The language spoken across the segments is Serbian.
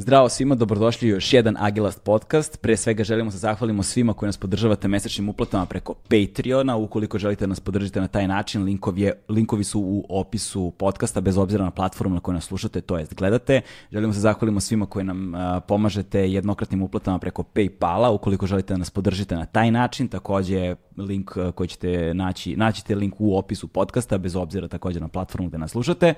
Zdravo svima, dobrodošli u još jedan Agilast podcast. Pre svega želimo se zahvalimo svima koji nas podržavate mesečnim uplatama preko Patreona. Ukoliko želite da nas podržite na taj način, linkovi, je, linkovi su u opisu podcasta, bez obzira na platformu na kojoj nas slušate, to jest gledate. Želimo se zahvalimo svima koji nam a, pomažete jednokratnim uplatama preko Paypala. Ukoliko želite da nas podržite na taj način, takođe link koji ćete naći, naćite link u opisu podcasta, bez obzira takođe na platformu gde nas slušate.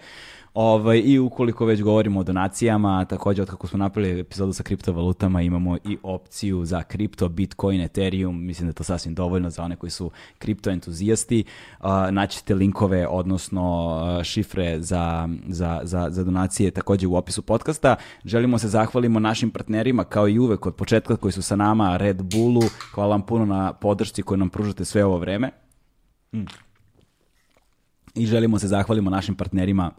Ovaj, I ukoliko već govorimo o donacijama, takođe od kako smo napravili epizodu sa kriptovalutama, imamo i opciju za kripto, Bitcoin, Ethereum, mislim da je to sasvim dovoljno za one koji su kripto entuzijasti. Uh, naćete linkove, odnosno šifre za, za, za, za donacije takođe u opisu podcasta. Želimo se zahvalimo našim partnerima, kao i uvek od početka koji su sa nama, Red Bullu, hvala vam puno na podršci koju nam pružate sve ovo vreme. Mm. I želimo se zahvalimo našim partnerima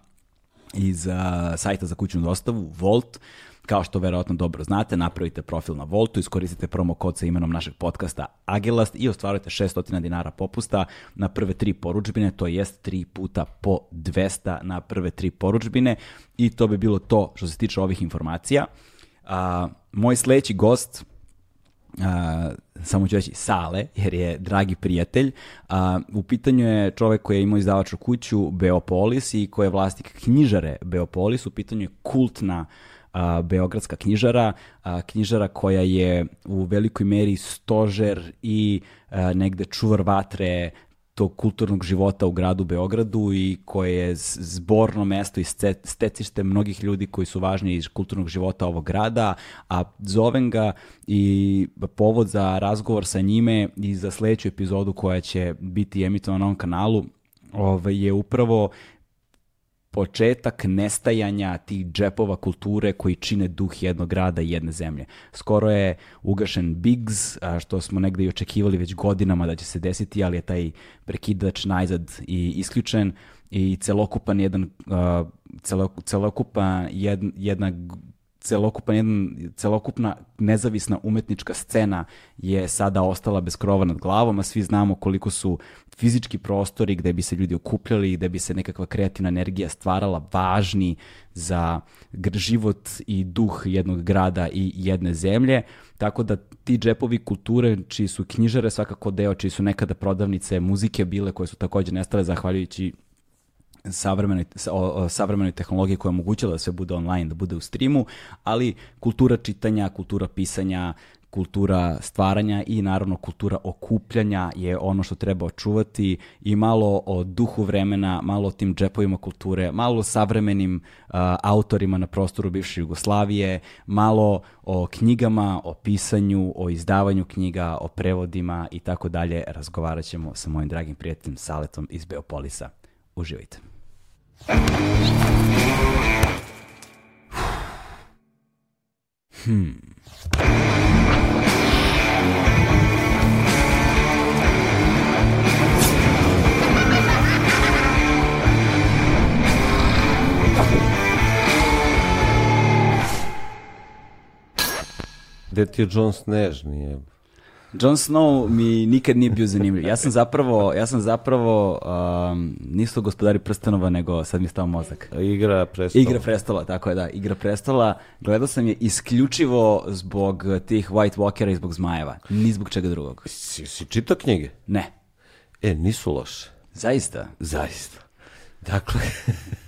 iz uh, sajta za kućnu dostavu, Volt. Kao što verovatno dobro znate, napravite profil na Voltu, iskoristite promo kod sa imenom našeg podcasta Agilast i ostvarujete 600 dinara popusta na prve tri poručbine, to jest tri puta po 200 na prve tri poručbine i to bi bilo to što se tiče ovih informacija. A, moj sledeći gost Uh, samo ću reći Sale, jer je dragi prijatelj. Uh, u pitanju je čovek koji je imao izdavaču kuću Beopolis i koji je vlasnik knjižare Beopolis. U pitanju je kultna uh, beogradska knjižara, uh, knjižara koja je u velikoj meri stožer i uh, negde čuvar vatre tog kulturnog života u gradu Beogradu i koje je zborno mesto i stecište mnogih ljudi koji su važni iz kulturnog života ovog grada, a zovem ga i povod za razgovor sa njime i za sledeću epizodu koja će biti emitovana na ovom kanalu ovaj, je upravo početak nestajanja tih džepova kulture koji čine duh jednog grada i jedne zemlje. Skoro je ugašen Biggs, što smo negde i očekivali već godinama da će se desiti, ali je taj prekidač najzad i isključen i celokupan jedan celokupan jedna celokupan jedan, celokupna nezavisna umetnička scena je sada ostala bez krova nad glavom, a svi znamo koliko su fizički prostori gde bi se ljudi okupljali, gde bi se nekakva kreativna energija stvarala važni za život i duh jednog grada i jedne zemlje. Tako da ti džepovi kulture, čiji su knjižare svakako deo, čiji su nekada prodavnice muzike bile, koje su takođe nestale zahvaljujući savremenoj, savremenoj tehnologiji koja omogućila da sve bude online, da bude u streamu, ali kultura čitanja, kultura pisanja, kultura stvaranja i naravno kultura okupljanja je ono što treba očuvati i malo o duhu vremena, malo o tim džepovima kulture, malo o savremenim uh, autorima na prostoru bivše Jugoslavije, malo o knjigama, o pisanju, o izdavanju knjiga, o prevodima i tako dalje. Razgovarat ćemo sa mojim dragim prijateljem Saletom iz Beopolisa. Uživajte. Hmm. Gde ti je John Snežni? Jon Snow mi nikad nije bio zanimljiv. Ja sam zapravo, ja sam zapravo um, nisu gospodari prstenova, nego sad mi je stao mozak. Igra prestola. Igra prestola, tako je da. Igra prestola. Gledao sam je isključivo zbog tih White Walkera i zbog zmajeva. Ni zbog čega drugog. Si, si čitao knjige? Ne. E, nisu loše. Zaista? Zaista. Dakle,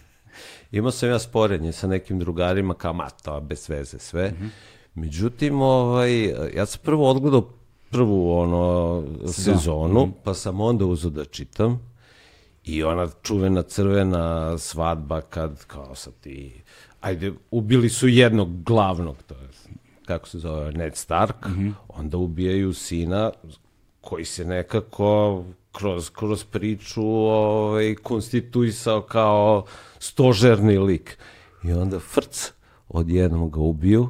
imao sam ja sporenje sa nekim drugarima kao mata, bez veze, sve. Mm -hmm. Međutim, ovaj, ja sam prvo odgledao prvu ono sezonu, sezonu mm. pa sam onda uzeo da čitam i ona čuvena crvena svadba kad kao sa ti ajde ubili su jednog glavnog to je kako se zove Ned Stark mm -hmm. onda ubijaju sina koji se nekako kroz, kroz priču ovaj, konstituisao kao stožerni lik. I onda frc, odjednom ga ubiju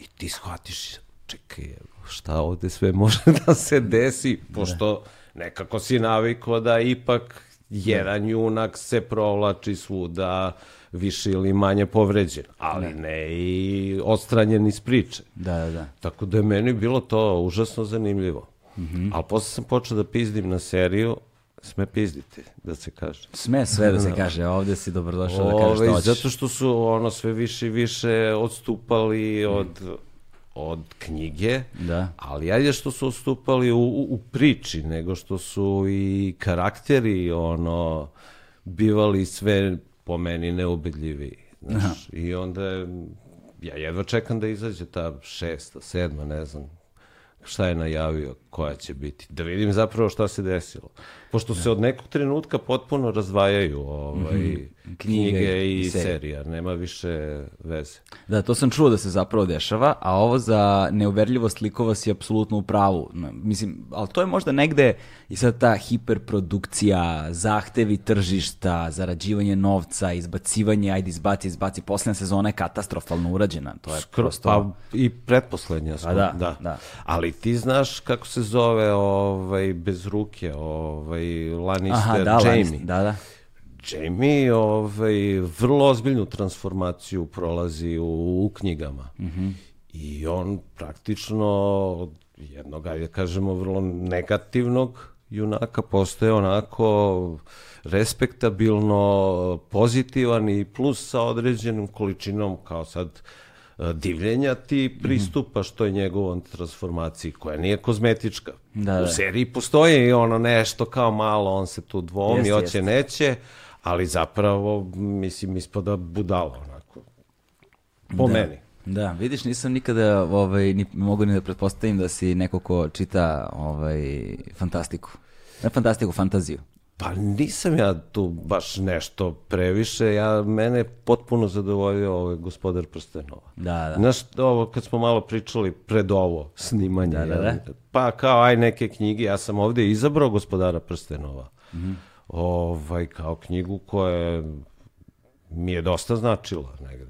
i ti shvatiš, čekaj, šta ovde sve može da se desi, pošto nekako si navikao da ipak jedan junak se provlači svuda više ili manje povređen, ali ne, ne i odstranjen iz priče. Da, da, da. Tako da je meni bilo to užasno zanimljivo. Mm -hmm. Ali posle sam počeo da pizdim na seriju Sme pizditi, da se kaže. Sme sve da se kaže, ovde si dobrodošao da kažeš što hoćeš. zato što su ono sve više i više odstupali od, od knjige, Da. ali ajde što su odstupali u, u, u priči, nego što su i karakteri ono bivali sve po meni neubedljiviji. Znaš, I onda je- ja jedva čekam da izađe ta šesta, sedma, ne znam šta je najavio, koja će biti. Da vidim zapravo šta se desilo. Pošto se od nekog trenutka potpuno razdvajaju ovaj, knjige, i, i serija. Nema više veze. Da, to sam čuo da se zapravo dešava, a ovo za neuverljivost likova si apsolutno u pravu. Mislim, ali to je možda negde i sad ta hiperprodukcija, zahtevi tržišta, zarađivanje novca, izbacivanje, ajde izbaci, izbaci. Posljedna sezona je katastrofalno urađena. To je Skro- prosto... Pa i pretposlednja. skoro, da, da. da. Ali ti znaš kako se zove ovaj, bez ruke, ovaj, Lannister, Aha, da, Jamie. Lannister, da, da. Jamie ovaj, vrlo ozbiljnu transformaciju prolazi u, u knjigama. I on praktično od jednog, ajde kažemo, vrlo negativnog junaka postaje onako respektabilno pozitivan i plus sa određenom količinom kao sad e, divljenja ti pristupaš toj njegovom transformaciji koja nije kozmetička. Da, U da. seriji postoji ono nešto kao malo, on se tu dvomi, Jeste, hoće, jeste. neće, ali zapravo, mislim, ispada budala, onako. Po meni. Da, vidiš, nisam nikada ovaj, ni, mogu ni da pretpostavim da si neko ko čita ovaj, fantastiku. Ne fantastiku, fantaziju. Pa nisam ja tu baš nešto previše, ja, mene je potpuno zadovoljio ovaj gospodar Prstenova. Da, da. Znaš, ovo kad smo malo pričali pred ovo snimanje, Da, da, da. pa kao aj neke knjige, ja sam ovde izabrao gospodara Prstenova. Mhm. Ovaj, kao knjigu koja mi je dosta značila negde.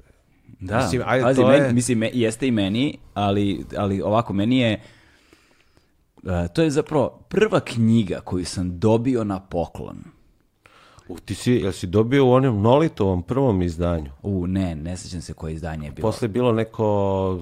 Da, Mislim, ajde, Pazi, to meni- je- mislim, jeste i meni, ali, ali ovako, meni je, e, to je zapravo prva knjiga koju sam dobio na poklon. U, ti si, jel si dobio u onom Nolitovom prvom izdanju? U, ne, ne sećam se koje izdanje je bilo. Posle je bilo neko,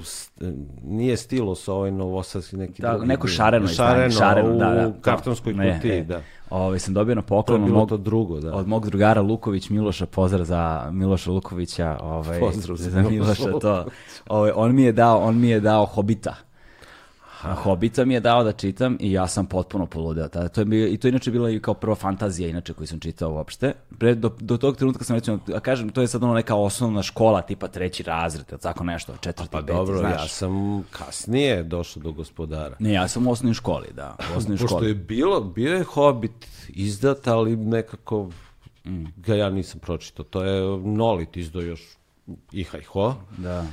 nije stilos ovaj novosadski, neki Da, drugi. neko bio. šareno izdanje, šareno, u da, da. kartonskoj kutiji, da. Ovaj, sam dobio na To poklon od bilo mog, to drugo, da. od mog drugara Luković Miloša, pozdrav za Miloša Lukovića, ovaj, Pozdrav za za Miloša Miloša, to. Ovaj, on mi je dao, on mi je dao Hobita. A Hobita mi je dao da čitam i ja sam potpuno poludeo. Tada, to je bio, I to je inače bila i kao prva fantazija inače koju sam čitao uopšte. Pre, do, do tog trenutka sam recimo, a kažem, to je sad ono neka osnovna škola, tipa treći razred, ili tako nešto, četvrti, Pa peti, dobro, znaš. ja sam kasnije došao do gospodara. Ne, ja sam u osnovnoj školi, da. U osnovnoj Pošto školi. je bilo, bio je Hobbit izdat, ali nekako ga ja nisam pročitao. To je Nolit izdao još i Ho. Da.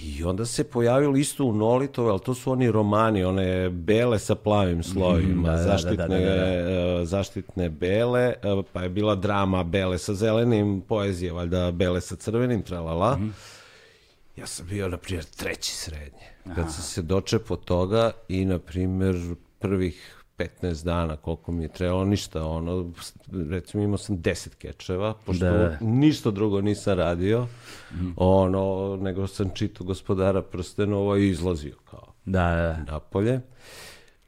I onda se pojavilo isto u Nolitove, ali to su oni romani, one bele sa plavim slojima, da, da, da, zaštitne, da, da, da. zaštitne bele, e, pa je bila drama bele sa zelenim, poezije valjda bele sa crvenim, tralala. Mhm. Ja sam bio, na primjer, treći srednje. Kad sam se dočepao toga i, na primjer, prvih 15 dana koliko mi je trebalo, ništa, ono, recimo imao sam 10 kečeva, pošto Da, ništa drugo nisam radio, ono, nego sam čitao gospodara prstenova i izlazio kao Da, da, da. napolje.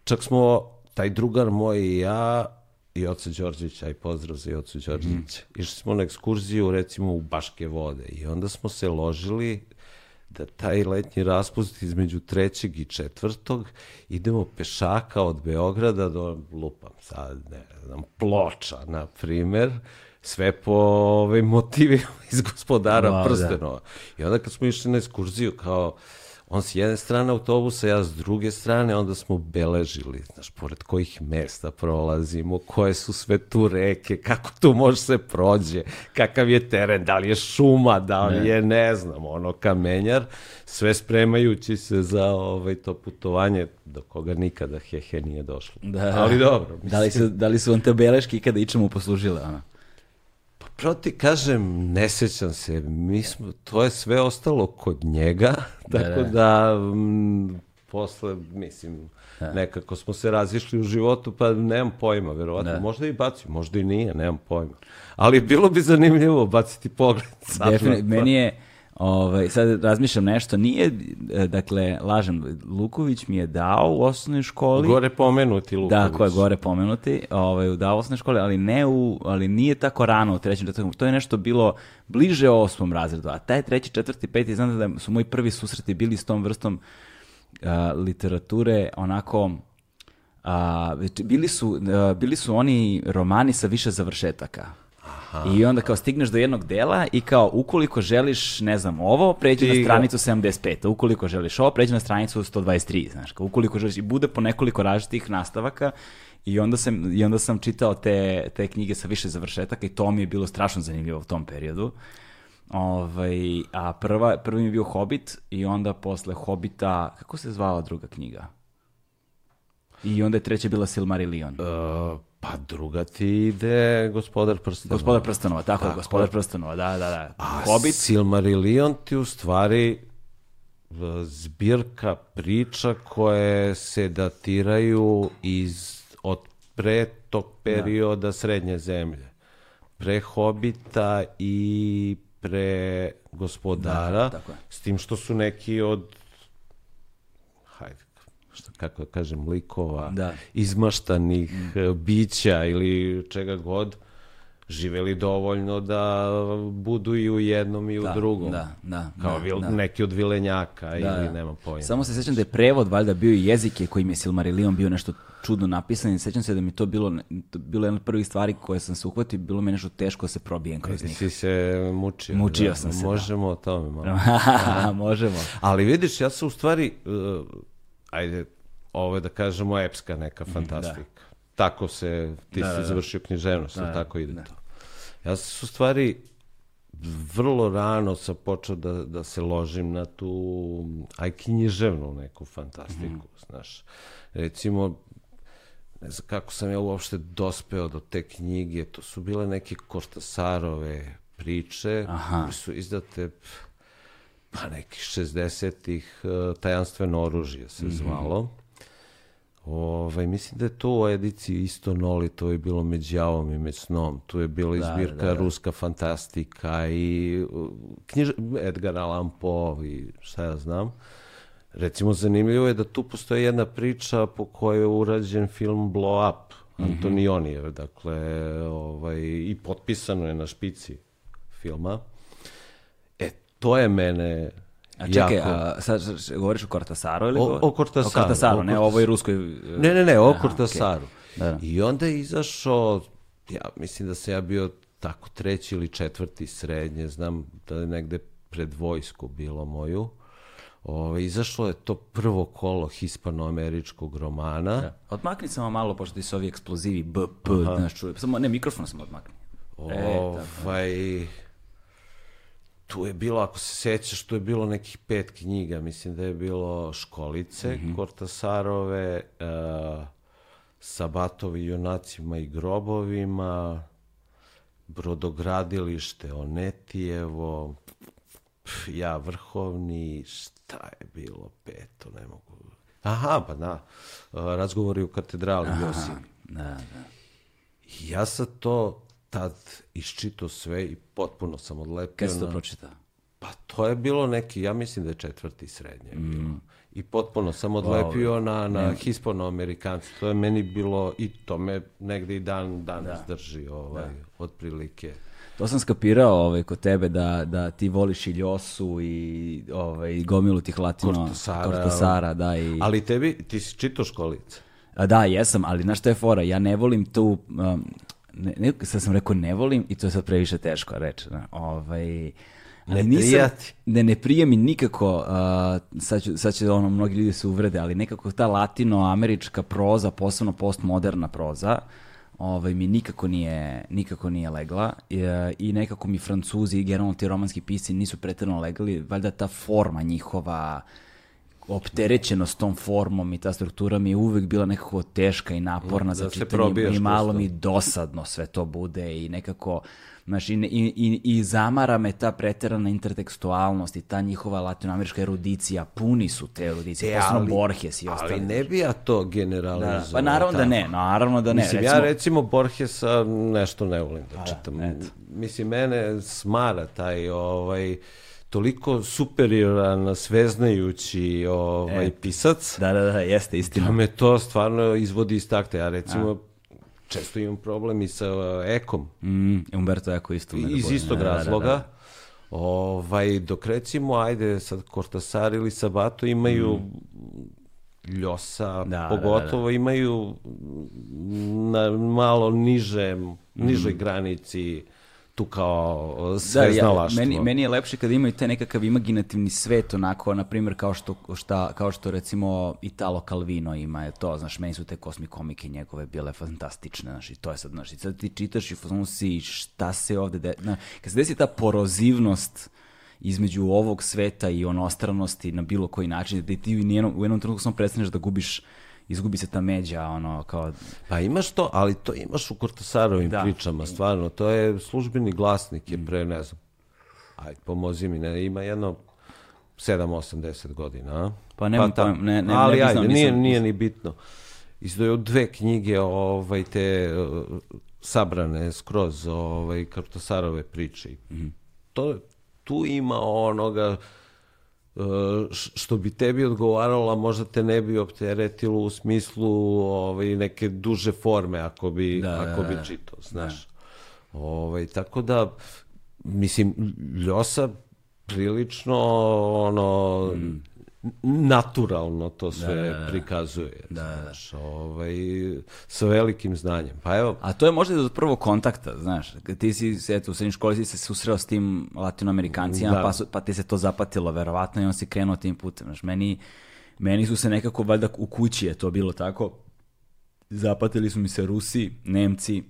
Čak smo, taj drugar moj i ja, i oca Đorđevića, aj pozdrav za i ocu Đorđevića, išli smo na ekskurziju, recimo, u Baške vode i onda smo se ložili da taj letnji raspust između trećeg i četvrtog idemo pešaka od Beograda do, lupam sad, ne znam, Ploča, na primer, sve po ovaj, motivima iz gospodara da. prstenova. I onda kad smo išli na ekskurziju, kao, on s jedne strane autobusa, ja s druge strane, onda smo beležili, znaš, pored kojih mesta prolazimo, koje su sve tu reke, kako tu može se prođe, kakav je teren, da li je šuma, da li je, ne znam, ono, kamenjar, sve spremajući se za ovaj, to putovanje, do koga nikada hehe nije došlo. Da. Ali dobro, Da li, su, da li su vam te beleške ikada ičemu poslužile? Ono? Proti kažem, ne sećam se, mi smo, to je sve ostalo kod njega, tako da, mm, posle, mislim, nekako smo se razišli u životu, pa nemam pojma, verovatno, možda i bacio, možda i nije, nemam pojma. Ali bilo bi zanimljivo baciti pogled sad. Defini- na to. meni je, Ovaj, sad razmišljam nešto, nije, e, dakle, lažem, Luković mi je dao u osnovnoj školi. Gore pomenuti Luković. Da, ko je gore pomenuti, ovaj, dao u osnovnoj školi, ali, ne u, ali nije tako rano u trećem, četvrtom. To je nešto bilo bliže osmom razredu, a taj treći, četvrti, peti, znam da su moji prvi susreti bili s tom vrstom a, literature, onako, a, bili, su, a, bili su oni romani sa više završetaka. I onda kao stigneš do jednog dela i kao ukoliko želiš, ne znam, ovo, pređi Ti na stranicu 75, ukoliko želiš ovo, pređi na stranicu 123, znaš, kao ukoliko želiš, i bude po nekoliko različitih nastavaka i onda sam, i onda sam čitao te, te knjige sa više završetaka i to mi je bilo strašno zanimljivo u tom periodu. Ovaj, a prva, prvi mi je bio Hobbit i onda posle Hobita, kako se zvala druga knjiga? I onda je treća bila Silmarillion. E, pa druga ti ide gospodar prstenova. Gospodar prstenova, tako, Tako gospodar prstenova, da, da, da. A Hobbit, Silmarillion ti u stvari e, zbirka priča koje se datiraju iz od pre tog perioda srednje zemlje. Pre Hobita i pre gospodara. Da. S tim što su neki od kako da kažem, likova, Da. izmaštanih e, bića ili čega god, živeli dovoljno da budu i u jednom i u Da, drugom. da, da, Kao da, vil- da. neki od vilenjaka Da, ili da. nema pojma. Samo se sjećam da je prevod valjda bio i jezik je kojim je Silmarillion bio nešto čudno napisan i sjećam se da mi to bilo, to bilo jedna od prvih stvari koje sam se uhvatio, bilo mi nešto teško da se probijem kroz njih. si se mučio. Mučio da. sam se, da. Možemo o tome malo. Možemo. Ali vidiš, ja sam u stvari, uh, ajde, ovo je da kažemo epska neka fantastika. Tako se, ti Da, si da, da. završio književnost, Da, tako ide da. to. Ja sam se u stvari vrlo rano sam počeo da, da se ložim na tu, aj književnu neku fantastiku, Mhm. znaš. Recimo, ne znam kako sam ja uopšte dospeo do te knjige, to su bile neke Kortasarove priče, Aha. koje su izdate pa nekih 60-ih, eh, tajanstveno oružje Mhm. se zvalo. Ovaj, mislim da je to u ediciji isto Noli, to je bilo među javom i među snom. Tu je bila Da, izbirka da, da. ruska fantastika i knjiž... Edgar Allan Poe i šta ja znam. Recimo, zanimljivo je da tu postoji jedna priča po kojoj je urađen film Blow Up, Mhm. Antonionijev, dakle, ovaj, i potpisano je na špici filma. E, to je mene A čekaj, jako... a, sad govoriš o Kortasaru ili? O- govor- o Kortasaru, O Kortasaru, o ne o ovoj ruskoj... Ne, ne, ne, o Aha, Kortasaru. okej. Da, da. I onda je izašao, ja mislim da sam ja bio tako treći ili četvrti srednje, znam da je negde pred vojsku bilo moju. Ove, izašlo je to prvo kolo hispanoameričkog romana. Da. Odmakni samo malo, pošto ti su ovi eksplozivi B, P, znaš, čuje. Samo, ne, mikrofon sam odmakni. E, Ovaj, tu je bilo, ako se sećaš, tu je bilo nekih pet knjiga. Mislim da je bilo Školice, Kortasarove, uh, Sabatovi junacima i grobovima, Brodogradilište Onetijevo, pf, ja vrhovni, šta je bilo peto, ne mogu. Aha, pa da, uh, razgovori u katedrali Josip. Da, da. Ja sam to tad iščito sve i potpuno sam odlepio. Kad si to pročitao? Pa to je bilo neki, ja mislim da je četvrti srednje bilo. I potpuno sam odlepio na, na hispanoamerikanci. To je meni bilo, i to me negde i dan danas drži, ovaj, otprilike. To sam skapirao ovaj, kod tebe da, da ti voliš i Ljosu i ovaj, gomilu tih latino... Kortasara. Kortasara, da. I, Ali tebi, ti si čitao školice? A, da, jesam, ali znaš što je fora? Ja ne volim tu... Um, ne, ne, sad sam rekao ne volim i to je sad previše teško reći. da. Ovaj, ali Ne nisam- prija ti? Ne, ne prije mi nikako, uh, sad, ću, sad će ono, mnogi ljudi se uvrede, ali nekako ta latinoamerička proza, posebno postmoderna proza, ovaj, mi nikako nije, nikako nije legla i, i nekako mi francuzi i generalno ti romanski pisci nisu pretjerano legali, valjda ta forma njihova, opterećenost tom formom i ta struktura mi je uvek bila nekako teška i naporna Da za čitanje i malo mi dosadno sve to bude i nekako Znaš, i, i, i, zamara me ta preterana intertekstualnost i ta njihova latinoamerička erudicija, puni su te erudicije, E, posebno Borges i ostali. Ali ne bi ja to Da, generalizovao. da. Pa naravno da tako. ne, naravno da ne. Mislim, ja recimo Borgesa nešto ne volim da čitam. eto. Mislim, mene smara taj, ovaj, toliko superioran, sveznajući ovaj, E. pisac, Da, da, da, jeste istina. da me to stvarno izvodi iz takta. Ja recimo, često imam problem i sa uh, ekom, Mm, Umberto Eco isto. iz zaboravim. istog Da, da, da, razloga. da. Ovaj, dok recimo, ajde, sad Kortasar ili Sabato imaju Ljosa, Mm. Da, da, pogotovo imaju na malo niže, nižoj Mm. granici tu kao Da, ja, sveznalaštvo. meni, meni je lepše kada imaju taj nekakav imaginativni svet, onako, na primjer, kao što, šta, kao što recimo Italo Calvino ima je to, znaš, meni su te kosmi komike njegove bile fantastične, znaš, i to je sad, znaš, i sad ti čitaš i fazonu si šta se ovde, de, na, kad se desi ta porozivnost između ovog sveta i onostranosti na bilo koji način, da ti u jednom, u jednom trenutku samo prestaneš da gubiš, izgubi se ta međa, ono, kao, Pa imaš to, ali to imaš u Kortasarovim Da. pričama, stvarno. To je službeni glasnik je pre, ne znam, ajde, pomozi mi, ne, ima jedno 7, 8, 10 godina, a? Pa nemam tam- pojma, ne- ne- ali ne bi ajde, nije, nisam- nije ni bitno. Izdaju dve knjige, ovaj, te uh, sabrane skroz, ovaj, Kortasarove priče. Mhm. To, tu ima onoga uh, što bi tebi odgovaralo, a možda te ne bi opteretilo u smislu ovaj, neke duže forme ako bi, Da, da, ako da, bi da. čitao, znaš. Ovaj, tako da, mislim, Ljosa prilično ono, Mm. Naturalno to sve prikazuje. Znaš, ovaj, sa velikim znanjem. Pa evo, A to je možda i od prvog kontakta, znaš. Ti si, eto, u srednjoj školi si se susreo s tim latinoamerikancima, Da. pa, su, pa ti se to zapatilo, verovatno, i on si krenuo tim putem. Znaš, meni, meni su se nekako, valjda u kući je to bilo tako, zapatili su mi se Rusi, Nemci,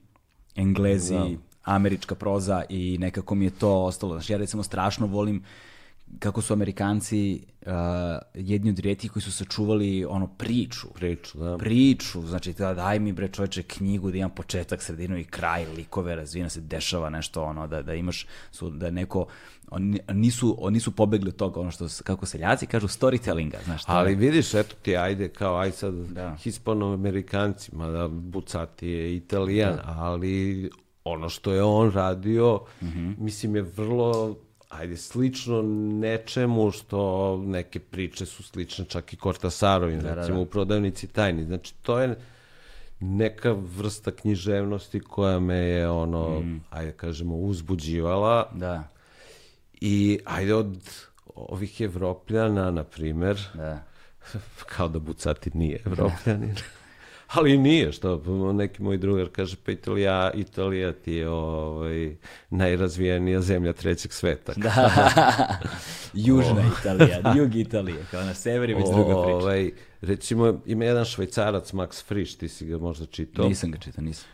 Englezi, američka proza i nekako mi je to ostalo. Znaš, ja recimo strašno volim kako su Amerikanci uh, jedni od rijetkih koji su sačuvali ono priču priču, da. priču, znači da, daj mi bre čoveče knjigu da imam početak, sredinu i kraj, likove, razvijena se dešava nešto ono, da, da imaš, su, da neko, oni nisu, oni nisu pobegli od toga, ono što, kako seljaci kažu, storytellinga, znaš, Ali je- vidiš, eto ti, ajde, kao, aj sad, Da. hispanoamerikanci, mada Bucati je italijan, ali ono što je on radio, Mhm. mislim je vrlo, ajde, slično nečemu što neke priče su slične čak i Kortasarovim, recimo u prodavnici tajni. Znači, to je neka vrsta književnosti koja me je, ono, Mhm. ajde kažemo, uzbuđivala da, i ajde od ovih Evropljana, na primer, da. kao da Bucati nije evropljanin. Ali nije, što neki moj drugar kaže, pa Italija, Italija ti je ovaj, najrazvijenija zemlja trećeg sveta. Da. Južna Italija, jug Italije, kao na sever je već druga priča. Ovaj, recimo, ima jedan švajcarac, Max Frisch, ti si ga možda čitao. Nisam ga čitao, nisam.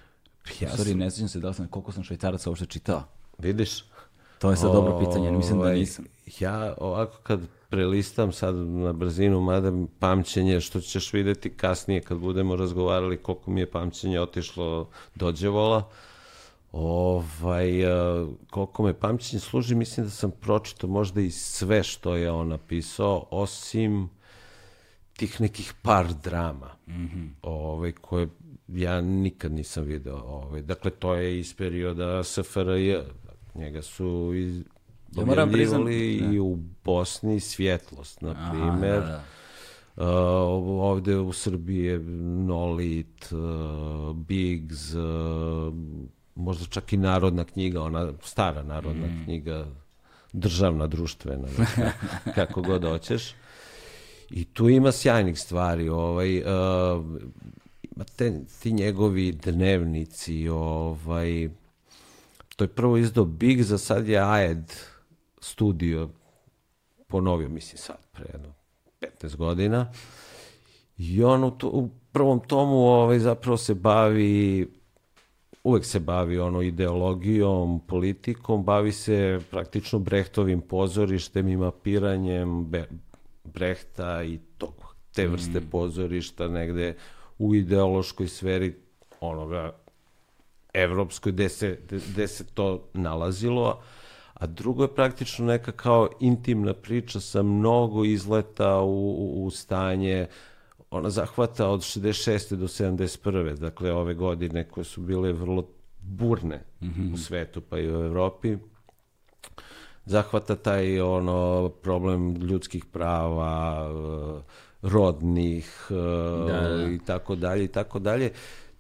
Ja Sorry, sam- ne sjećam se da li sam, koliko sam švajcaraca uopšte čitao. Vidiš? To je sad dobro pitanje, mislim da Ovaj, nisam. Ja ovako kad prelistam sad na brzinu, mada pamćenje, što ćeš videti kasnije kad budemo razgovarali koliko mi je pamćenje otišlo dođevola, ovaj, eh, koliko me pamćenje služi, mislim da sam pročitao možda i sve što je on napisao, osim tih nekih par drama, ovaj, koje ja nikad nisam video. Ovaj. Dakle, to je iz perioda SFRJ. Njega su iz, Ja moram priznam- i u Bosni Svjetlost, na Aha, primer. da, da. Uh, ovde u Srbiji je Nolit, uh, Biggs, uh, možda čak i narodna knjiga, ona stara narodna Mm. knjiga, državna, društvena, kako, kako god hoćeš. I tu ima sjajnih stvari, ovaj, uh, ima te, ti njegovi dnevnici, ovaj, to je prvo izdao Biggs, a sad je Aed studio ponovio, mislim sad, pre jedno 15 godina. I on u, to, u prvom tomu ovaj, zapravo se bavi, uvek se bavi ono ideologijom, politikom, bavi se praktično Brehtovim pozorištem i mapiranjem Be Brehta i tog, te vrste pozorišta negde u ideološkoj sferi onoga evropskoj gde se, gde, gde se to nalazilo, a drugo je praktično neka kao intimna priča sa mnogo izleta u, u, u stanje, ona zahvata od 66. do 71. Dakle, ove godine koje su bile vrlo burne u svetu, pa i u Evropi. zahvata taj ono problem ljudskih prava, e, rodnih e, Da, da. i tako dalje i tako dalje.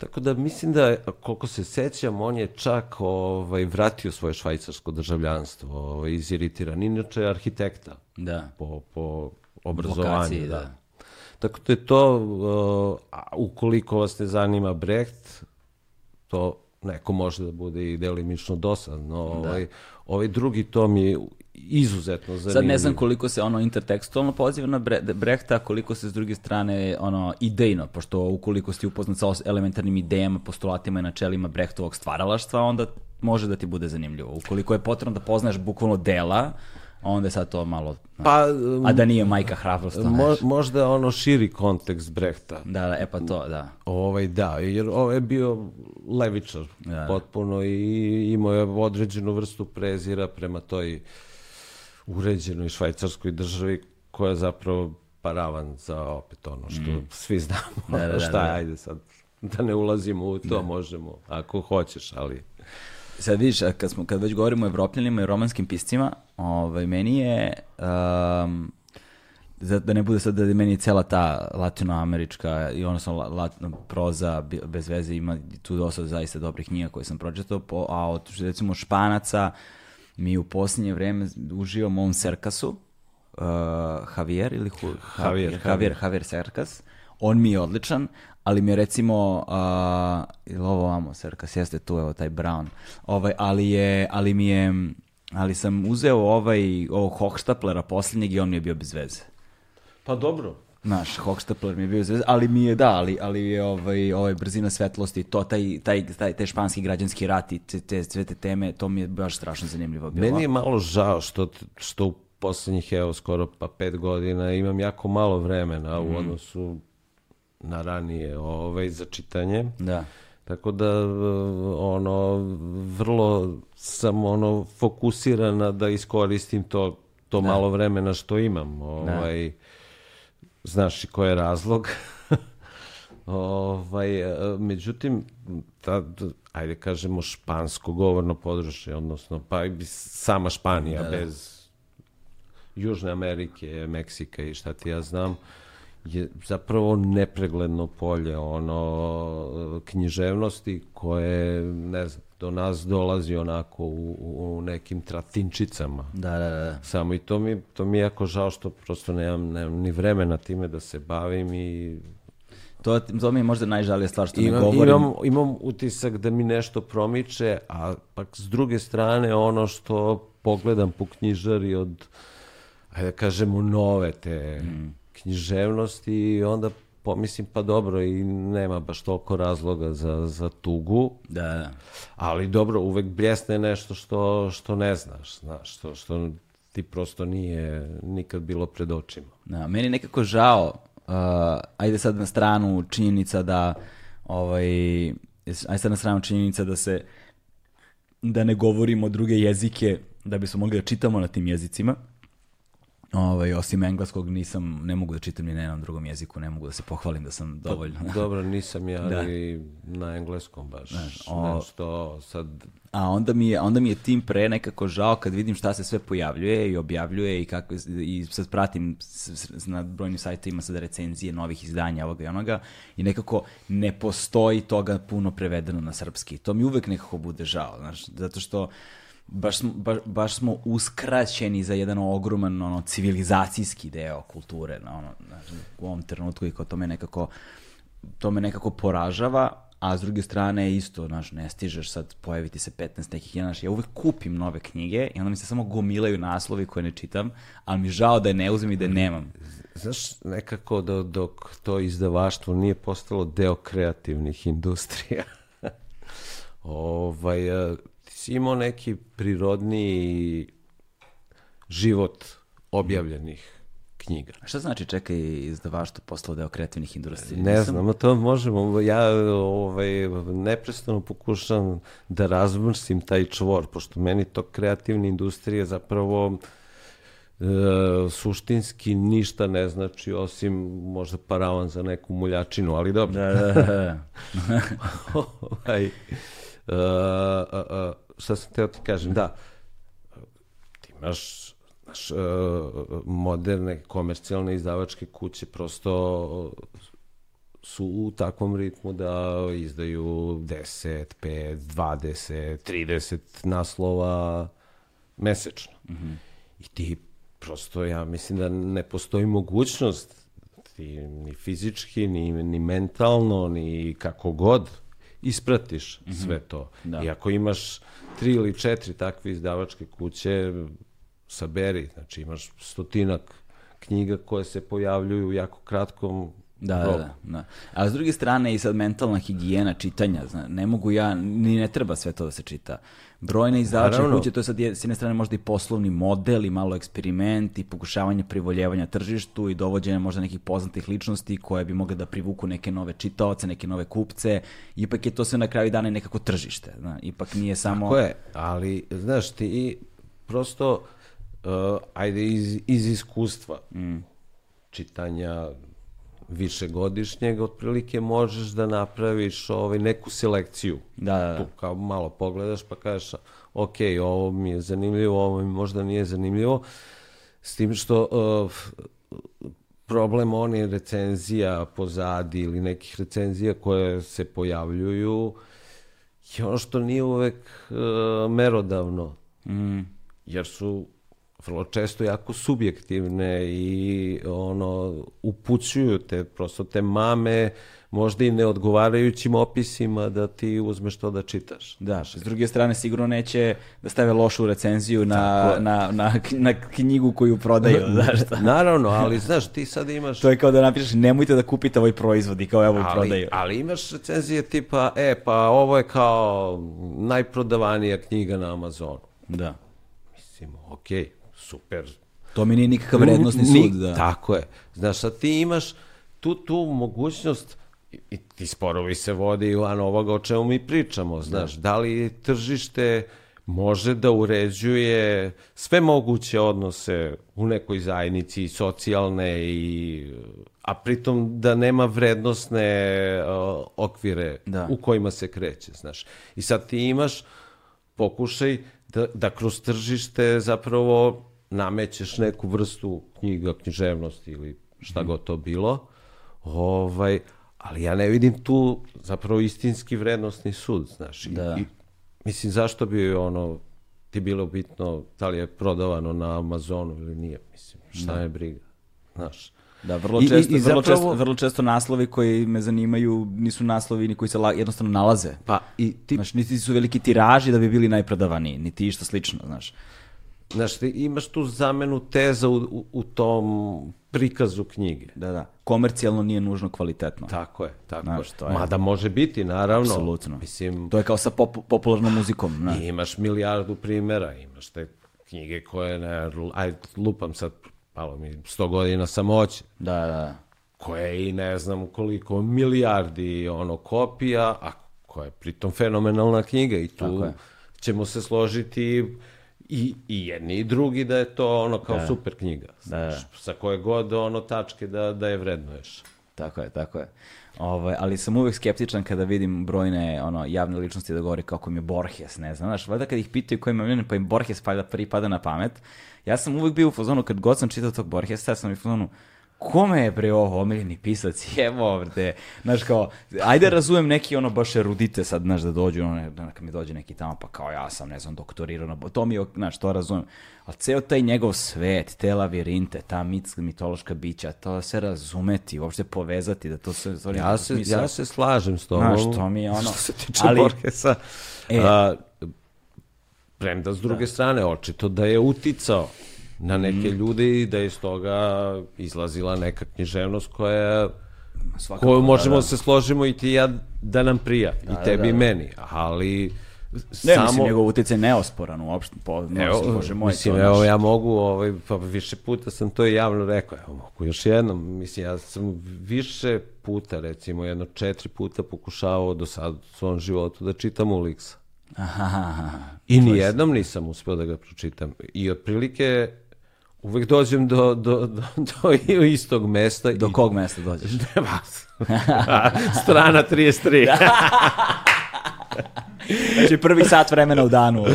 Tako da mislim da, koliko se sećam, on je čak ovaj, vratio svoje švajcarsko državljanstvo, ovaj, iziritiran. Inače je arhitekta Da. po, po obrazovanju. Vokaciji, da. da. Tako da je to, uh, ukoliko vas ne zanima Brecht, to neko može da bude i delimično dosadno. Ovaj, ovaj drugi tom je izuzetno zanimljiv. Sad ne znam koliko se ono intertekstualno poziva na Bre- Brehta, koliko se s druge strane ono idejno, pošto ukoliko si upoznat sa elementarnim idejama, postulatima i načelima Brehtovog stvaralaštva, onda može da ti bude zanimljivo. Ukoliko je potrebno da poznaš bukvalno dela, onda je sad to malo... Pa, A da nije majka hrabrost, mo, možda ono širi kontekst Brehta. Da, da, e pa to, da. Ovaj, da, jer ovaj je bio levičar Da. potpuno i imao je određenu vrstu prezira prema toj uređenoj švajcarskoj državi koja je zapravo paravan za opet ono što svi znamo. Mm. Da, da, da, Šta je, da. ajde sad, da ne ulazimo u to, možemo, ako hoćeš, ali... Sad vidiš, kad, smo, kad već govorimo o evropljanima i romanskim piscima, ovaj, meni je, um, za- da ne bude sad da je meni cela ta latinoamerička i odnosno la, lat- proza bez veze ima tu dosta zaista dobrih knjiga koje sam pročitao, po, a od recimo španaca mi u posljednje vreme uživam u ovom Serkasu, uh, Javier ili Hu, Javier, Javier, Javier Serkas. On mi je odličan, ali mi je recimo, uh, ili ovo vamo, Serkas, jeste tu, evo taj Brown, ovaj, ali je, ali mi je, ali sam uzeo ovaj, ovog Hochstaplera posljednjeg i on mi je bio bez veze. Pa dobro. Naš Hochstapler mi je bio veze, ali mi je, da, ali, ali je ovaj, ovaj brzina svetlosti, to, taj, taj, taj, taj španski građanski rat i te, te, sve te teme, to mi je baš strašno zanimljivo bilo. Meni je malo žao što, što u poslednjih, evo, skoro pa pet godina imam jako malo vremena Mhm. u odnosu na ranije ovaj, za čitanje. Da. Tako da, ono, vrlo sam, ono, fokusirana da iskoristim to, to malo vremena što imam. Ovaj, Znaš i koji je razlog. ovaj, e, međutim, ta, ajde kažemo špansko govorno područje, odnosno, pa i sama Španija bez Južne Amerike, Meksika i šta ti ja znam, je zapravo nepregledno polje ono književnosti koje ne znam, do nas dolazi onako u, u nekim tratinčicama. Da, da, da. Samo i to mi, to mi je jako žao što prosto nemam, nemam ni vremena time da se bavim i To, to mi je možda najžalija stvar što ne imam, govorim. imam, imam utisak da mi nešto promiče, a pak s druge strane ono što pogledam po knjižari od, ajde da kažemo, nove te Mm. književnosti i onda pomislim pa dobro i nema baš toliko razloga za, za tugu, Da, da. ali dobro, uvek bljesne nešto što, što ne znaš, znaš, što, što ti prosto nije nikad bilo pred očima. Da, meni je nekako žao, uh, ajde sad na stranu činjenica da, ovaj, ajde sad na stranu činjenica da se, da ne govorimo druge jezike, da bismo mogli da čitamo na tim jezicima. Ovaj, osim engleskog nisam, ne mogu da čitam ni na jednom drugom jeziku, ne mogu da se pohvalim da sam dovoljno. Dobro, nisam ja Da. ni na engleskom baš. o- Nešto sad... A onda mi je, onda mi je tim pre nekako žao kad vidim šta se sve pojavljuje i objavljuje i kako i sad pratim na brojnim sajtovima sad recenzije novih izdanja ovoga i onoga i nekako ne postoji toga puno prevedeno na srpski. To mi uvek nekako bude žao, znaš, zato što baš smo, baš, baš smo uskraćeni za jedan ogroman ono, civilizacijski deo kulture na ono, znaš, u ovom trenutku i kao to me nekako to me nekako poražava, a s druge strane isto, znaš, ne stižeš sad pojaviti se 15 nekih, znaš, ja uvek kupim nove knjige i onda mi se samo gomilaju naslovi koje ne čitam, ali mi žao da je ne uzmem i da je nemam. Znaš, nekako do, dok to izdavaštvo nije postalo deo kreativnih industrija. ovaj, si imao neki prirodni život objavljenih knjiga. A šta znači čekaj izdavaštvo postalo deo kreativnih industrija? Ne Nisam- znam, to možemo, ja ovaj, neprestano pokušam da razmrsim taj čvor, pošto meni to kreativna industrija zapravo e, suštinski ništa ne znači, osim možda paravan za neku muljačinu, ali dobro. Da, da, da, ovaj, a, a, šta sam teo ti kažem, da, ti imaš znaš, e, moderne komercijalne izdavačke kuće prosto su u takvom ritmu da izdaju 10, 5, 20, 30 naslova mesečno. Mm -hmm. I ti prosto, ja mislim da ne postoji mogućnost ti ni fizički, ni, ni mentalno, ni kako god ispratiš mm -hmm. sve to. Da. I ako imaš tri ili četiri takve izdavačke kuće, saberi, znači imaš stotinak knjiga koje se pojavljuju u jako kratkom Da, da, da, da. A s druge strane i sad mentalna higijena čitanja, zna, ne mogu ja, ni ne treba sve to da se čita. Brojne izdavače kuće, to je sad je, s jedne strane možda i poslovni model i malo eksperiment i pokušavanje privoljevanja tržištu i dovođenja možda nekih poznatih ličnosti koje bi mogle da privuku neke nove čitaoce, neke nove kupce. Ipak je to sve na kraju dana nekako tržište. Zna. Ipak nije samo... Tako je, ali znaš ti prosto, uh, ajde iz, iz iskustva mm. čitanja višegodišnjeg, otprilike možeš da napraviš ovaj, neku selekciju. Da, da, da. Tu kao malo pogledaš pa kažeš, ok, ovo mi je zanimljivo, ovo mi možda nije zanimljivo, s tim što uh, problem oni recenzija pozadi ili nekih recenzija koje se pojavljuju je ono što nije uvek uh, merodavno. Mm. Jer su vrlo često jako subjektivne i ono upućuju te prosto te mame možda i neodgovarajućim opisima da ti uzmeš to da čitaš. Da, s druge strane sigurno neće da stave lošu recenziju na, na, na, na knjigu koju prodaju, znaš šta. Naravno, ali znaš, ti sad imaš... To je kao da napišeš nemojte da kupite ovaj proizvod i kao evo ali, prodaju. Ali imaš recenzije tipa, e, pa ovo je kao najprodavanija knjiga na Amazonu. Da. Mislim, okej, okay super. To mi nije nikakav vrednostni sud, da. Tako je. Znaš, sad ti imaš tu, tu mogućnost i ti sporovi se vode van ovoga o čemu mi pričamo, znaš, da, da li tržište može da uređuje sve moguće odnose u nekoj zajednici, socijalne i a pritom da nema vrednostne uh, okvire da. u kojima se kreće, znaš. I sad ti imaš pokušaj da, da kroz tržište zapravo namećeš neku vrstu knjiga, književnosti ili šta mm. god to bilo, ovaj, ali ja ne vidim tu zapravo istinski vrednostni sud, znaš. Da. I, mislim, zašto bi ono ti bilo bitno da li je prodavano na Amazonu ili nije, mislim, šta da. je briga, znaš. Da, vrlo često, I, i, i vrlo, zapravo, često, vrlo često naslovi koji me zanimaju nisu naslovi ni koji se la, jednostavno nalaze. Pa, i ti... Znaš, niti su veliki tiraži da bi bili najprodavaniji, niti išta slično, znaš. Znaš, ti imaš tu zamenu teza u, u, u tom prikazu knjige. Da, da. Komercijalno nije nužno kvalitetno. Tako je, tako Znaš, je. To je. Mada može biti, naravno. Apsolutno. Mislim, to je kao sa pop popularnom muzikom. Ne. Imaš milijardu primera, imaš te knjige koje, ne, aj, lupam sad, malo mi, sto godina samoće. Da, da. Koje i ne znam koliko milijardi ono kopija, a koja je pritom fenomenalna knjiga i tu ćemo se složiti i, i jedni i drugi da je to ono kao da. super knjiga. Da, da. Sa koje god ono tačke da, da je vrednuješ. Tako je, tako je. Ovaj, ali sam uvek skeptičan kada vidim brojne ono, javne ličnosti da govore kako mi je Borges, ne znam, znaš, valjda kad ih pitaju koji imam pa im Borges pada, prvi pada na pamet, ja sam uvek bio u fazonu, kad god sam čitao tog Borgesa, ja sam u fazonu, kome je bre ovo omiljeni pisac, evo ovde, znaš kao, ajde razumem neki ono baš erudite sad, znaš, da dođu, ono, kad mi dođe neki tamo, pa kao ja sam, ne znam, doktorirao, na, to mi je, znaš, to razumem, ali ceo taj njegov svet, te lavirinte, ta mit, mitološka bića, to se razumeti, uopšte povezati, da to se... To ja, se smisla. ja se slažem s tobom. Znaš, to mi je ono... Što se tiče ali, Borgesa, e, a, premda s druge da. strane, očito da je uticao na neke mm. ljude i da je iz toga izlazila neka književnost koja Svakako, koju možemo da, da. se složimo i ti ja da nam prija da, i tebi da, da. i meni, ali ne, samo... mislim, njegov utjecaj neosporan uopšte, po, no, evo, može moj mislim, evo, naš... ja mogu, ovaj, pa više puta sam to i javno rekao, evo, mogu još jednom, mislim, ja sam više puta, recimo, jedno četiri puta pokušavao do sad u svom životu da čitam Uliksa. Aha, I nijednom nisam uspeo da ga pročitam. I otprilike uvek dođem do, do, do, do istog mesta. Do i... kog mesta dođeš? Strana 33. znači prvi sat vremena u danu. No.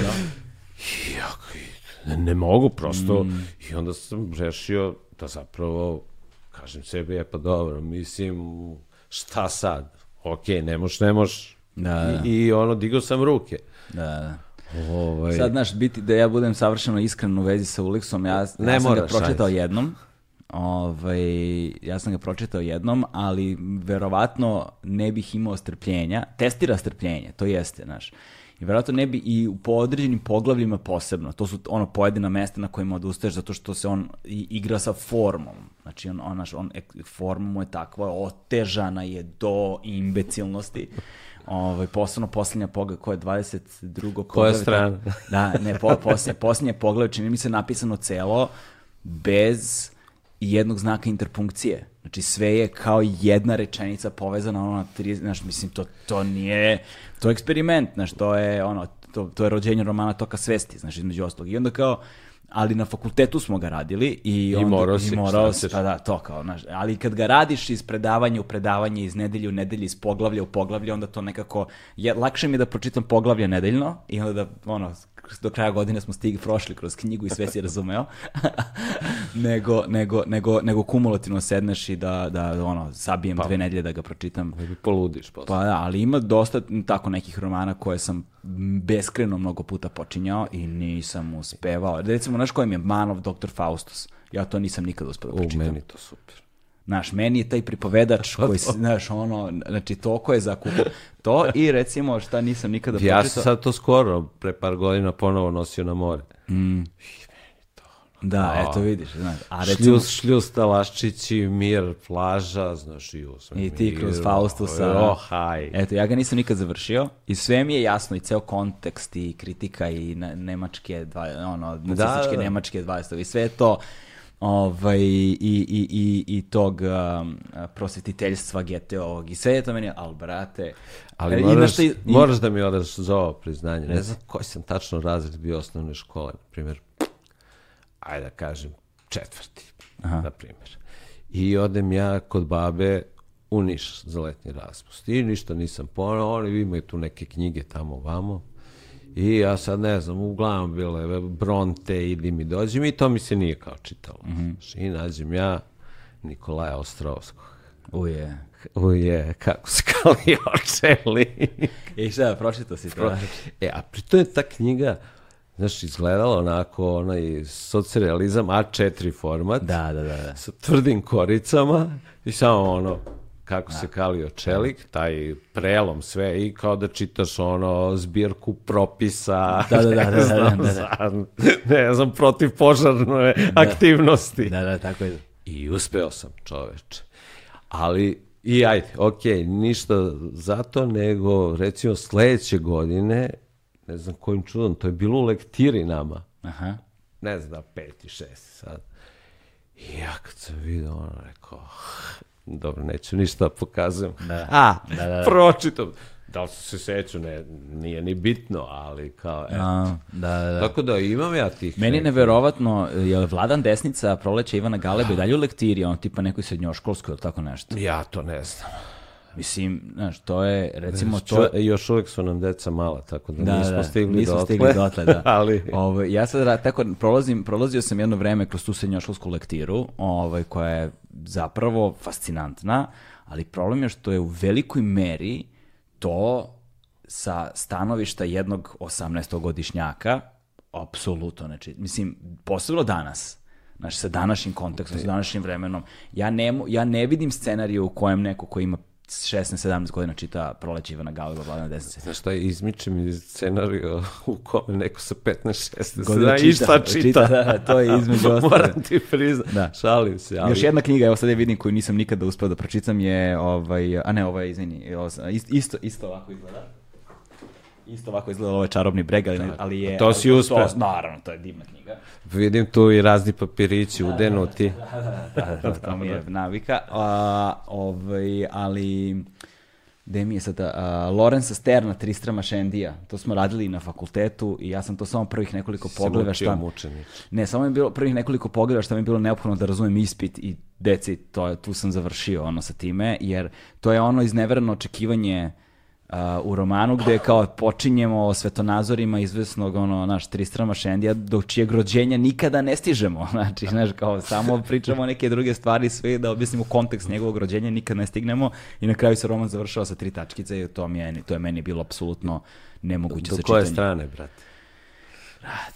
Ne, ne mogu, prosto. I onda sam rešio da zapravo kažem sebi, je pa dobro, mislim, šta sad? Ok, ne moš, ne moš. Da, da. I, I ono, digao sam ruke. Da, da. Ovaj, Sad, znaš, biti da ja budem savršeno iskren u vezi sa Ulixom, ja, Ne ja sam ga moraš, pročitao ajde. jednom, ovaj, ja sam ga pročitao jednom, ali verovatno ne bih imao strpljenja, testira strpljenje, to jeste, znaš. I verovatno ne bi i po određenim poglavljima posebno, to su ono pojedina mesta na kojima odustaješ zato što se on igra sa formom. Znači on, on, on ek- forma mu je takva, otežana je do imbecilnosti. Ovaj posebno posljednja pogled koja je 22. Koja strana? Da, ne, po, posljednje, posljednje poglavlje, čini mi se napisano celo, bez jednog znaka interpunkcije. Znači sve je kao jedna rečenica povezana ono na tri, znaš, mislim, to, to nije, to je eksperiment, znaš, to je ono, to, to je rođenje romana Toka svesti, znaš, između ostalog. I onda kao, ali na fakultetu smo ga radili i, onda, morao si, i morao si, pa da, to kao, znaš, ali kad ga radiš iz predavanja u predavanje, iz nedelje u nedelje, iz poglavlja u poglavlje, onda to nekako, je, lakše mi je da pročitam poglavlje nedeljno i onda da, ono, do kraja godine smo stigli, prošli kroz knjigu i sve si razumeo, nego, nego, nego, nego kumulativno sedneš i da, da ono, sabijem dve nedelje da ga pročitam. Ne bi poludiš posle. Pa da, ali ima dosta tako nekih romana koje sam beskreno mnogo puta počinjao i nisam uspevao. Recimo, znaš kojim je Manov Dr. Faustus? Ja to nisam nikada uspeo da U, pročitam. meni to super. Znaš, meni je taj pripovedač koji, znaš, ono, znači, toliko je zakupio. To i recimo šta nisam nikada Ja pročitao. sam sad to skoro, pre par godina, ponovo nosio na more. Da, eto vidiš, znaš. A recimo, Šljus, šljus, talaščići, mir, plaža, znaš, i usme. I ti kroz Faustusa. Oh, haj. Eto, ja ga nisam nikad završio i sve mi je jasno i ceo kontekst i kritika i ne- nemačke, dva, ono, nacističke da. nemačke 20. i sve je to ovaj, i, i, i, i tog um, prosvetiteljstva GTO-ovog i sve je to meni, ali brate, Ali e, moraš, i- moraš da mi odaš za ovo priznanje. Ne znam koji sam tačno razred bio osnovne škole, na primjer, ajde da kažem, četvrti, na primjer. I odem ja kod babe u Niš za letnji raspust. I ništa nisam ponao, oni imaju tu neke knjige tamo vamo. I ja sad ne znam, uglavnom bile Bronte, idi mi dođi mi, to mi se nije kao čitalo. Znaš, I nađem ja Nikolaja Ostrovskog. Uje. Uje, kako skali očeli. I šta, pročitao si to? E, a pritom je ta knjiga, znaš, izgledala onako, onaj socrealizam A4 format, Da, da, da. da. sa tvrdim koricama i samo ono, kako se kalio čelik, taj prelom sve i kao da čitaš ono zbirku propisa, Da, da, da, ne da, da, znam, da, da. za- ne znam, protiv požarne aktivnosti. Da, da, tako je. I uspeo sam, čoveče. Ali, i ajde, ok, ništa zato, nego recimo sledeće godine, ne znam kojim čudom, to je bilo u lektiri nama, Aha. ne znam, peti, šesti sad. I ja kad sam vidio, ono, rekao, dobro, neću ništa da pokazujem. Da. A, Da, da, da. pročitam. Da li se seću, ne, nije ni bitno, ali kao, e. A, da, da, da. Tako da imam ja tih. Meni je neverovatno, je li Vladan Desnica proleće Ivana Galebe dalje u lektiri, on tipa nekoj srednjoškolskoj ili tako nešto. Ja to ne znam. Mislim, znaš, to je, recimo, to... Još uvek su nam deca mala, tako da, Da, nismo da, stigli nismo dotle. stigli dotle, da. ali, Ovaj, ja sad tako prolazim, prolazio sam jedno vreme kroz tu srednjoškolsku lektiru, ovaj, koja je zapravo fascinantna, ali problem je što je u velikoj meri to sa stanovišta jednog 18-godišnjaka, apsolutno, znači, mislim, posebno danas, znači, sa današnjim kontekstom, sa današnjim vremenom, ja ne, ja ne vidim scenariju u kojem neko ko ima 16-17 godina čita proleće Ivana Galeba, Vladana Desnice. znaš šta, izmiče mi scenariju u kome neko sa 15-16 Godina i šta čita. da, da, to je između ostalog. Moram ti priznat, Da. šalim se. Ali, Još jedna knjiga, evo sad je vidim koju nisam nikada uspeo da pročitam je, ovaj, a ne, ovaj, izvini, isto, isto ovako izgleda. Isto ovako izgleda ovo je čarobni breg, ali, ne- ali je... to si uspeo. Naravno, to je divna knjiga. Vidim tu i razni papirići udenuti. Da, da, to mi je navika. A, ovaj, ali... Gde mi je sada? A, Lorenza Sterna, Tristrama Šendija. To smo radili na fakultetu i ja sam to samo prvih nekoliko pogleda šta... mučenič. Ne, samo mi je bilo prvih nekoliko pogleda šta mi je bilo neophodno da razumem ispit i deci, to je, tu sam završio ono sa time, jer to je ono iznevereno očekivanje a, u romanu gde kao počinjemo o svetonazorima izvesnog ono naš Tristrama Šendija do čijeg rođenja nikada ne stižemo. Znači, znaš, kao samo pričamo neke druge stvari sve da objasnimo kontekst njegovog rođenja nikad ne stignemo i na kraju se roman završava sa tri tačkice i to mi je to je meni bilo apsolutno nemoguće Do za koje čitanje. strane, brate?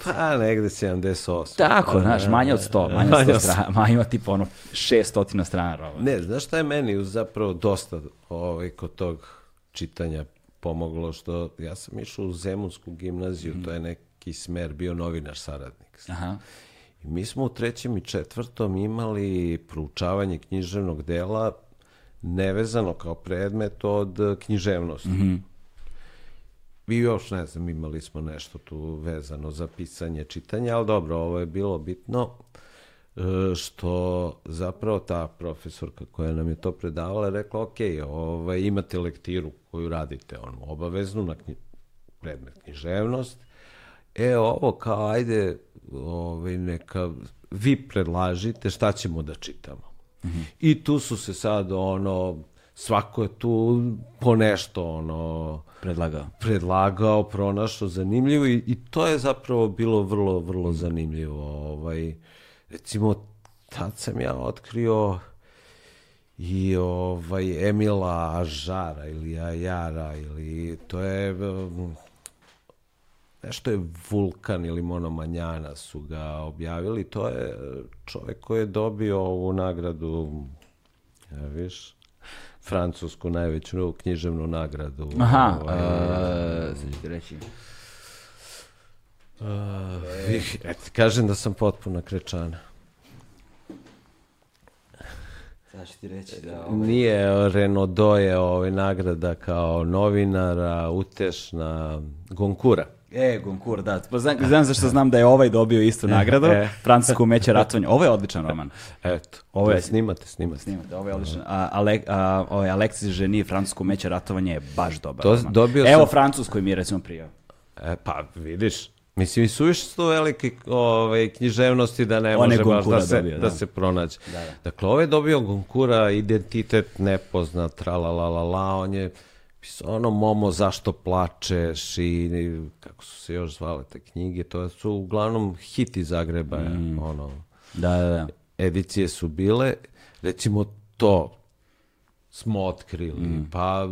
Pa, negde 78. Tako, znaš, manje od 100, manje od 100 Manje od strana, manje od tipa ono 600 strana romana. Ne, znaš šta je meni zapravo dosta ovaj, kod tog čitanja pomoglo, što ja sam išao u Zemunsku gimnaziju, to je neki smer, bio novinar saradnik. Aha. I mi smo u trećem i četvrtom imali proučavanje književnog dela nevezano kao predmet od književnosti. I još, ne znam, imali smo nešto tu vezano za pisanje, čitanje, ali dobro, ovo je bilo bitno što zapravo ta profesorka koja nam je to predavala je rekla, ok, ovaj, imate lektiru koju radite on, obaveznu na knji, predmet književnost, e ovo kao ajde ovaj, neka vi predlažite šta ćemo da čitamo. I tu su se sad ono, svako je tu po nešto ono, Predlagao. predlagao, pronašao zanimljivo i, i to je zapravo bilo vrlo, vrlo zanimljivo. Ovaj, recimo, tad sam ja otkrio i ovaj Emila Ažara ili Ajara ili to je nešto je Vulkan ili Monomanjana su ga objavili. To je čovek koji je dobio ovu nagradu, ja viš, francusku najveću književnu nagradu. Aha, Ovaj, ti reći. Ih, eto, kažem da sam potpuno krečana. Ću ti reći da... Nije Renaudot je ovaj nagrada kao novinara, utešna, Gonkura. E, Goncourt, da. Pa znam, znam zašto znam da je ovaj dobio istu nagradu, e. Francusko umeće ratovanja. Ovo je odličan roman. Eto, Ovo je- snimate, snimate. Snimate, ovo je odličan. A, Ale, a, ovaj Aleksis Ženi, Francusko umeće ratovanja je baš dobar To roman. dobio Evo sam- Francuskoj mi je recimo prijao. E, pa, vidiš. Mislim, i suviše su to velike ovaj, književnosti da ne može baš da se, dobio, da. da. se pronađe. Da, da. Dakle, ovo je dobio Gonkura, identitet nepoznat, tralalala, on je pisao ono Momo, zašto plačeš i, i kako su se još zvale te knjige, to su uglavnom hit iz Zagreba, Mm. ono, Da, da, da. edicije su bile, recimo to smo otkrili, Mm. pa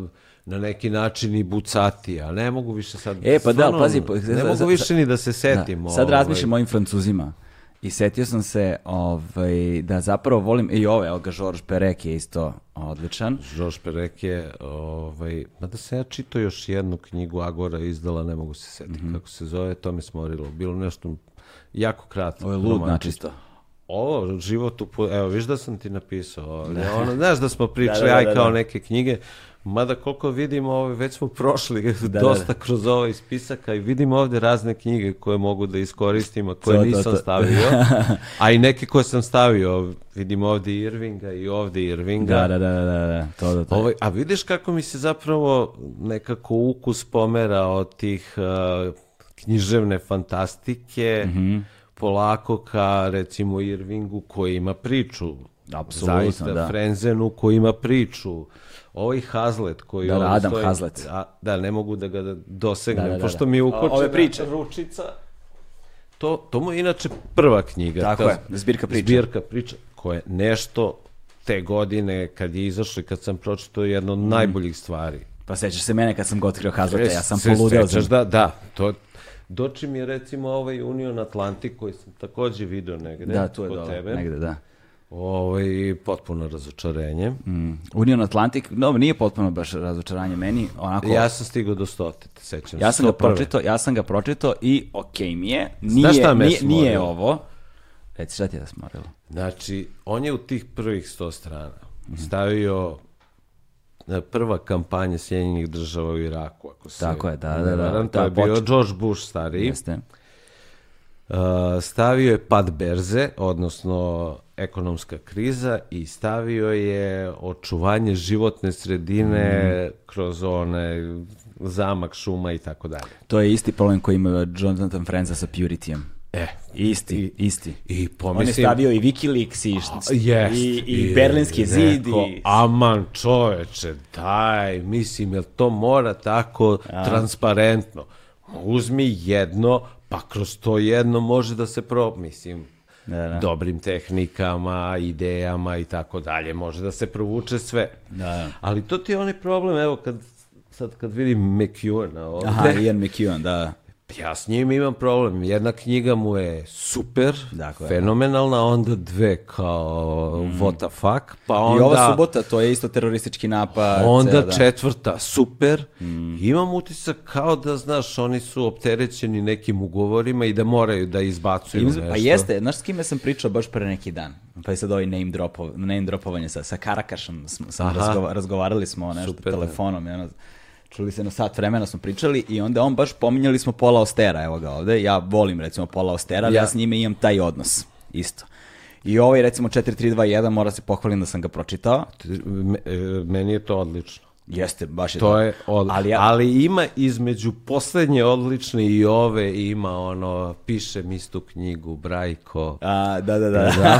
na neki način i Bucati, a ne mogu više sad... E, pa da, stvarno, pazi, pa- Ne mogu više ni da se Da. setim. Sad ovaj. razmišljam o ovim francuzima. I setio sam se ovaj, da zapravo volim, i ove, evo ga, Georges Perec je isto odličan. Georges Perec je, ovaj, mada sam ja čitao još jednu knjigu Agora izdala, ne mogu se setiti Mhm. kako se zove, to me smorilo. Bilo nešto jako kratko. Ovo je lud načisto. Ovo, život u... Evo, viš da sam ti napisao ovdje. Ono, znaš da smo pričali, Da, da, da, aj da, kao da. neke knjige. Mada koliko vidimo, ovaj, već smo prošli da, dosta da. kroz ovaj spisaka i vidimo ovdje razne knjige koje mogu da iskoristim, a koje To, to, nisam to. stavio. A i neke koje sam stavio. Vidimo ovdje Irvinga i ovdje Irvinga. Da, da, da, da, da, da, to, da, to. Ovaj, a vidiš kako mi se zapravo nekako ukus pomera od tih uh, književne fantastike polako ka recimo Irvingu koji ima priču. Apsolutno, Zaista, da. Frenzenu koji ima priču. Ovaj Hazlet koji Da, da, ovdje Adam stoji- Hazlet. A, da, ne mogu da ga dosegnem, Da, da, da, pošto da. mi je ukočena ove priče. ručica. To, to mu je inače prva knjiga. Tako ta je, zbirka priča. Zbirka priča koja je nešto te godine kad je izašlo i kad sam pročitao jedno od najboljih stvari. Pa sećaš se mene kad sam ga otkrio Hazleta, ja sam Se poludeo za sećaš da, da, to Doći mi je recimo ovaj Union Atlantic koji sam takođe video negde Da, tu je kod dole, tebe. negde, da. Ovaj, potpuno razočarenje. Mm. Union Atlantic, no, nije potpuno baš razočaranje meni, onako... Ja sam stigao do stote, sećam Ja sam ga 101.. pročitao, ja sam ga pročitao i okej mi je. Nije, Znaš šta me nije, nije ovo. Reci šta ti je da smorilo? Znači, on je u tih prvih 100 strana stavio prva kampanja Sjedinjenih država u Iraku, ako se Tako je, da, da, da. varam, to Da, je bio George Bush stariji. Jeste. Uh, stavio je pad berze, odnosno ekonomska kriza i stavio je očuvanje životne sredine Mhm. kroz one zamak šuma i tako dalje. To je isti problem koji ima Jonathan Frenza sa Puritijem. E, Isti, isti. i On je pomislim... stavio i Wikileaks i, št- Jest, i, i, Berlinski zid neko, i... Aman čoveče, daj, mislim, jel to mora tako transparentno? Uzmi jedno, pa kroz to jedno može da se pro... Mislim, Da, da. dobrim tehnikama, idejama i tako dalje, može da se provuče sve. Da, da. Ali to ti je onaj problem, evo, kad, sad kad vidim McEwana ovde, Aha, Ian McEwan, da. Ja s njim imam problem. Jedna knjiga mu je super, Dakle. fenomenalna, onda dve kao what the fuck, pa onda... Mm. I ova subota, to je isto teroristički napad. Onda dan. četvrta, super. Imam utisak kao da, znaš, oni su opterećeni nekim ugovorima i da moraju da izbacuju Im- nešto. Pa jeste, znaš s kime sam pričao baš pre neki dan? Pa je sad ovaj name, dropo, name dropovanje sa, sa Karakašom, smo, sam razgovarali smo nešto Super, da. telefonom, ono, čuli se na sat vremena smo pričali i onda on baš pominjali smo Pola Ostera, evo ga ovde, ja volim recimo Pola Ostera, ali ja, Ja- s njime imam taj odnos, isto. I ovaj recimo 4321 mora se pohvalim da sam ga pročitao. Me- e, Meni je to odlično. Jeste, baš je To je odlično. Ali Ali, ja- ima između poslednje odlične i ove ima ono, pišem istu knjigu, Brajko. A, da, da, da.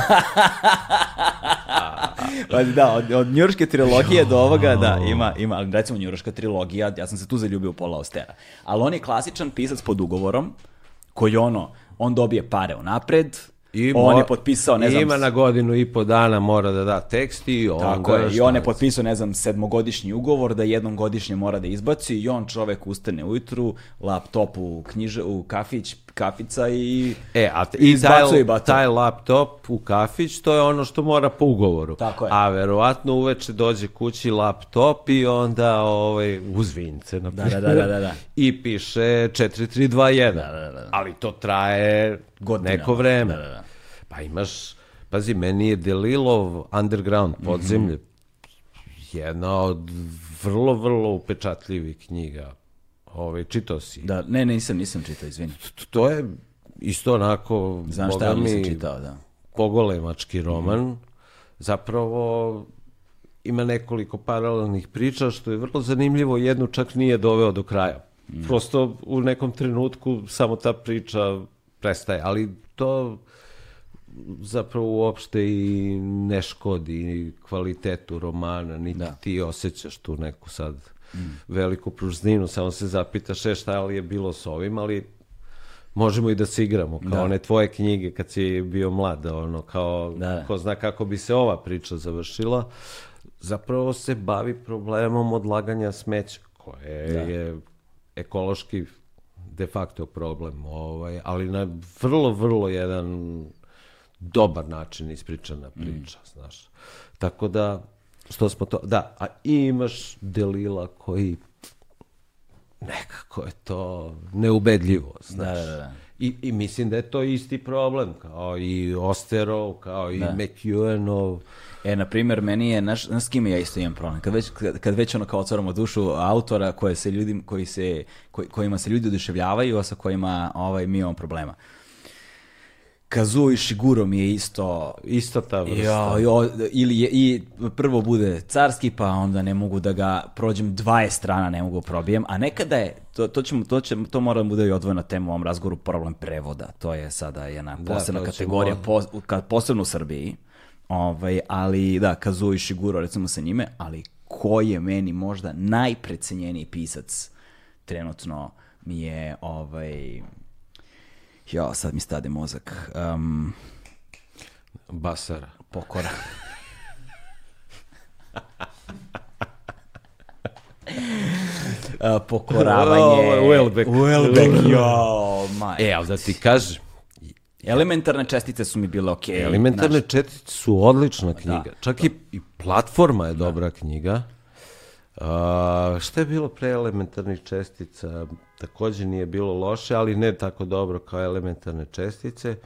Pa da, od, od njurške trilogije do ovoga, da, ima, ima, ali recimo njurška trilogija, ja sam se tu zaljubio u Pola Ostera. Ali on je klasičan pisac pod ugovorom, koji ono, on dobije pare unapred, I on je potpisao, ne znam, Ima na godinu i po dana mora da da tekst i on Tako je, i on je potpisao, ne znam, sedmogodišnji ugovor da jednom godišnje mora da izbaci i on čovek ustane ujutru, laptop u, knjiže, u kafić, kafica i... E, a t- I taj, taj laptop u kafić, to je ono što mora po ugovoru. Tako je. A verovatno uveče dođe kući laptop i onda ovaj, uz vince, na Da, da, da, da, da, da. I piše 4321. Da, da, da. Ali to traje Godinama. neko vreme. Da, da, da. Pa imaš, pazi, meni je Delilov Underground, podzemlje, jedna od vrlo, vrlo upečatljivih knjiga. Ove, čitao si. Da, ne, ne, nisam, nisam čitao, izvini. To je isto onako, Znam šta, ali nisam čitao, da. pogolemački roman. Zapravo ima nekoliko paralelnih priča, što je vrlo zanimljivo, jednu čak nije doveo do kraja. Prosto u nekom trenutku samo ta priča prestaje, ali to zapravo uopšte i ne škodi kvalitetu romana, niti Da. ti osjećaš tu neku sad veliku pružninu, samo se zapitaš e, šta li je bilo s ovim, ali možemo i da se igramo, kao Da. one tvoje knjige kad si bio mlad, ono, kao Da. ko zna kako bi se ova priča završila, zapravo se bavi problemom odlaganja smeća, koje Da. je ekološki de facto problem, ovaj, ali na vrlo, vrlo jedan dobar način ispričana priča, znaš. Tako da, što smo to, da, a imaš Delila koji nekako je to neubedljivo, znaš. Da, da, da. I, I mislim da je to isti problem, kao i Osterov, kao i Da. McEwenov. E, na primjer, meni je, naš, s kime ja isto imam problem? Kad već, kad, kad već ono kao otvaramo dušu autora koje se ljudi, koji se, koji, kojima se ljudi oduševljavaju, a sa kojima ovaj, mi imamo problema. Kazuo Ishiguro mi je isto... Ista ta vrsta. Jo, jo, ili je, i prvo bude carski, pa onda ne mogu da ga prođem 20 strana, ne mogu probijem, a nekada je, to, to, ćemo, to, će, to mora da bude i odvojena tema u ovom razgovoru, problem prevoda. To je sada jedna Da, posebna ćemo- kategorija, ka- posebno u Srbiji. Ovaj, ali da, Kazuo Ishiguro, recimo sa njime, ali ko je meni možda najprecenjeniji pisac trenutno mi je ovaj... Jo, sad mi stade mozak. Um, Basara. pokora. Uh, pokoravanje. Je Welbeck. Welbeck, jo, maj. E, ali da ti kažem, Elementarne čestice su mi bile okej. Elementarne znaš. četice su odlična knjiga. Čak i, i platforma je dobra knjiga. A, šta je bilo pre elementarnih čestica? Takođe nije bilo loše, ali ne tako dobro kao elementarne čestice.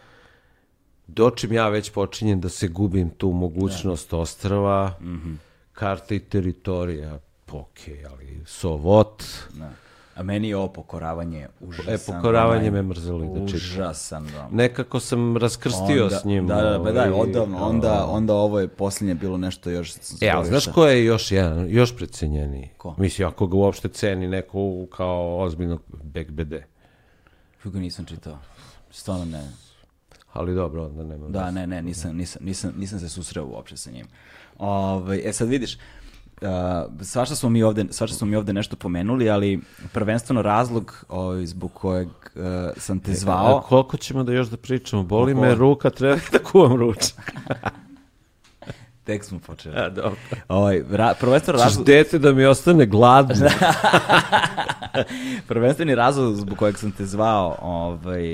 Dočim ja već počinjem da se gubim tu mogućnost ostrava, karta i teritorija, ok, ali sovot, Da. A meni je ovo pokoravanje užasan. E, pokoravanje me mrzelo i da čitam. Užasan roman. nekako sam raskrstio Onda- s njim. Da, da, da, da, ovaj, odavno. Onda, onda ovo je posljednje bilo nešto još... E, ali znaš ko je još jedan, još precenjeniji? Ko? Mislim, ako ga uopšte ceni neko kao ozbiljnog BD. Kako nisam čitao. Stvarno ne. Ali dobro, onda nema. Da, ne, ne, nisam, nisam, nisam, nisam se susreo uopće sa njim. Ovaj, e sad vidiš, uh, svašta smo mi ovde, svašta smo mi ovde nešto pomenuli, ali prvenstveno razlog ovaj, zbog kojeg uh, sam te A zvao, koliko ćemo da još da pričamo? Boli Koliko? me ruka, treba da kuvam ručak. tek smo počeli. A, dobro. Ovaj, ra, prvenstveno Češ razlog, dete da mi ostane gladno. prvenstveni razlog zbog kojeg sam te zvao ovaj,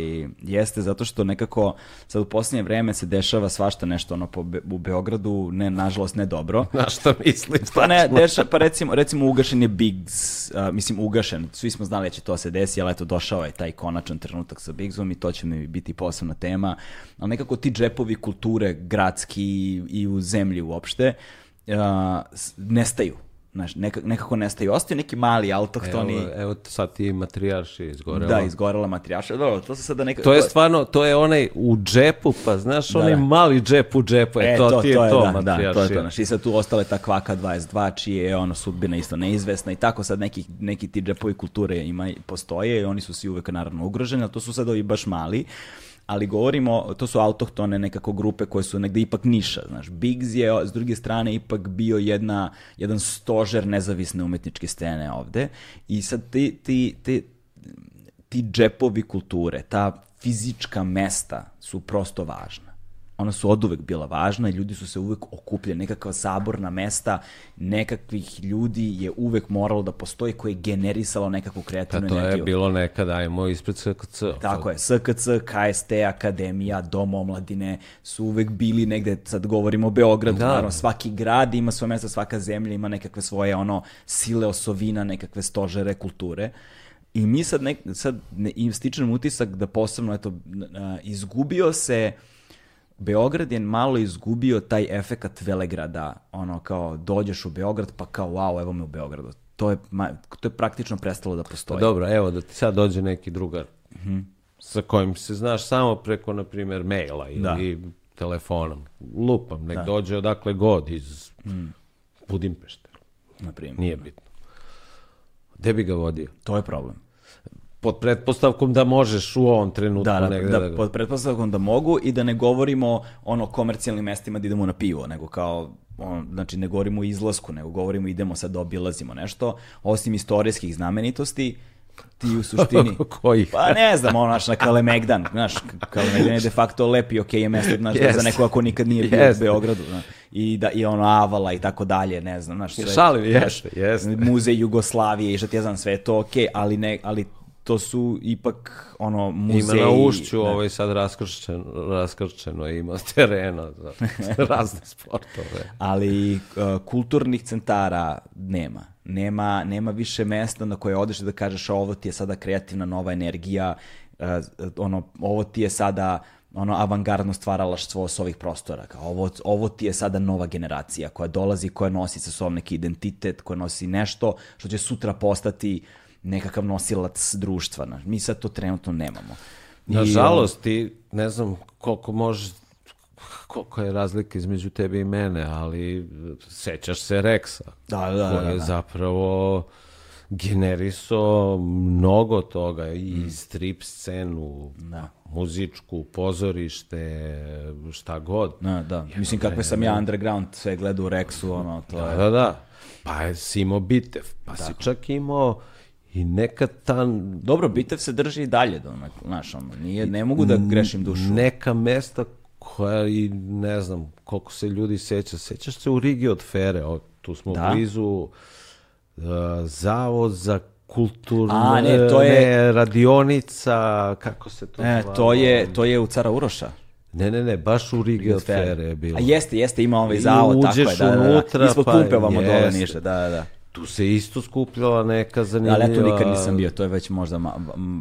jeste zato što nekako sad u posljednje vreme se dešava svašta nešto ono po, Be- u Beogradu, ne, nažalost ne dobro. Na šta mislim? Pa ne, deša, pa recimo, recimo ugašen je Biggs, uh, mislim ugašen, svi smo znali da će to se desi, ali eto došao je taj konačan trenutak sa Biggsom i to će mi biti posebna tema, ali nekako ti džepovi kulture gradski i u zemlji uopšte uh, nestaju. Znaš, nekako, nekako nestaju. Ostaju neki mali autohtoni, Evo, evo sad ti matrijarši izgorela. da, izgorela matrijaša. Dobro, to se sada nekako... To je stvarno, to je onaj u džepu, pa znaš, onaj da. mali džep u džepu, e, to, ti je to, da, da, matrijaršija. to je to. Znaš, I sad tu ostale ta kvaka 22, čije je ono sudbina isto neizvesna i tako sad neki, neki ti džepovi kulture ima, postoje i oni su svi uvek naravno ugroženi, ali to su sad ovi baš mali. Ali govorimo, to su autohtone nekako grupe koje su negde ipak niša, znaš. Biggs je s druge strane ipak bio jedna, jedan stožer nezavisne umetničke scene ovde i sad ti, ti, ti, ti džepovi kulture, ta fizička mesta su prosto važna. Ona su oduvek bila važna i ljudi su se uvek okupljali. Nekakva saborna mesta nekakvih ljudi je uvek moralo da postoji koje je generisalo nekakvu Pa kreativnu to je energiju. bilo nekada, ajmo ispred SKC. Tako je, SKC, KST, Akademija, Dom omladine su uvek bili negde, sad govorimo o Beogradu, Da. naravno svaki grad ima svoje mesto, svaka zemlja ima nekakve svoje ono sile osovina, nekakve stožere kulture. I mi sad, nek, sad ne, stičem utisak da posebno, eto, izgubio se, Beograd je malo izgubio taj efekat Velegrada, ono kao dođeš u Beograd pa kao wow, evo me u Beogradu. To je, to je praktično prestalo da Pa postoji. dobro, evo da ti sad dođe neki drugar sa kojim se znaš samo preko, na primjer, maila ili telefonom. Lupam, nek dođe odakle god iz Budimpešte. na primjer. Nije bitno. Gde bi ga vodio? To je problem. Pod pretpostavkom da možeš u ovom trenutku Da, da, negde da, da ga- pod pretpostavkom da mogu i da ne govorimo ono komercijalnim mestima da idemo na pivo, nego kao on, znači ne govorimo o izlasku, nego govorimo idemo sad da obilazimo nešto, osim istorijskih znamenitosti, ti u suštini... Kojih? Pa ne znam, ono, znaš, na Kalemegdan, znaš, Kalemegdan je de facto lepi, ok, je mesto, znaš, Jeste. za nekoga ko nikad nije bio Jeste. u Beogradu, znaš, i, da, i ono, Avala i tako dalje, ne znam, znaš, sve, Šalim, jeste, jeste. muzej Jugoslavije i šta ti ja znam, sve je to ok, ali, ne, ali to su ipak, ono, muzeji... Ima na ušću da. ovaj sad raskršćeno, raskršćeno ima terena za razne sportove. ali uh, kulturnih centara nema. Nema, nema više mesta na koje odeš da kažeš ovo ti je sada kreativna nova energija, uh, ono, ovo ti je sada ono avangardno stvaralaštvo s ovih prostora. Kao ovo, ovo ti je sada nova generacija koja dolazi, koja nosi sa sobom neki identitet, koja nosi nešto što će sutra postati nekakav nosilac društva. Mi sad to trenutno nemamo. I, Nažalost, ti ne znam koliko može koliko je razlika između tebe i mene, ali sećaš se Rexa, Da, da, da, koji je da. zapravo generisao mnogo toga i strip scenu, muzičku, pozorište, šta god. Da, da. Mislim, kakve sam ja underground sve gledao u Rexu, ono, to Da, je... da, da. Pa je si imao Bitev, pa si čak imao i neka ta Dobro, Bitev se drži i dalje, do, znaš, ono, nije, ne mogu da grešim dušu. neka mesta koja i ne znam koliko se ljudi seća. Sećaš se u Rigi od Fere, o, tu smo Da. blizu uh, Zavod za kulturno, A, ne, to je- ne, radionica, kako se to E, to je, to je u Cara Uroša. Ne, ne, ne, baš u Rigi od Fere je bilo. A jeste, jeste, ima ovaj zavod, tako je, da, da, da. unutra, Ispod pa pumpe vamo dole jeste. niše, da, da, da. Tu se isto skupljala neka zanimljiva... Ali ja tu nikad nisam bio, to je već možda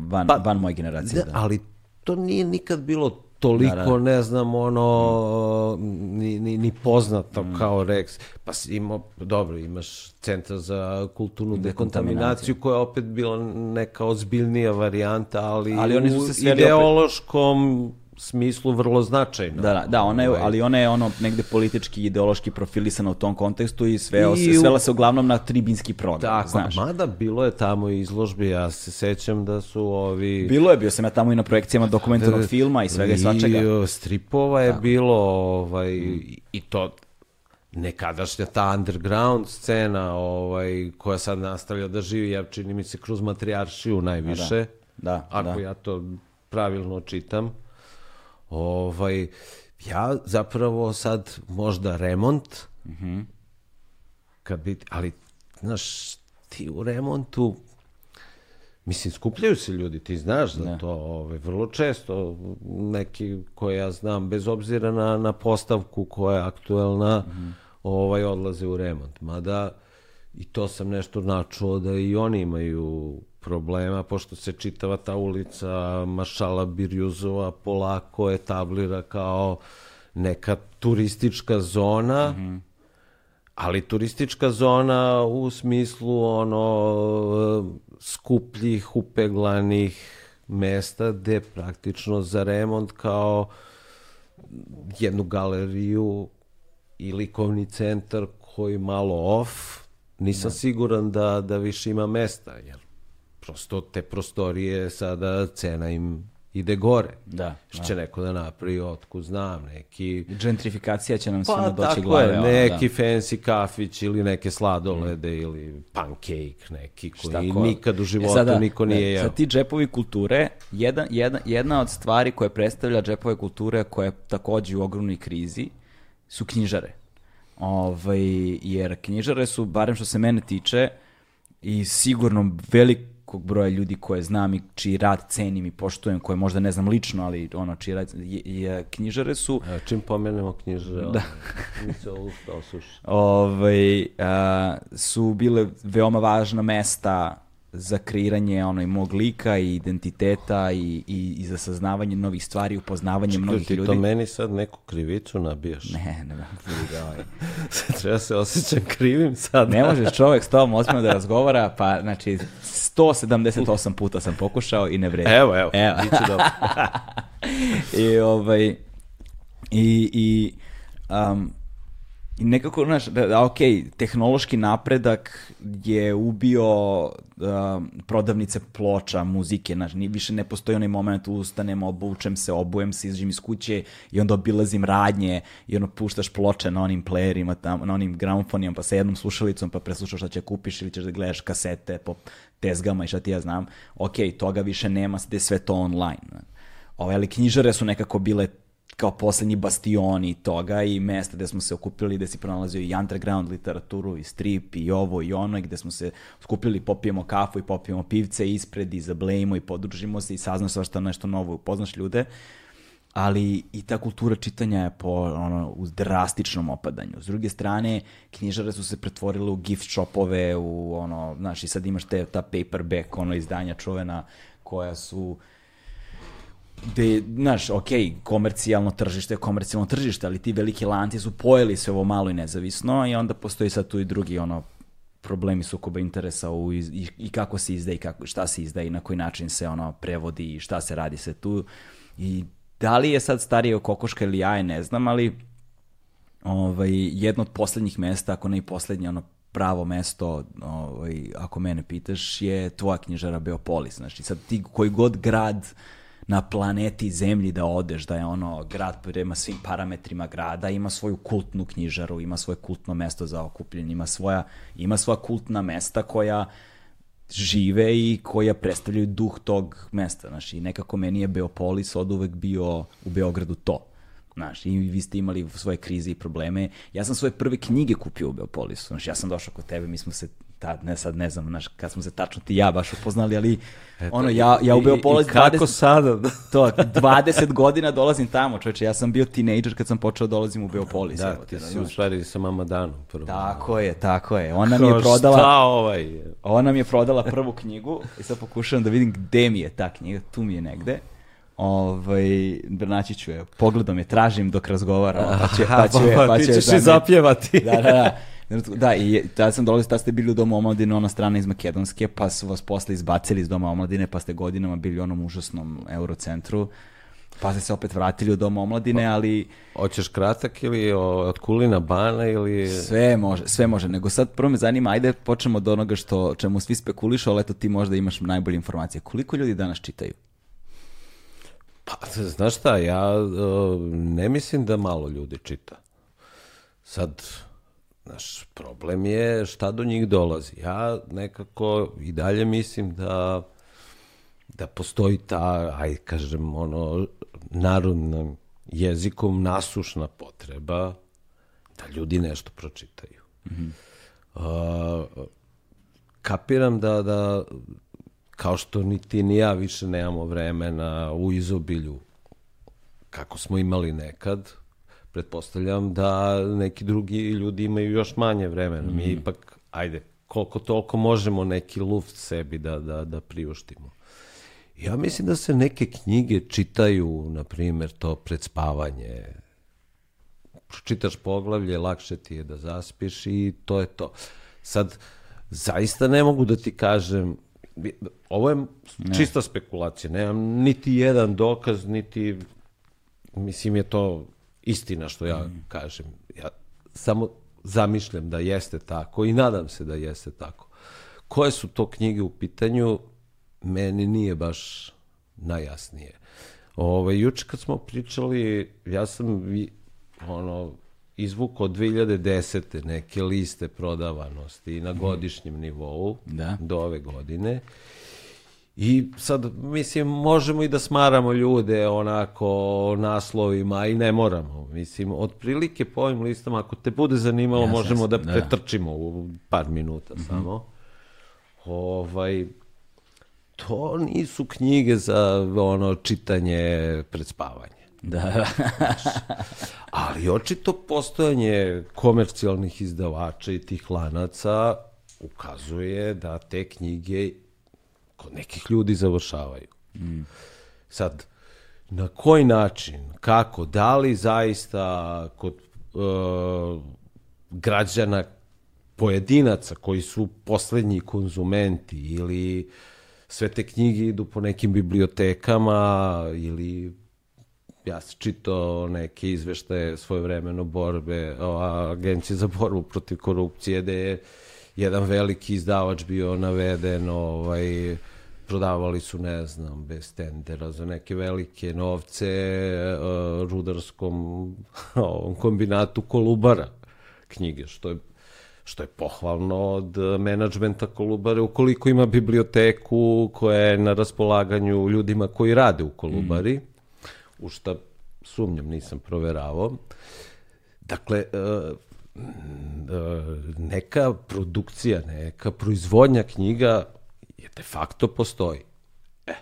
van, van moje generacije. Da, Da, ali to nije nikad bilo toliko, ne znam, ono, ni, ni, ni poznato Mm. kao Rex. Pa si imao, dobro, imaš centar za kulturnu Dekontaminaciju. koja je opet bila neka ozbiljnija varijanta, ali, Ali oni su u se opet- ideološkom smislu vrlo značajno. Da, da, da, ona je, Ovaj, ali ona je ono negde politički, ideološki profilisana u tom kontekstu i sve, I u- svela se uglavnom na tribinski program, Tako, znaš. mada bilo je tamo izložbi, ja se sećam da su ovi... Bilo je, bio sam ja tamo i na projekcijama dokumentarnog filma i svega i svačega. I stripova je bilo, ovaj, i to nekadašnja ta underground scena ovaj, koja sad nastavlja da živi, ja čini mi se kroz matrijaršiju najviše, Da, ako da. ja to pravilno čitam. Ovaj, ja zapravo sad možda remont, Mhm. kad bi, ali, znaš, ti u remontu, Mislim, skupljaju se ljudi, ti znaš za to, ovaj, vrlo često neki koje ja znam, bez obzira na, na postavku koja je aktuelna, ovaj, odlaze u remont. Mada i to sam nešto načuo da i oni imaju problema, pošto se čitava ta ulica Mašala Birjuzova polako etablira kao neka turistička zona, ali turistička zona u smislu ono skupljih, upeglanih mesta gde praktično za remont kao jednu galeriju i likovni centar koji malo off, nisam siguran da, da više ima mesta, jer prosto te prostorije sada cena im ide gore. Da, Što će neko da napravi, otkud znam, neki... Gentrifikacija će nam Pa doći tako glave. ono, neki da. fancy kafić ili neke sladolede ili pancake neki koji Šta ko- nikad u E, životu sada, niko nije ne, jeo. Sad ti džepovi kulture, jedan, jedna, jedna od stvari koje predstavlja džepove kulture koja je takođe u ogromnoj krizi su knjižare. Ovaj, jer knjižare su, barem što se mene tiče, i sigurno velikog broja ljudi koje znam i čiji rad cenim i poštujem, koje možda ne znam lično, ali ono, čiji rad, je, je, knjižare su Evo, čim pomenemo knjižare, da. mi se usta osuši. ovaj, a, su bile veoma važna mesta za kreiranje onoj mog lika i identiteta i, i, i za saznavanje novih stvari, upoznavanje mnogih Ti ljudi. to meni sad neku krivicu nabijaš. Ne, ne, ne, ga, ovaj. Treba se osjećam krivim sad. ne možeš čovjek s tobom ozbiljno da razgovara, pa znači 178 puta sam pokušao i ne vredi. Evo, evo, Evo. biće dobro. I ovaj i i um, i nekako, znaš, da, da, ok, tehnološki napredak je ubio um, prodavnice ploča, muzike, znaš, ni, više ne postoji onaj moment, ustanem, obučem se, obujem se, izađem iz kuće i onda obilazim radnje i ono puštaš ploče na onim playerima, tam, na onim gramofonima, pa sa jednom slušalicom, pa preslušaš šta će kupiš ili ćeš da gledaš kasete po tezgama i šta ti ja znam. Ok, toga više nema, sve to online. Ove, ali knjižare su nekako bile kao poslednji bastioni toga i mesta gde smo se okupili, gde si pronalazio i underground literaturu i strip i ovo i ono i gde smo se skupili, popijemo kafu i popijemo pivce ispred i zablejimo i podružimo se i saznaš svašta nešto novo, upoznaš ljude ali i ta kultura čitanja je po ono u drastičnom opadanju. S druge strane, knjižare su se pretvorile u gift shopove, u ono, znaš, i sad imaš te, ta paperback, ono izdanja čuvena koja su gde, znaš, ok, komercijalno tržište je komercijalno tržište, ali ti veliki lanci su pojeli sve ovo malo i nezavisno i onda postoji sad tu i drugi ono problemi sukoba interesa u i, i kako se izdaje i kako, šta se izdaje i na koji način se ono prevodi i šta se radi se tu i da li je sad starije kokoška ili jaje, ne znam, ali ovaj, jedno od poslednjih mesta, ako ne i poslednje, ono pravo mesto, ovaj, ako mene pitaš, je tvoja knjižara Beopolis. Znači, sad ti koji god grad na planeti Zemlji da odeš, da je ono grad prema svim parametrima grada, ima svoju kultnu knjižaru, ima svoje kultno mesto za okupljenje, ima svoja, ima svoja kultna mesta koja žive i koja predstavljaju duh tog mesta. Znaš, i nekako meni je Beopolis od uvek bio u Beogradu to. Znaš, i vi ste imali svoje krize i probleme. Ja sam svoje prve knjige kupio u Beopolisu. Znaš, ja sam došao kod tebe, mi smo se tad, ne sad, ne znam, znaš, kad smo se tačno ti i ja baš upoznali, ali ono, ja, ja u I- Beopolis I, kako 20 sada? to, 20 godina dolazim tamo, čoveče, ja sam bio tinejdžer kad sam počeo da dolazim u Beopolis. Da, evo ti si u stvari sa mama Danom prvo. Tako je, tako je. Ona mi je prodala... Šta ovaj? Ona mi je prodala prvu knjigu i sad pokušavam da vidim gde mi je ta knjiga, tu mi je negde. Ovaj, naći ću je, pogledom je, tražim dok razgovaramo, pa će, pa će, pa ti će ćeš da i zapjevati. Da, da, da. Da, i tada sam dolazio, tada ste bili u Domu omladine, ona strana iz Makedonske, pa su vas posle izbacili iz Doma omladine, pa ste godinama bili u onom užasnom eurocentru. Pa ste se opet vratili u dom omladine, ali... Hoćeš kratak ili od kulina bana ili... Sve može, sve može. Nego sad prvo me zanima, ajde počnemo od onoga što, čemu svi spekulišu, ali eto ti možda imaš najbolje informacije. Koliko ljudi danas čitaju? Pa, znaš šta, ja uh, ne mislim da malo ljudi čita. Sad, naš problem je šta do njih dolazi. Ja nekako i dalje mislim da da postoji ta, aj kažem, ono, narodnom jezikom nasušna potreba da ljudi nešto pročitaju. Mm -hmm. uh, kapiram da, da kao što ni ti ni ja više nemamo vremena u izobilju kako smo imali nekad, pretpostavljam da neki drugi ljudi imaju još manje vremena. Mm. Mi ipak, ajde, koliko toliko možemo neki luft sebi da, da, da priuštimo. Ja mislim da se neke knjige čitaju, na primjer, to pred spavanje. Pročitaš poglavlje, lakše ti je da zaspiš i to je to. Sad, zaista ne mogu da ti kažem, ovo je ne. čista spekulacija, nemam niti jedan dokaz, niti, mislim je to istina što ja mm. kažem. Ja samo zamišljam da jeste tako i nadam se da jeste tako. Koje su to knjige u pitanju, meni nije baš najjasnije. Ove, ovaj, juče kad smo pričali, ja sam ono, izvukao 2010. neke liste prodavanosti na mhm. godišnjem nivou da. do ove godine. I sad, mislim, možemo i da smaramo ljude onako naslovima i ne moramo. Mislim, otprilike po ovim listama, ako te bude zanimalo, ja, možemo da, da pretrčimo u par minuta mm -hmm. samo. Ovaj, to nisu knjige za ono čitanje pred spavanje. Da. ali očito postojanje komercijalnih izdavača i tih lanaca ukazuje da te knjige kod nekih ljudi završavaju. Mm. Sad, na koji način, kako, da li zaista kod uh, građana pojedinaca koji su poslednji konzumenti ili sve te knjige idu po nekim bibliotekama ili ja sam čitao neke izveštaje svojevremeno borbe o agencije za borbu protiv korupcije gde je jedan veliki izdavač bio naveden ovaj prodavali su, ne znam, bez tendera za neke velike novce uh, rudarskom ovom kombinatu Kolubara knjige, što je što je pohvalno od menadžmenta Kolubare, ukoliko ima biblioteku koja je na raspolaganju ljudima koji rade u Kolubari, mm. U šta sumnjam nisam proveravao. Dakle, uh, neka produkcija, neka proizvodnja knjiga je de facto postoji. E,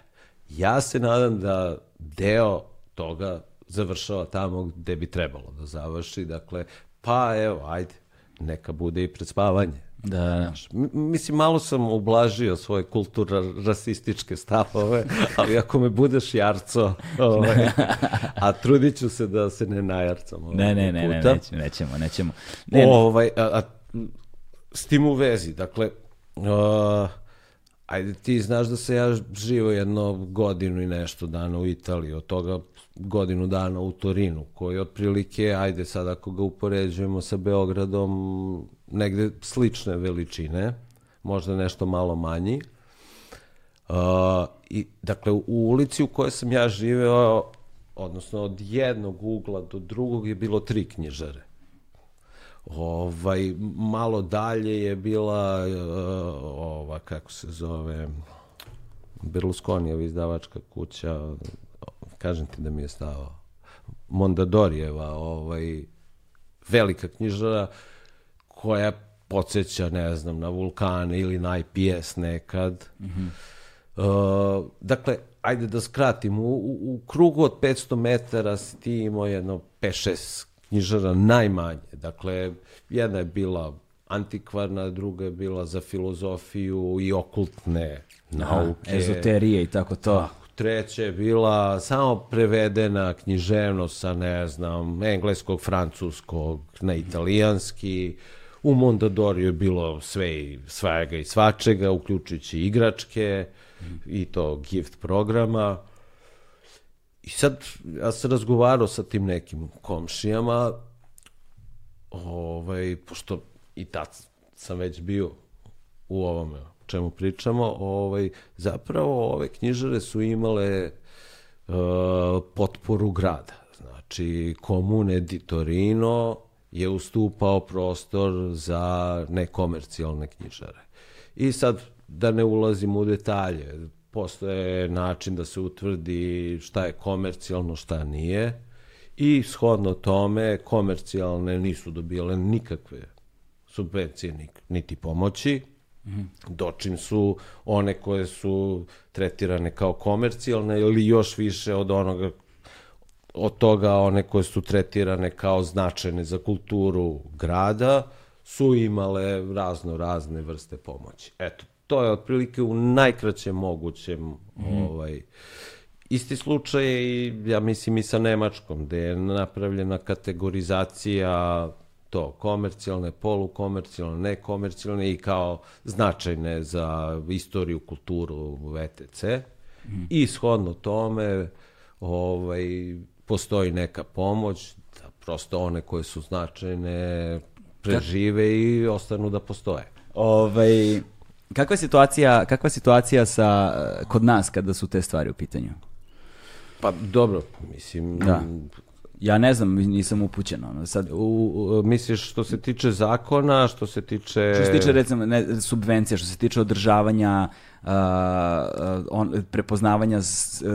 ja se nadam da deo toga završava tamo gde bi trebalo da završi, dakle, pa evo, ajde, neka bude i pred spavanje. Da, da. Mislim, malo sam ublažio svoje kulturno-rasističke stavove, ali ako me budeš jarco, ovaj, a trudit ću se da se ne najarcam. Ovaj, ne, ne, ne, ne, nećemo, nećemo, nećemo. Ne, ovaj, a, a, s tim u vezi, dakle, uh, ajde ti znaš da se ja živo jedno godinu i nešto dana u Italiji, od toga godinu dana u Torinu, koji otprilike, ajde sad ako ga upoređujemo sa Beogradom, negde slične veličine, možda nešto malo manji. Uh, i, dakle, u ulici u kojoj sam ja živeo, odnosno od jednog ugla do drugog je bilo tri knjižare. Ovaj, malo dalje je bila uh, ova, kako se zove, Berlusconijeva izdavačka kuća, kažem ti da mi je stava, Mondadorijeva, ovaj, velika knjižara koja podsjeća, ne znam, na vulkane ili na IPS nekad. Mm -hmm. uh, dakle, ajde da skratim, u, u, u krugu od 500 metara si ti imao jedno 5-6 knjižara najmanje. Dakle, jedna je bila antikvarna, druga je bila za filozofiju i okultne nauke. Aha, ezoterije i tako to. Tako, treća je bila samo prevedena književnost sa, ne znam, engleskog, francuskog na italijanski. U Mondadori je bilo sve i svega i svačega, uključujući igračke i to gift programa. I sad, ja sam razgovarao sa tim nekim komšijama, ovaj, pošto i tad sam već bio u ovome čemu pričamo, ovaj, zapravo ove knjižare su imale uh, potporu grada. Znači, komune di Torino je ustupao prostor za nekomercijalne knjižare. I sad, da ne ulazim u detalje, postoje način da se utvrdi šta je komercijalno, šta nije, i shodno tome komercijalne nisu dobijale nikakve subvencije niti pomoći, dočim su one koje su tretirane kao komercijalne ili još više od onoga od toga one koje su tretirane kao značajne za kulturu grada su imale razno razne vrste pomoći. Eto, to je otprilike u najkraćem mogućem mm. ovaj Isti slučaj je i, ja mislim, i sa Nemačkom, gde je napravljena kategorizacija to, komercijalne, polukomercijalne, nekomercijalne i kao značajne za istoriju, kulturu, VTC. Mm. I shodno tome ovaj, postoji neka pomoć da prosto one koje su značajne prežive i ostanu da postoje. Ovaj, kakva je situacija, kakva je situacija sa, kod nas kada su te stvari u pitanju? Pa dobro, mislim... Da. Ja ne znam, nisam upućen. Ono, sad... U, u, misliš što se tiče zakona, što se tiče... Što se tiče, recimo, ne, subvencija, što se tiče održavanja, uh, on, prepoznavanja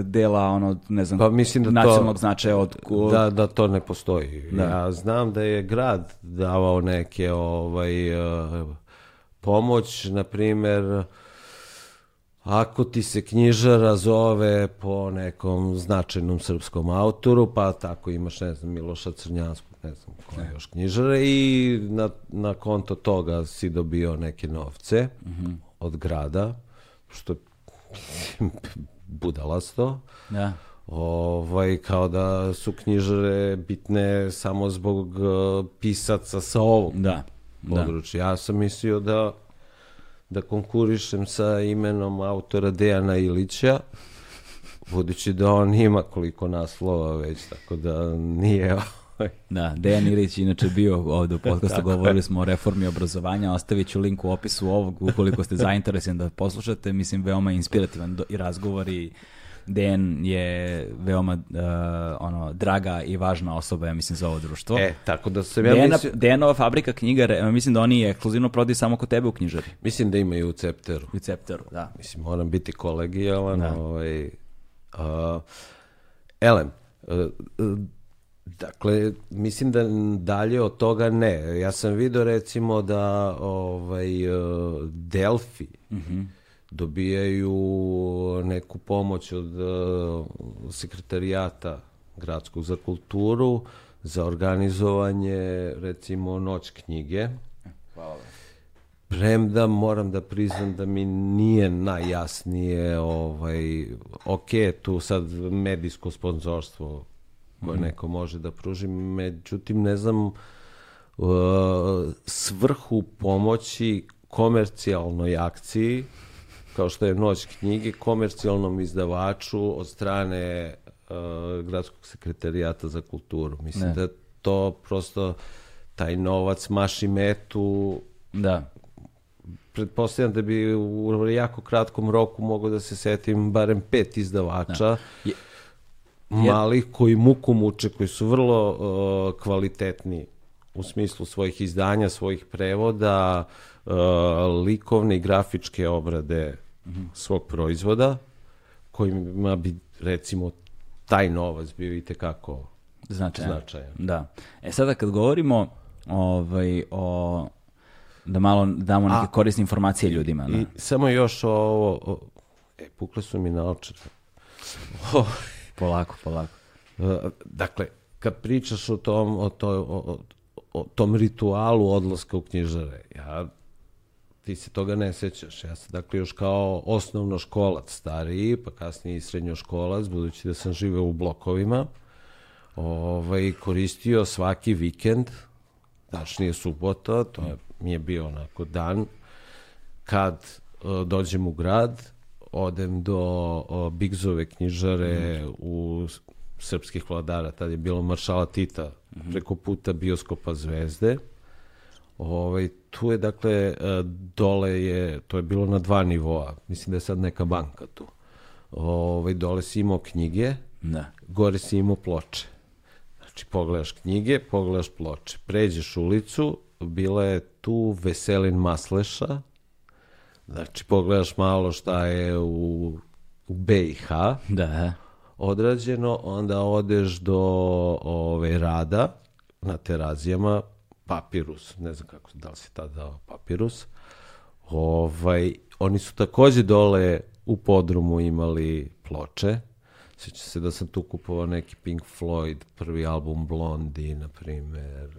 dela, ono, ne znam, pa mislim da nacionalnog to, značaja od... Da, da to ne postoji. Da. Ja znam da je grad davao neke ovaj, uh, pomoć, na primer, Ako ti se knjižara zove po nekom značajnom srpskom autoru, pa tako imaš, ne znam, Miloša Crnjanskog, ne znam koje još knjižare i na, na konto toga si dobio neke novce mm -hmm. od grada, što budalasto. Da. Ovaj, kao da su knjižare bitne samo zbog uh, pisaca sa ovog da. područja. Da. Ja sam mislio da da konkurišem sa imenom autora Dejana Ilića, budući da on ima koliko naslova već, tako da nije... Ovaj. Da, Dejan Ilić inače bio ovde u podcastu, govorili smo o reformi obrazovanja, ostavit ću link u opisu ovog, ukoliko ste zainteresni da poslušate, mislim, veoma inspirativan i razgovor i Dejan je veoma uh, ono draga i važna osoba, ja mislim, za ovo društvo. E, tako da se ja Dejana, mislim... Dejanova fabrika knjiga, mislim da oni ekskluzivno prodaju samo kod tebe u knjižari. Mislim da ima i u Cepteru. U Cepteru, da. Mislim, moram biti kolegijalan. Da. Ovaj, uh, elem, uh, uh, Dakle, mislim da dalje od toga ne. Ja sam video recimo da ovaj, Delfi, mm -hmm dobijaju neku pomoć od uh, sekretarijata gradskog za kulturu za organizovanje recimo noć knjige. Hvala. Premda moram da priznam da mi nije najjasnije ovaj, ok, tu sad medijsko sponzorstvo koje mm. neko može da pruži, međutim ne znam uh, svrhu pomoći komercijalnoj akciji kao što je Noć knjige, komercijalnom izdavaču od strane uh, Gradskog sekretarijata za kulturu. Mislim ne. da to prosto taj novac maši metu. Da. Pretpostavljam da bi u jako kratkom roku mogo da se setim barem pet izdavača. Da. Je, malih koji muku muče, koji su vrlo uh, kvalitetni u smislu svojih izdanja, svojih prevoda, uh, likovne i grafičke obrade svog proizvoda, kojima bi, recimo, taj novac bio i tekako značajan. značajan. Da. E sada kad govorimo ovaj, o da malo damo neke A, korisne informacije ljudima. Da. I samo još ovo, o, e, pukle su mi na očar. polako, polako. E, dakle, kad pričaš o tom, o, to, o, o tom ritualu odlaska u knjižare, ja ti se toga ne sećaš. Ja sam dakle još kao osnovno školac stariji, pa kasnije i srednjoškolac, budući da sam živeo u blokovima, ovaj, koristio svaki vikend, tačnije subota, to je, mi je bio onako dan, kad uh, dođem u grad, odem do uh, Bigzove knjižare u srpskih vladara, tad je bilo maršala Tita, preko puta bioskopa Zvezde. Ovaj, tu je, dakle, e, dole je, to je bilo na dva nivoa, mislim da je sad neka banka tu. Ovaj, dole si imao knjige, Da. gore si imao ploče. Znači, pogledaš knjige, pogledaš ploče. Pređeš ulicu, bila je tu Veselin Masleša, znači, pogledaš malo šta je u, u BiH Da. odrađeno, onda odeš do ove, rada na terazijama, papirus, ne znam kako, da li si tad dao papirus, ovaj, oni su takođe dole u podrumu imali ploče, Sjeća se da sam tu kupovao neki Pink Floyd, prvi album Blondie, na primer.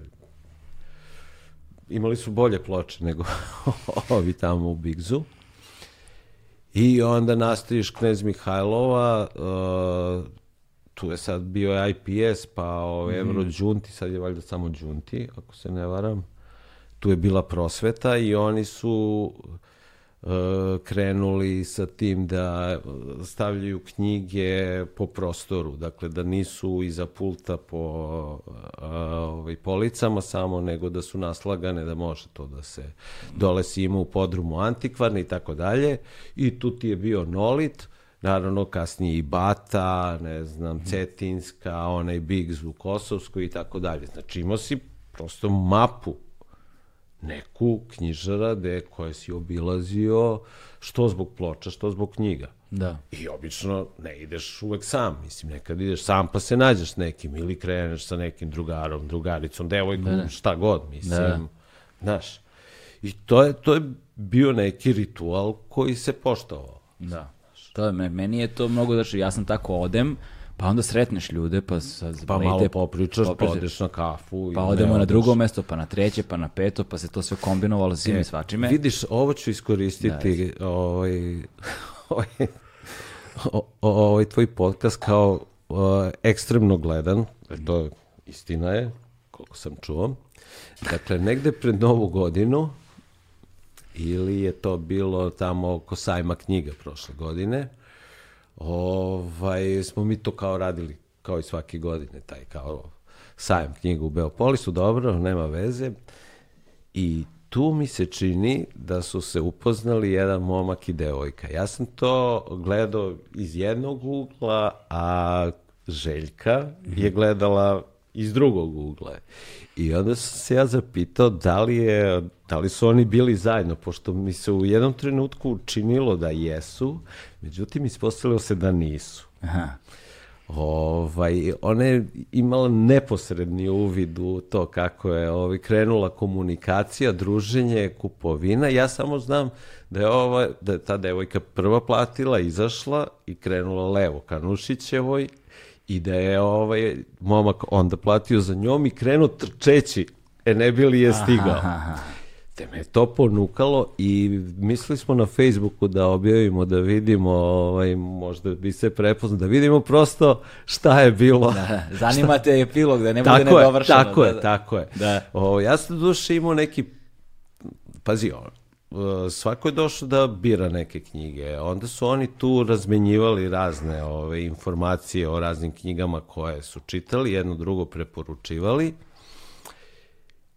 Imali su bolje ploče nego ovi tamo u Bigzu. I onda nastaviš Knez Mihajlova, uh, tu je sad bio IPS, pa ovaj, Evro Đunti, sad je valjda samo Đunti, ako se ne varam. Tu je bila prosveta i oni su uh, krenuli sa tim da stavljaju knjige po prostoru, dakle da nisu iza pulta po uh, ovaj, policama samo, nego da su naslagane da može to da se dole si ima u podrumu antikvarni i tako dalje i tu ti je bio Nolit, naravno kasnije i Bata, ne znam, Cetinska, onaj Biggs u Kosovskoj i tako dalje. Znači imao si prosto mapu neku knjižara gde koje si obilazio što zbog ploča, što zbog knjiga. Da. I obično ne ideš uvek sam, mislim, nekad ideš sam pa se nađeš s nekim ili kreneš sa nekim drugarom, drugaricom, devojkom, šta god, mislim, Da. znaš. I to je, to je bio neki ritual koji se poštovao. Da. To je, me- meni je to mnogo, znači, ja sam tako odem, pa onda sretneš ljude, pa sa Pa lete- malo popričaš, pa odeš na kafu. Pa odemo na drugo mesto, pa na treće, pa na peto, pa se to sve kombinovalo svim i svačime. Vidiš, ovo ću iskoristiti, ovaj, ovaj, o- o- ovaj tvoj podcast kao uh, ekstremno gledan, jer to istina je, koliko sam čuo. Dakle, negde pred novu godinu, ili je to bilo tamo oko sajma knjiga prošle godine, ovaj, smo mi to kao radili, kao i svake godine, taj kao sajam knjiga u Beopolisu, dobro, nema veze. I tu mi se čini da su se upoznali jedan momak i devojka. Ja sam to gledao iz jednog ugla, a Željka je gledala iz drugog ugla. I onda sam se ja zapitao da li, je, da li su oni bili zajedno, pošto mi se u jednom trenutku učinilo da jesu, međutim ispostavilo se da nisu. Aha. Ovaj, ona je imala neposredni uvid u to kako je ovaj, krenula komunikacija, druženje, kupovina. Ja samo znam da je, ova, da je ta devojka prva platila, izašla i krenula levo ka Nušićevoj i da je ovaj momak onda platio za njom i krenuo trčeći, e ne bi li je stigao. Te me je to ponukalo i mislili smo na Facebooku da objavimo, da vidimo, ovaj, možda bi se prepoznao, da vidimo prosto šta je bilo. Da, zanima te epilog, da ne bude tako je, nedovršeno. tako da, je, da. tako je. Da. O, ja sam duše imao neki, pazi, on, e, svako je došao da bira neke knjige. Onda su oni tu razmenjivali razne ove, informacije o raznim knjigama koje su čitali, jedno drugo preporučivali.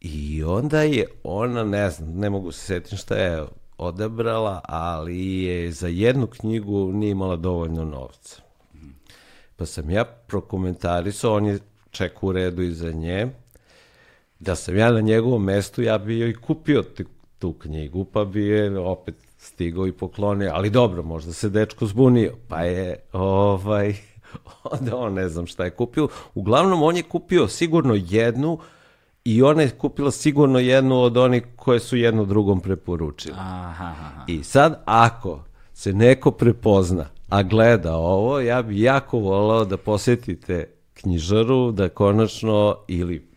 I onda je ona, ne znam, ne mogu se setiti šta je odabrala, ali je za jednu knjigu nije imala dovoljno novca. Pa sam ja prokomentarisao, on je ček u redu iza nje, da sam ja na njegovom mestu, ja bi joj kupio tu, knjigu, pa bi je opet stigao i poklonio, ali dobro, možda se dečko zbunio, pa je, ovaj, onda on ne znam šta je kupio. Uglavnom, on je kupio sigurno jednu i ona je kupila sigurno jednu od onih koje su jedno drugom preporučili. Aha, aha. I sad, ako se neko prepozna, a gleda ovo, ja bi jako volao da posetite knjižaru, da konačno ili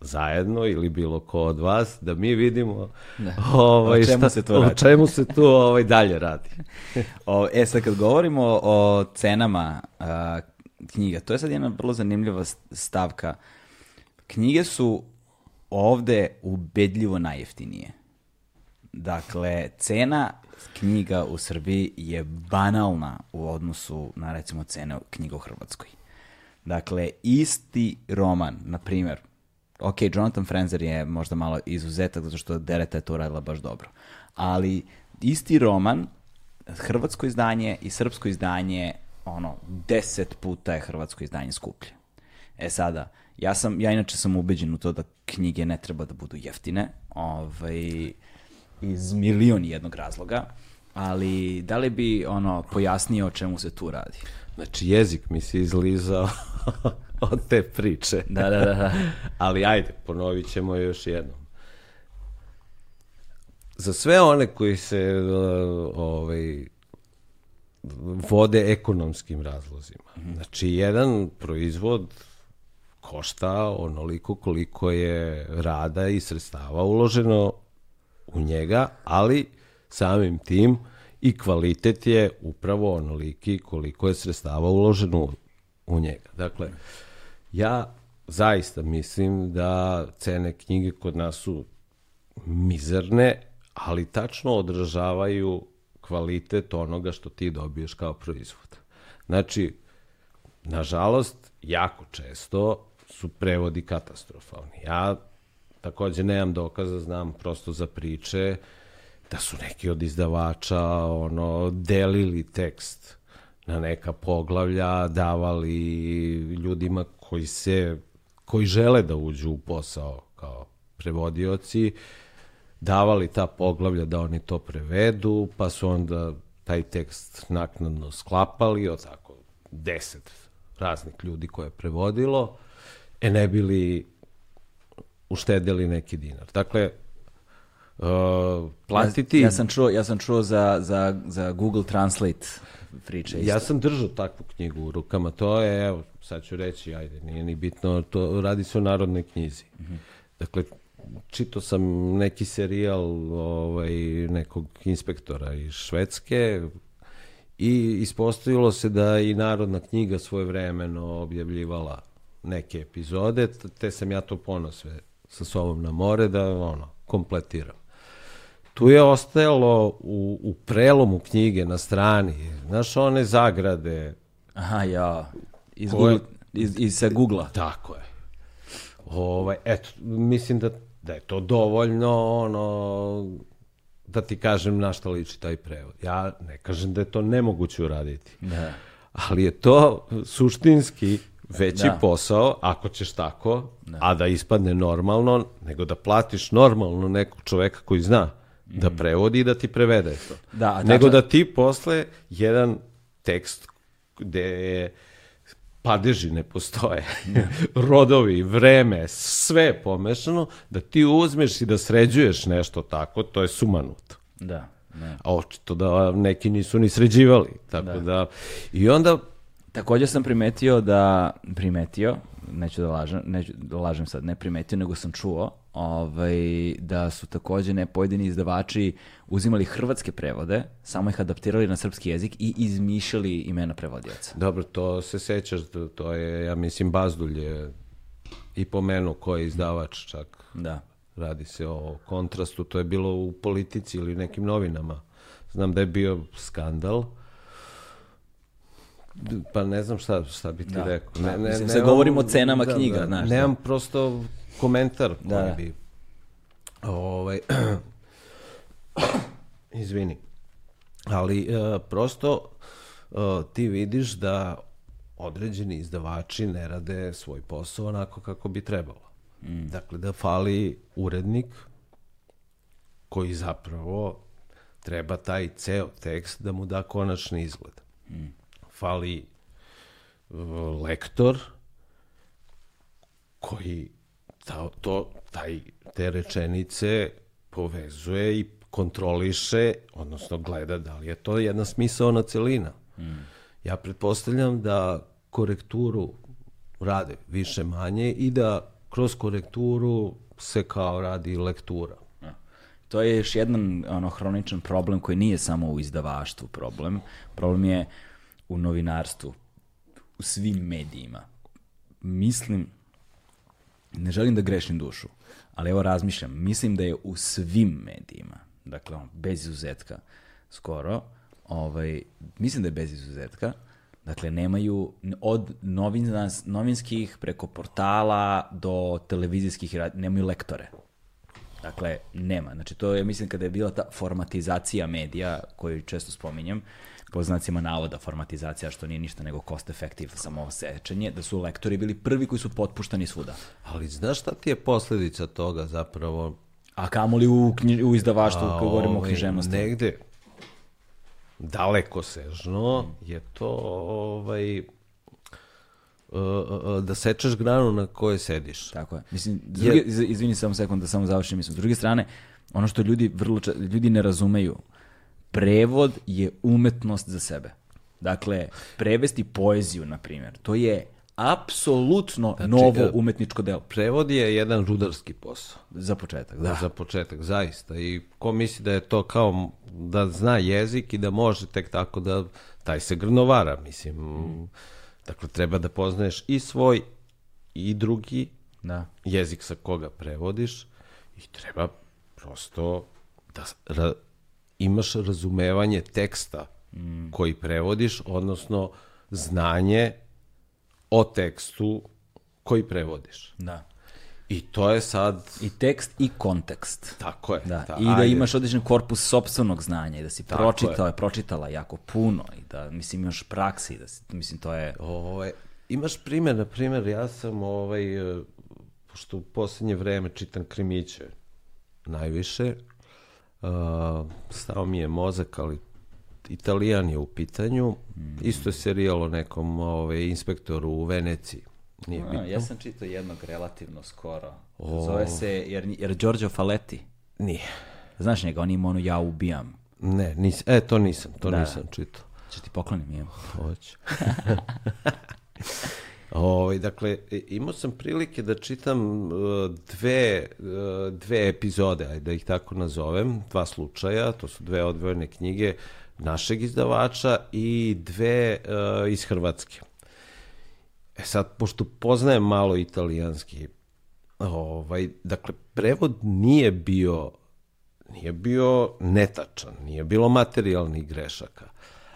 zajedno ili bilo ko od vas, da mi vidimo ovaj, O čemu šta- se tu o radi. čemu se tu ovaj, dalje radi. O, e, sad kad govorimo o cenama a, knjiga, to je sad jedna vrlo zanimljiva st- stavka. Knjige su ovde ubedljivo najjeftinije. Dakle, cena knjiga u Srbiji je banalna u odnosu na recimo cene knjiga u Hrvatskoj. Dakle, isti roman, na primjer, ok, Jonathan Frenzer je možda malo izuzetak zato što Dereta je to radila baš dobro, ali isti roman, hrvatsko izdanje i srpsko izdanje, ono, deset puta je hrvatsko izdanje skuplje. E sada, ja sam, ja inače sam ubeđen u to da knjige ne treba da budu jeftine, ovaj, iz milion jednog razloga, ali da li bi ono pojasnio o čemu se tu radi? Znači, jezik mi se izlizao od te priče. Da, da, da. da. Ali ajde, ponovit ćemo još jednom. Za sve one koji se uh, ovaj, vode ekonomskim razlozima. Znači, jedan proizvod košta onoliko koliko je rada i sredstava uloženo u njega, ali samim tim i kvalitet je upravo onoliki koliko je sredstava uloženo u, u njega. Dakle, ja zaista mislim da cene knjige kod nas su mizerne, ali tačno odražavaju kvalitet onoga što ti dobiješ kao proizvod. Znači, nažalost, jako često su prevodi katastrofalni. Ja takođe nemam dokaza, znam prosto za priče da su neki od izdavača ono delili tekst na neka poglavlja, davali ljudima koji se koji žele da uđu u posao kao prevodioci, davali ta poglavlja da oni to prevedu, pa su onda taj tekst naknadno sklapali od tako deset raznih ljudi koje je prevodilo, e ne bili uštedeli neki dinar. Dakle, uh, platiti... Ja, ja, sam čuo, ja sam čuo za, za, za Google Translate priče. Isto. Ja sam držao takvu knjigu u rukama, to je, evo, sad ću reći, ajde, nije ni bitno, to radi se o narodnoj knjizi. Mm -hmm. Dakle, čitao sam neki serijal ovaj, nekog inspektora iz Švedske i ispostavilo se da i Narodna knjiga svoje vremeno objavljivala neke epizode, te sam ja to ponos sve sa sobom na more da ono, kompletiram. Tu je ostajalo u, u prelomu knjige na strani, znaš, one zagrade. Aha, ja, iz, koje, Google, iz, iz sa Google-a. Tako je. Ovaj, eto, mislim da, da je to dovoljno, ono, da ti kažem na šta liči taj prevod. Ja ne kažem da je to nemoguće uraditi. Da. Ali je to suštinski veći da. posao, ako ćeš tako, da. a da ispadne normalno, nego da platiš normalno nekog čoveka koji zna. Da prevodi i da ti prevede to. Da, dakle... Nego da ti posle jedan tekst gde je padeži ne postoje, da. rodovi, vreme, sve je pomešano, da ti uzmeš i da sređuješ nešto tako, to je sumanuto. Da. Ne. A očito da neki nisu ni sređivali. Tako da. da I onda Takođe sam primetio da, primetio, neću da lažem, neću da lažem sad, ne primetio, nego sam čuo, ovaj, da su takođe ne pojedini izdavači uzimali hrvatske prevode, samo ih adaptirali na srpski jezik i izmišljali imena prevodioca. Dobro, to se sećaš, to je, ja mislim, Bazdulj je i pomenu ko je izdavač čak. Da. Radi se o kontrastu, to je bilo u politici ili nekim novinama. Znam da je bio skandal, Pa ne znam šta, šta bi ti da. rekao. Ne, ne, Mislim, ne, govorimo o cenama da, knjiga, da, znaš. Nemam da. prosto komentar koji da. bi... Ovaj, izvini. Ali uh, prosto uh, ti vidiš da određeni izdavači ne rade svoj posao onako kako bi trebalo. Mm. Dakle, da fali urednik koji zapravo treba taj ceo tekst da mu da konačni izgled. Mm fali uh, lektor koji ta, to, taj, te rečenice povezuje i kontroliše, odnosno gleda da li je to jedna smisaona celina. Mm. Ja pretpostavljam da korekturu rade više manje i da kroz korekturu se kao radi lektura. To je još jedan ono, hroničan problem koji nije samo u izdavaštvu problem. Problem je u novinarstvu, u svim medijima. Mislim, ne želim da grešim dušu, ali evo razmišljam, mislim da je u svim medijima, dakle, bez izuzetka, skoro, ovaj, mislim da je bez izuzetka, Dakle, nemaju od novina, novinskih preko portala do televizijskih, nemaju lektore. Dakle, nema. Znači, to je, mislim, kada je bila ta formatizacija medija, koju često spominjem, po znacima navoda formatizacija, što nije ništa nego cost effective samo sečenje, da su lektori bili prvi koji su potpuštani svuda. Ali znaš šta ti je posljedica toga zapravo? A kamoli u, knji, u izdavaštvu, A, kad govorimo o ovaj, književnosti. Negde daleko sežno je to ovaj, uh, uh, da sečeš granu na kojoj sediš. Tako je. Mislim, druge, iz- izvini samo sekund da samo završim mislim. S druge strane, ono što ljudi vrlo ljudi ne razumeju, prevod je umetnost za sebe. Dakle, prevesti poeziju, na primjer, to je apsolutno novo e, umetničko delo. Prevod je jedan rudarski posao. Za početak, da. Za početak, zaista. I ko misli da je to kao da zna jezik i da može tek tako da taj se grnovara, mislim. Dakle, treba da poznaješ i svoj i drugi Da. jezik sa koga prevodiš i treba prosto da imaš razumevanje teksta koji prevodiš, odnosno znanje o tekstu koji prevodiš. Da. I to je sad... I tekst i kontekst. Tako je. Da, ta- i da ajde. imaš određen korpus sopstvenog znanja i da si Tako pročitao, je. pročitala jako puno i da, mislim, imaš praksi, da si, mislim, to je... Ovaj, imaš primjer, na primjer, ja sam, ovaj, e, pošto u posljednje vreme čitam krimiće najviše, stao mi je mozak, ali Italijan je u pitanju, isto je serijal o nekom ovaj, inspektoru u Veneciji. Nije A, bitno. ja sam čitao jednog relativno skoro. Zove se, jer, jer Giorgio Faletti, Nije. znaš njega, on ima onu ja ubijam. Ne, nis, e, to nisam, to Da. nisam čitao. Če ti poklonim, imam. Hoće. Ovaj, dakle, e, imao sam prilike da čitam uh, dve, uh, dve epizode, ajde da ih tako nazovem, dva slučaja, to su dve odvojene knjige našeg izdavača i dve uh, iz Hrvatske. E sad, pošto poznajem malo italijanski, ovaj, dakle, prevod nije bio nije bio netačan, nije bilo materijalnih grešaka.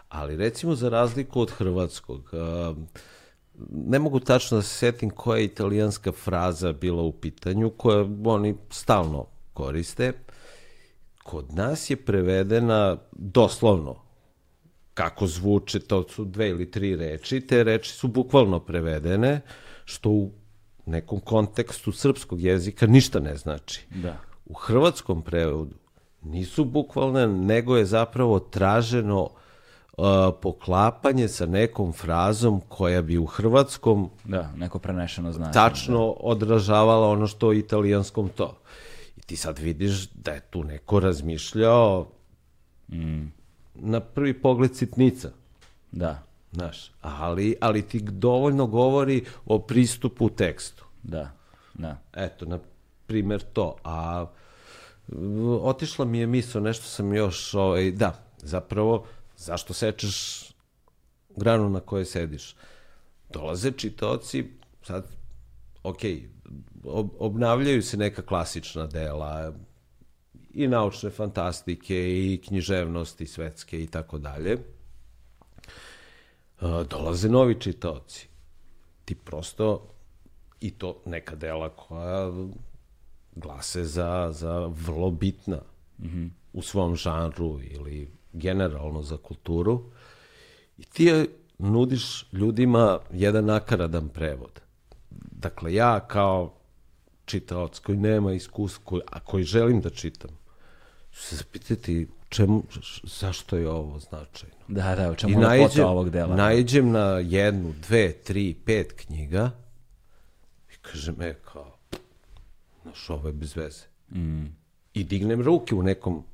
Ali recimo za razliku od hrvatskog, a, ne mogu tačno da se setim koja je italijanska fraza bila u pitanju, koja oni stalno koriste. Kod nas je prevedena doslovno kako zvuče, to su dve ili tri reči, te reči su bukvalno prevedene, što u nekom kontekstu srpskog jezika ništa ne znači. Da. U hrvatskom prevodu nisu bukvalne, nego je zapravo traženo uh, poklapanje sa nekom frazom koja bi u hrvatskom Da, neko prenešeno znači. tačno odražavala ono što u italijanskom to. I ti sad vidiš da je tu neko razmišljao na prvi pogled sitnica. Da, Znaš, ali, ali ti dovoljno govori o pristupu tekstu. da, da. Eto, na primjer to. A otišla mi je misao, nešto sam još, ovaj, da, zapravo, zašto sečeš granu na kojoj sediš? Dolaze čitaoci, sad, ok, ob, obnavljaju se neka klasična dela, i naučne fantastike, i književnosti svetske i tako dalje. E, Dolaze novi čitaoci. Ti prosto i to neka dela koja glase za, za vrlo bitna u svom žanru ili generalno za kulturu i ti je nudiš ljudima jedan nakaradan prevod. Dakle, ja kao čitaoc koji nema iskustva, koji, a koji želim da čitam, ću se zapitati čemu, zašto je ovo značajno. Da, da, u I čemu je lepota ovog dela. naiđem na jednu, dve, tri, pet knjiga i kažem, e, kao, znaš, ovo je bez veze. Mm. I dignem ruke u nekom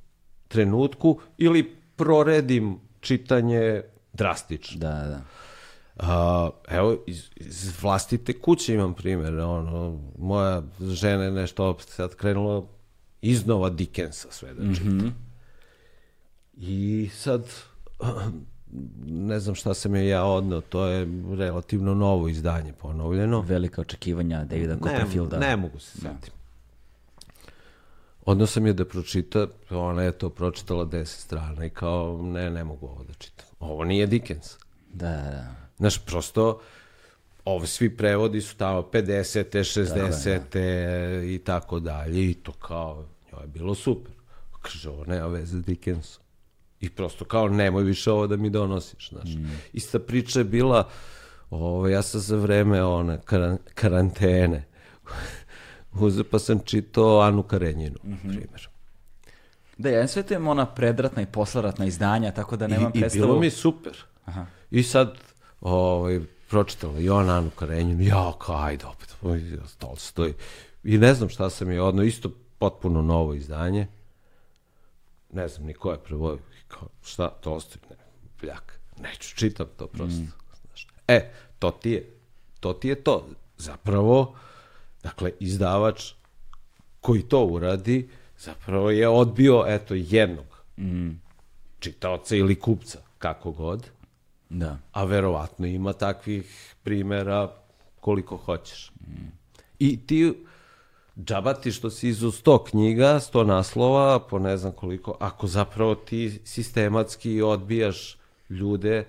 trenutku ili proredim čitanje drastično. Da, da. A, evo, iz, iz vlastite kuće imam primjer. Ono, moja žena je nešto sad krenula iznova Dickensa sve da čita. I sad, ne znam šta sam je ja odneo, to je relativno novo izdanje ponovljeno. Velika očekivanja Davida Ne, Copperfielda. ne mogu se setim. Odneo sam je da pročita, ona je to pročitala deset strana i kao, ne, ne mogu ovo da čitam. Ovo nije Dickens. Da, da, da. Znaš, prosto, ovi svi prevodi su tamo 50. 60. i tako dalje. I to kao, njoj je bilo super. Kaže, ovo nema veze s Dickensom. I prosto kao, nemoj više ovo da mi donosiš, znaš. Mm. Ista priča je bila, ovo, ja sam za vreme one karan, karantene, uzeo pa sam čitao Anu Karenjinu, mm -hmm. primjer. Da, ja sve te ona predratna i posleratna izdanja, tako da nemam I, predstavu. I bilo mi super. Aha. I sad, ovaj, pročitala i ona Anu Karenjinu, ja, kao, ajde opet, Tolstoj. I ne znam šta sam je odno, isto potpuno novo izdanje. Ne znam ni ko je prevodio. Kao, šta, Tolstoj, ne, bljak. Neću, čitam to prosto. Mm. Znaš. E, to ti je, to ti je to. Zapravo, dakle, izdavač koji to uradi, zapravo je odbio, eto, jednog mm. čitaoca ili kupca, kako god, Da. A verovatno ima takvih primera koliko hoćeš. Mm. I ti, džaba ti što si izu 100 knjiga, 100 naslova, po ne znam koliko, ako zapravo ti sistematski odbijaš ljude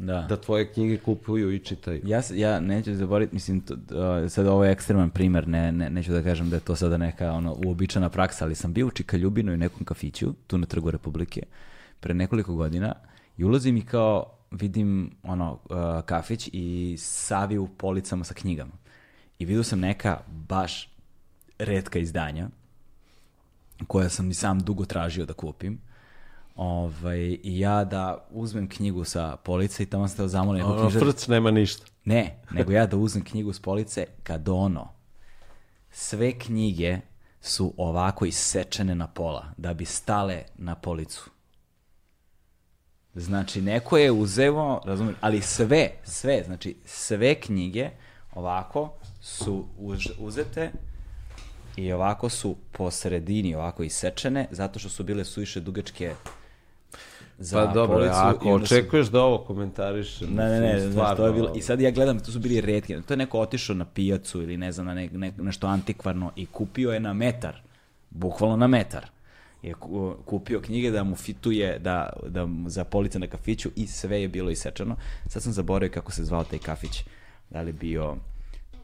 da, da tvoje knjige kupuju i čitaju. Ja, ja neću zaboraviti, mislim, to, uh, sad ovo je ekstreman primer, ne, ne, neću da kažem da je to sada neka ono, uobičana praksa, ali sam bio u Čika Ljubinu i nekom kafiću, tu na Trgu Republike, pre nekoliko godina i ulazim i kao vidim ono uh, kafić i savi u policama sa knjigama. I vidio sam neka baš redka izdanja koja sam i sam dugo tražio da kupim. Ovaj, I ja da uzmem knjigu sa police i tamo sam teo zamolim nekog knjižara. Frc nema ništa. Ne, nego ja da uzmem knjigu s police kad ono, sve knjige su ovako isečene na pola da bi stale na policu. Znači, neko je uzeo, razumijem, ali sve, sve, znači, sve knjige ovako su uzete i ovako su po sredini ovako isečene, zato što su bile suviše dugačke za pa dobro, policu, ako očekuješ su... da ovo komentariš, ne, ne, ne, znaš, to je bilo, i sad ja gledam, to su bili redki, to je neko otišao na pijacu ili ne znam, na ne, ne, nešto antikvarno i kupio je na metar, bukvalno na metar je kupio knjige da mu fituje da, da za police na kafiću i sve je bilo isečeno. Sad sam zaboravio kako se zvao taj kafić. Da li bio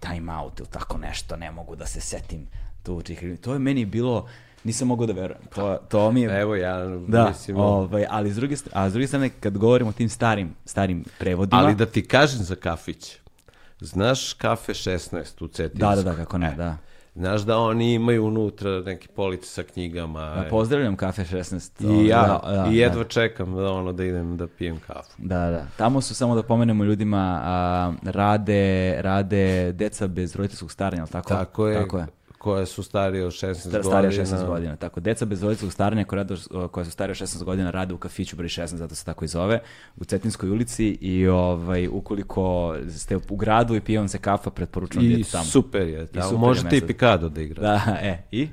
time out ili tako nešto, ne mogu da se setim. Tu, to je meni bilo, nisam mogao da verujem. To, to mi je... Evo ja, da, mislim... Ovaj, ali s druge, a s druge strane, kad govorimo o tim starim, starim prevodima... Ali da ti kažem za kafić, znaš kafe 16 u Cetinskoj? Da, da, da, kako ne, da. Znaš da oni imaju unutra neke police sa knjigama. Ja, pozdravljam Kafe 16. I ja, da, da, i jedva da. čekam da, ono, da idem da pijem kafu. Da, da. Tamo su, samo da pomenemo ljudima, a, rade, rade deca bez roditeljskog staranja, ali tako? Tako je. Tako je koje su starije od 16 Star, godina. Starije 16 godina, tako. Deca bez roditeljskog staranja koja, rade, koja su starije od 16 godina rade u kafiću broj 16, zato se tako i zove, u Cetinskoj ulici i ovaj, ukoliko ste u gradu i pijem se kafa, preporučujem da tamo. Super je, tamo. I super možete i Pikado da igrate. Da, e, i?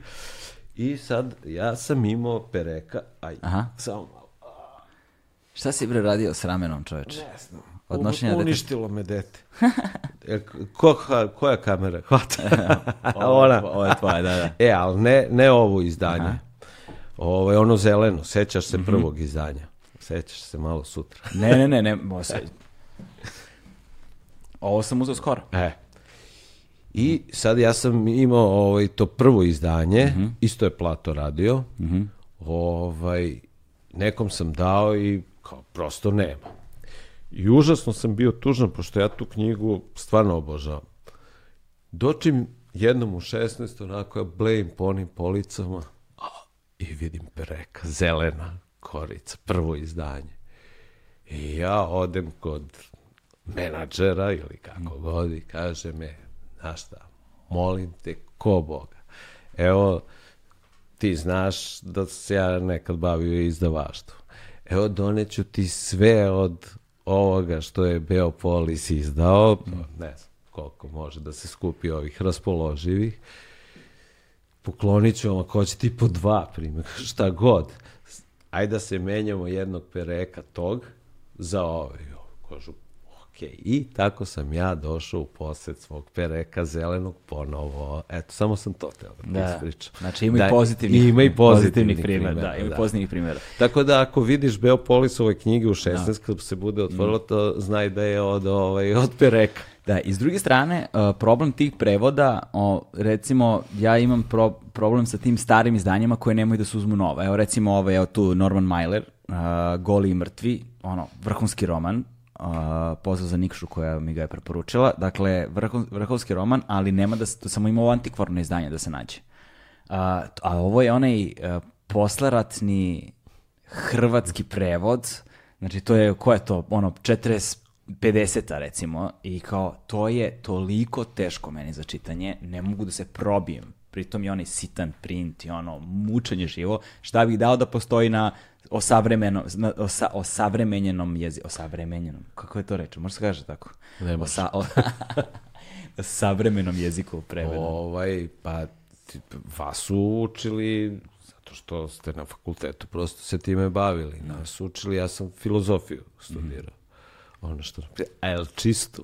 I sad, ja sam imao pereka, aj, Aha. samo malo. Šta si bre radio s ramenom, čoveče? Ne znam. Odnošenja Uništilo me dete. E, ko, koja kamera? Hvata. Ona. ovo je tvoja, da, da. E, ali ne, ne ovo izdanje. Aha. Ovo je ono zeleno, sećaš se mm -hmm. prvog izdanja. Sećaš se malo sutra. ne, ne, ne, ne. Ovo sam uzeo skoro. E. I sad ja sam imao ovaj, to prvo izdanje, mm -hmm. isto je Plato radio, mm -hmm. ovaj, nekom sam dao i kao, prosto nema. I užasno sam bio tužan, pošto ja tu knjigu stvarno obožavam. Dočim jednom u 16, onako ja blejim po onim policama a, i vidim pereka, zelena korica, prvo izdanje. I ja odem kod menadžera ili kako god i kaže me, znaš šta, molim te, ko Boga. Evo, ti znaš da se ja nekad bavio izdavaštvom. Evo, doneću ti sve od ovoga što je Beopolis izdao, ne znam koliko može da se skupi ovih raspoloživih, poklonit ću vam ako hoćete i po dva primjer, šta god. Ajde da se menjamo jednog pereka tog za ovaj. Kažu, ok, I tako sam ja došao u posjed svog pereka zelenog ponovo. Eto, samo sam to teo da, Da. ispričam. Znači ima Da, i pozitivnih, ima i pozitivnih primjera. primjera, Da, ima da. pozitivnih primjera. Tako da ako vidiš Beopolisove knjige u 16 kad se bude otvorilo, to znaj da je od, ovaj, od pereka. Da, i s druge strane, uh, problem tih prevoda, recimo, ja imam pro- problem sa tim starim izdanjima koje nemaju da se uzmu nova. Evo, recimo, ovo je tu Norman Mailer, uh, Goli i mrtvi, ono, vrhunski roman, uh, pozdrav za Nikšu koja mi ga je preporučila. Dakle, vrhun, vrhunski roman, ali nema da se, to samo ima ovo antikvarno izdanje da se nađe. A, a ovo je onaj uh, posleratni hrvatski prevod, znači to je, ko je to, ono, 40, 50 recimo, i kao, to je toliko teško meni za čitanje, ne mogu da se probijem, pritom je onaj sitan print i ono, mučenje živo, šta bih dao da postoji na osavremeno, na, osa, osavremenjenom jeziku, osavremenjenom, kako je to reč, može se kaže tako? Ne može. Osa, o, savremenom jeziku prevedeno. Ovaj, pa vas su učili zato što ste na fakultetu prosto se time bavili. Nas su učili, ja sam filozofiju studirao. Ono što, a jel čistu?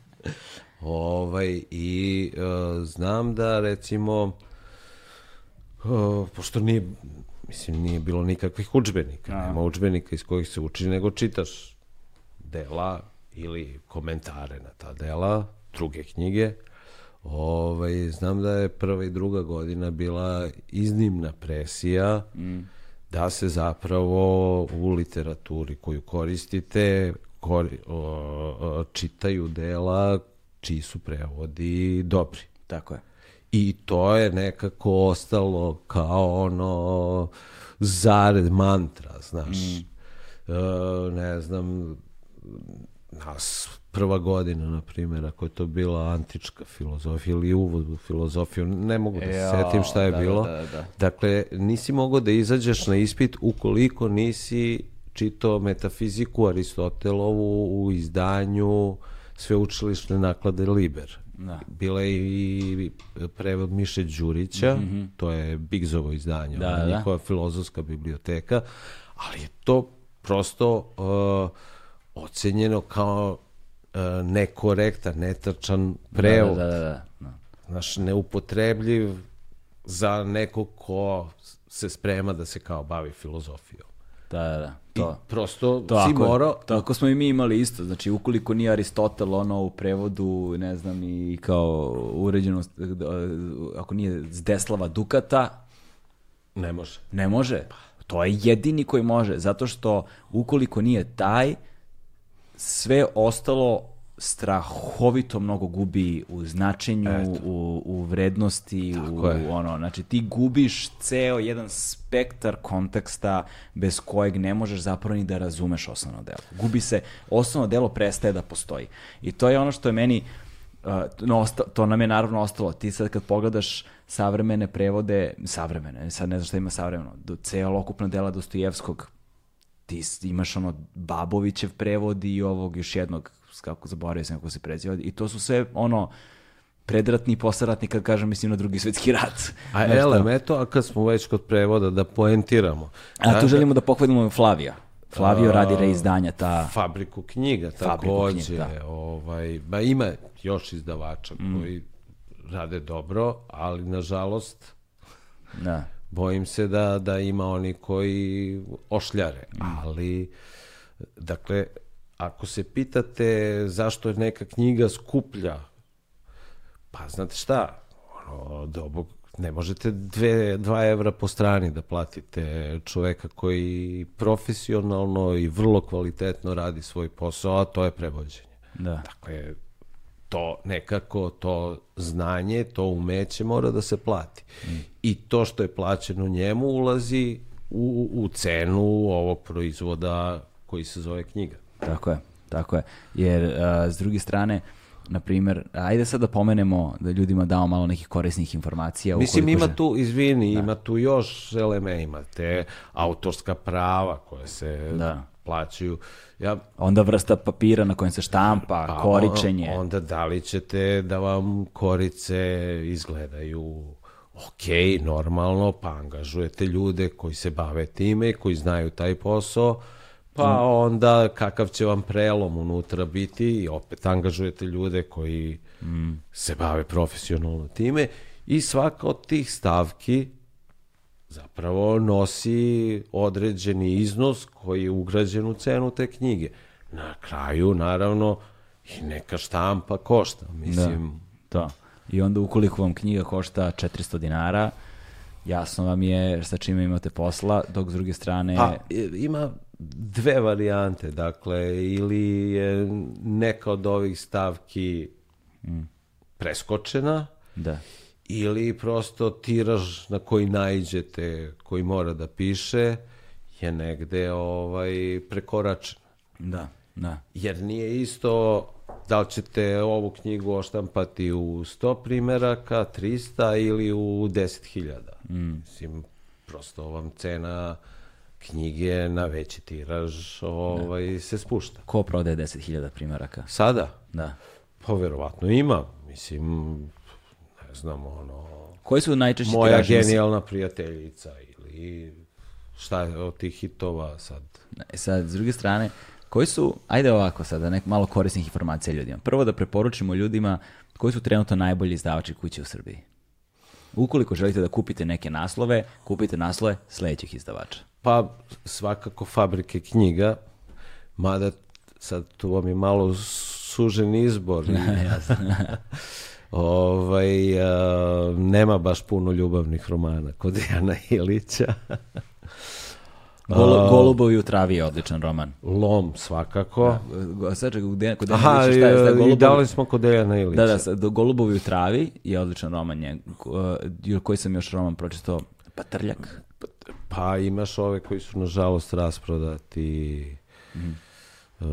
ovaj, I e, znam da recimo, e, pošto nije, mislim, nije bilo nikakvih učbenika, nema učbenika iz kojih se uči, nego čitaš dela ili komentare na ta dela, druge knjige. Ovaj, znam da je prva i druga godina bila iznimna presija da se zapravo u literaturi koju koristite kori, o, o, čitaju dela čiji su prevodi dobri. Tako je. I to je nekako ostalo kao ono zared mantra, znaš. E, ne znam, nas prva godina, na primjer, ako je to bila antička filozofija ili uvod u filozofiju, ne mogu da se setim šta je da, da, bilo. da, da. Dakle, nisi mogao da izađeš na ispit ukoliko nisi čitao metafiziku Aristotelovu u izdanju sveučilišne naklade Liber. Da. Bila je i prevod Miše Đurića, to je Bigzovo izdanje, Da, ona da. njihova filozofska biblioteka, ali je to prosto uh, ocenjeno kao uh, nekorektan, netačan prevod. Da, da, da, da, da. Znaš, neupotrebljiv za nekog ko se sprema da se kao bavi filozofijom. Da, da, da. To. prosto To si morao... tako smo i mi imali isto, znači ukoliko nije Aristotel ono u prevodu, ne znam, i kao uređenost, ako nije Zdeslava Dukata, Ne može. ne može. To je jedini koji može, zato što ukoliko nije taj, sve ostalo strahovito mnogo gubi u značenju, u, u vrednosti, u, je. ono, znači ti gubiš ceo jedan spektar konteksta bez kojeg ne možeš zapravo ni da razumeš osnovno delo. Gubi se, osnovno delo prestaje da postoji. I to je ono što je meni, uh, no, osta- to nam je naravno ostalo. Ti sad kad pogledaš savremene prevode, savremene, sad ne znam šta ima savremeno, do celokupna dela Dostojevskog, ti imaš ono Babovićev prevod i ovog još jednog, kako zaboravio sam kako se preziva, i to su sve ono predratni i posleratni, kad kažem, mislim na drugi svetski rat. A Znaš elem, šta? eto, a kad smo već kod prevoda, da poentiramo. A tu Da, želimo da pohvalimo Flavija. Flavio radi reizdanja, ta... Fabriku knjiga, takođe. knjiga, da. ovaj, ba ima još izdavača Mm. koji rade dobro, ali nažalost Da. Bojim se da, da ima oni koji ošljare. Mm. Ali, dakle, ako se pitate zašto je neka knjiga skuplja, pa znate šta, ono, dobog, ne možete dve, dva evra po strani da platite čoveka koji profesionalno i vrlo kvalitetno radi svoj posao, a to je prevođenje. Da. Dakle, to nekako, to znanje, to umeće mora da se plati. I to što je plaćeno njemu ulazi u, u cenu ovog proizvoda koji se zove knjiga. Tako je, tako je. Jer, a, s druge strane, na primjer, ajde sad da pomenemo da ljudima damo malo nekih korisnih informacija. Mislim, ima tu, izvini, ima tu još eleme, imate autorska prava koje se Da. Plaćaju. Ja, Onda vrsta papira na kojem se štampa, pa, koričenje. on- Onda da li ćete da vam korice izgledaju ok, normalno, pa angažujete ljude koji se bave time, koji znaju taj posao, Pa onda kakav će vam prelom unutra biti i opet angažujete ljude koji se bave profesionalno time i svaka od tih stavki zapravo nosi određeni iznos koji je ugrađen u cenu te knjige. Na kraju, naravno, i neka štampa košta. Mislim, Da. I onda ukoliko vam knjiga košta 400 dinara, jasno vam je sa čime imate posla, dok s druge strane... Pa, ima dve varijante, dakle, ili je neka od ovih stavki preskočena, Da. Ili prosto tiraž na koji naiđete, koji mora da piše, je negde ovaj, prekoračen. Da, da. Jer nije isto da li ćete ovu knjigu oštampati u 100 primeraka, 300 ili u 10.000. Mm. Mislim, prosto vam cena knjige na veći tiraž ovaj, se spušta. Ko prodaje 10.000 primjeraka? Sada? Da. Pa verovatno ima. Mislim, znam, ono, Koji su najčešći moja tiraži? Mislim, genijalna prijateljica ili šta je od tih hitova sad. E Sad, s druge strane, koji su, ajde ovako sada, nek malo korisnih informacija ljudima. Prvo da preporučimo ljudima koji su trenutno najbolji izdavači kuće u Srbiji. Ukoliko želite da kupite neke naslove, kupite naslove sledećih izdavača. Pa svakako fabrike knjiga, mada sad tu vam je malo sužen izbor. ovaj, a, nema baš puno ljubavnih romana kod Jana Ilića. Golo, Golubovi u travi je odličan roman. Lom svakako. Go- Sad čekaj, kod Aha, Aha, šta je, šta je i Golubovi? dali smo kod Dejana Ilića. Da, da, Golubovi u travi je odličan roman nje, uh, koji sam još roman pročitao, Patrljak. Pa imaš ove koji su nažalost rasprodati. Mhm. Uh,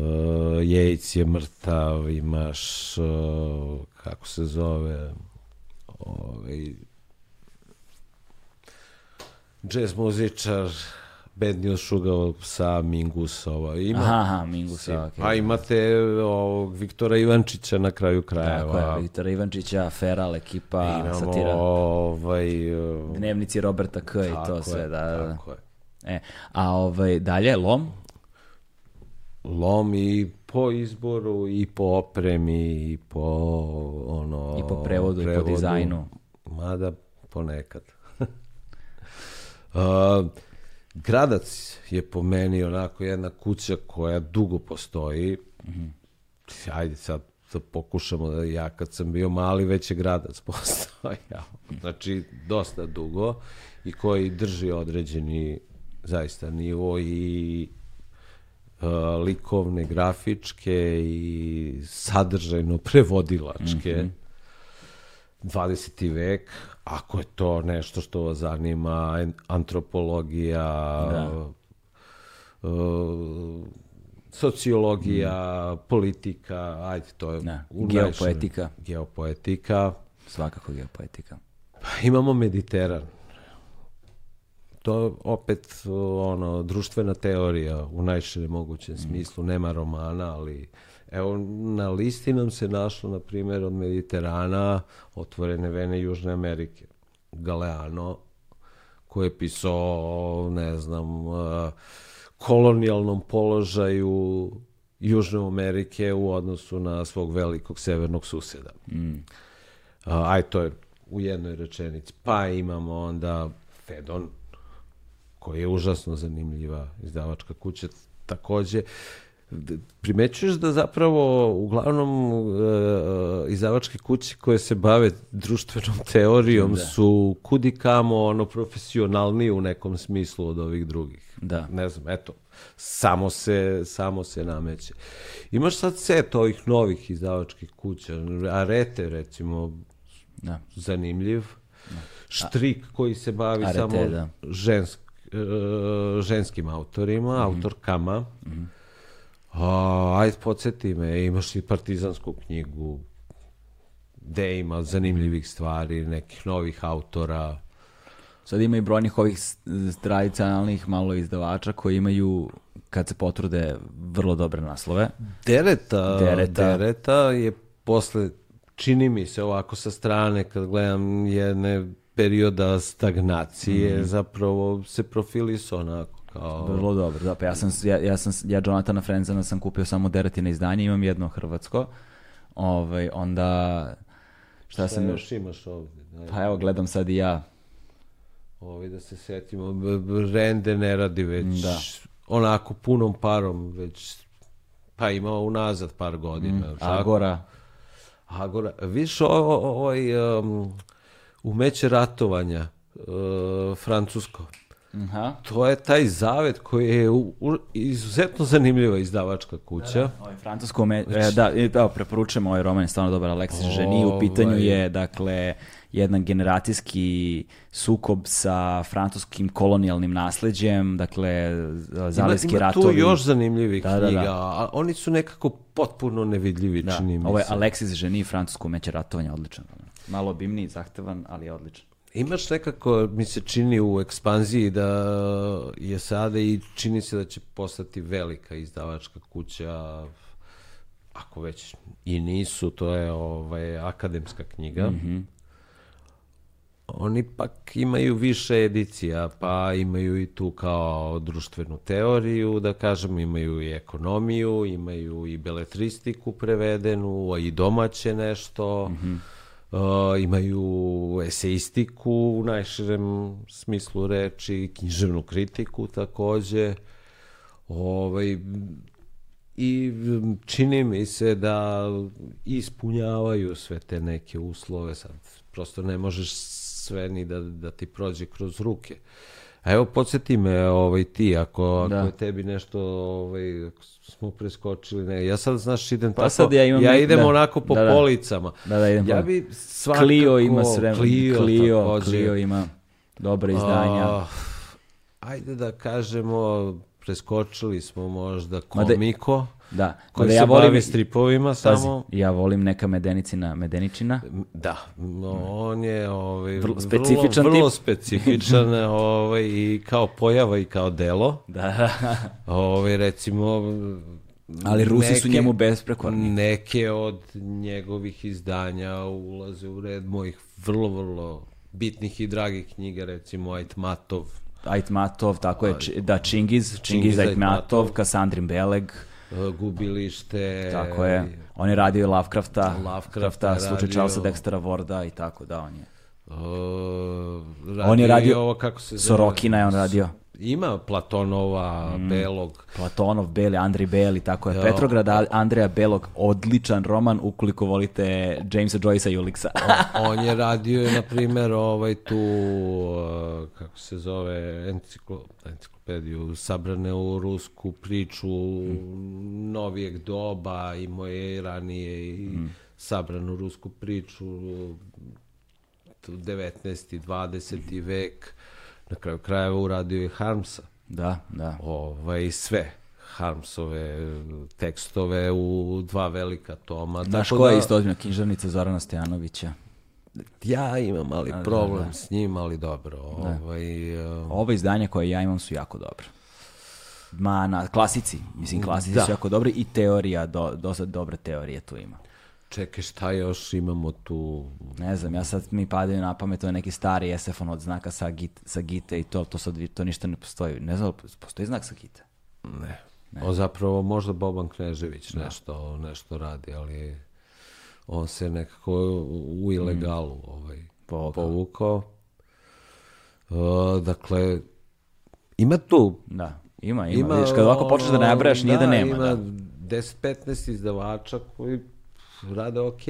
Jejc je mrtav, imaš uh, kako se zove ovaj jazz muzičar Bad News Sugar sa Mingusova. Ima, Aha, aha, Mingusa, okej. Pa imate ovog Viktora Ivančića na kraju krajeva. Tako je, Viktora Ivančića, Feral, ekipa, Imamo satira, ovaj... uh, dnevnici Roberta K i to sve, je, da, da. Tako je. E, a ovaj, dalje, Lom, lom i po izboru i po opremi i po ono I po prevodu i po dizajnu. Mada ponekad. A, Gradac je po meni onako jedna kuća koja dugo postoji. Ajde sad da pokušamo da ja kad sam bio mali već je Gradac postojao. Znači dosta dugo i koji drži određeni zaista nivo i uh, likovne, grafičke i sadržajno prevodilačke. 20. vek, ako je to nešto što vas zanima, antropologija, uh, sociologija, politika, ajde, to je Da, geopoetika. Geopoetika. svakako geopoetika. Pa imamo Mediteran. To opet ono društvena teorija u najširem mogućem smislu, nema romana, ali evo na listi nam se našlo na primjer od Mediterana otvorene vene Južne Amerike. Galeano koji je pisao ne znam eh, kolonijalnom položaju Južne Amerike u odnosu na svog velikog severnog suseda. A, aj, to je u jednoj rečenici. Pa imamo onda Fedon, koji je užasno zanimljiva izdavačka kuća. Takođe, primećuješ da zapravo uglavnom e, izdavačke kuće koje se bave društvenom teorijom su kudi kamo ono profesionalniji u nekom smislu od ovih drugih. Da. Ne znam, eto, samo se, samo se nameće. Imaš sad set ovih novih izdavačkih kuća, Arete recimo, Da. zanimljiv. Štrik koji se bavi Arete, samo da. žensk, ženskim autorima, Mhm. autorkama. A, ajde, podsjeti me, imaš i partizansku knjigu, gde ima zanimljivih stvari, nekih novih autora. Sad ima i brojnih ovih tradicionalnih malo izdavača koji imaju, kad se potrude, vrlo dobre naslove. Dereta, Dereta. dereta je posle, čini mi se ovako sa strane, kad gledam jedne perioda stagnacije, Mhm. zapravo se profilisao onako. Kao, Vrlo dobro, da, pa ja sam, ja, ja sam, ja Jonathana Frenzena sam kupio samo deretine izdanje, imam jedno hrvatsko, ovaj, onda, šta šta sam još, imaš ovdje? Daj, pa evo gledam sad i ja, Ovi da se setimo, Rende ne radi već Da. onako punom parom, već pa ima unazad par godina. tako? Agora, Agora, viš ovaj um, umeće ratovanja uh, francusko. aha, To je taj zavet koji je u- u- izuzetno zanimljiva izdavačka kuća. Ovaj francusko me, e, da, evo, preporučujem ovaj roman, je stvarno dobar Alexis Ženi, u pitanju Ovaj. je, dakle, jedan generacijski sukob sa francuskim kolonijalnim nasleđem, dakle, zalivski ima, ima ratovi. tu još zanimljivih Da, da, da. knjiga, a oni su nekako potpuno nevidljivi, Da, čini mi ovo je se. Alexis Ženi, francusko umeće ratovanja, odličan. roman. Malo obimniji, zahtevan, ali je odličan. Imaš nekako, mi se čini u ekspanziji da je sada i čini se da će postati velika izdavačka kuća, ako već i nisu, to je ovaj, akademska knjiga. Oni pak imaju više edicija, pa imaju i tu kao društvenu teoriju, da kažem, imaju i ekonomiju, imaju i beletristiku prevedenu, a i domaće nešto, Uh, imaju eseistiku u najširem smislu reči, književnu kritiku takođe. Ovaj, I čini mi se da ispunjavaju sve te neke uslove, sad prosto ne možeš sve ni da, da ti prođe kroz ruke. A evo, podsjeti me ovaj, ti, ako, ako Da. je tebi nešto, ovaj, ako smo preskočili, ne, ja sad, znaš, idem Pa tako, sad ja imam ja nek- idem da. onako po Da, da. policama. Da, da, idem ja bi svakako... Clio ima sve, Clio, Clio, takođe. Clio ima dobre izdanja. A, ajde da kažemo, preskočili smo možda Mada- komiko, da, koji se ja bavi volim, stripovima pazi, samo. ja volim neka medenicina, medeničina. Da, no, on je ovaj, Vrlo vrlo, specifičan vrlo tip. specifičan ovaj, i kao pojava i kao delo. Da, Ovaj, recimo, ali Rusi su neke- njemu besprekorni. Neke od njegovih izdanja ulaze u red mojih vrlo, vrlo bitnih i dragih knjiga, recimo Aitmatov, Aitmatov, tako je, da, Čingiz, Čingiz Čingiz Aitmatov, Aitmatov. Kasandrin Beleg, Gubilište, tako je. On je radio Lovecrafta, Lovecrafta je slučaj radio. Charlesa Dextera Warda i tako, da, on je. Uh, On je radio- ovo, kako se zove? Sorokina je on radio. Ima Platonova, Belog. Platonov, Beli, Andri Beli, tako je. Petrograd, A- Andreja Belog, odličan roman ukoliko volite Jamesa Joyce'a i Ulixa. On je radio, na primjer, ovaj tu, kako se zove, enciklo, enciklopediju, sabrane u rusku priču novijeg doba, i ranije i sabranu rusku priču, tu 19. 20. vek, na kraju krajeva uradio je Harmsa. da, da. ovaj, sve Harmsove tekstove u dva velika toma. Znaš tako ko je da- isto ozbiljna književnica Zorana Stojanovića? Ja imam mali problem s njim, ali dobro. Ovaj, uh, Ova izdanja koje ja imam su jako dobre. Ma, na klasici, mislim, klasici Da. su jako dobri i teorija, do, dosta dobre teorije tu ima. čekaj, šta još imamo tu? Ne znam, ja sad mi padaju na pamet, to je neki stari SF-on od znaka sa, git, sa gite i to, to sad to ništa ne postoji. Ne znam, postoji znak sa gite? Ne. O, zapravo možda Boban Knežević nešto, nešto radi, ali on se nekako u ilegalu ovaj, Povukao. povukao. Uh, dakle, ima tu Da, ima, ima. Vidiš, kad ovako počneš da nabrajaš, nije da, nema. Ima Da. 10-15 izdavača koji rade ok,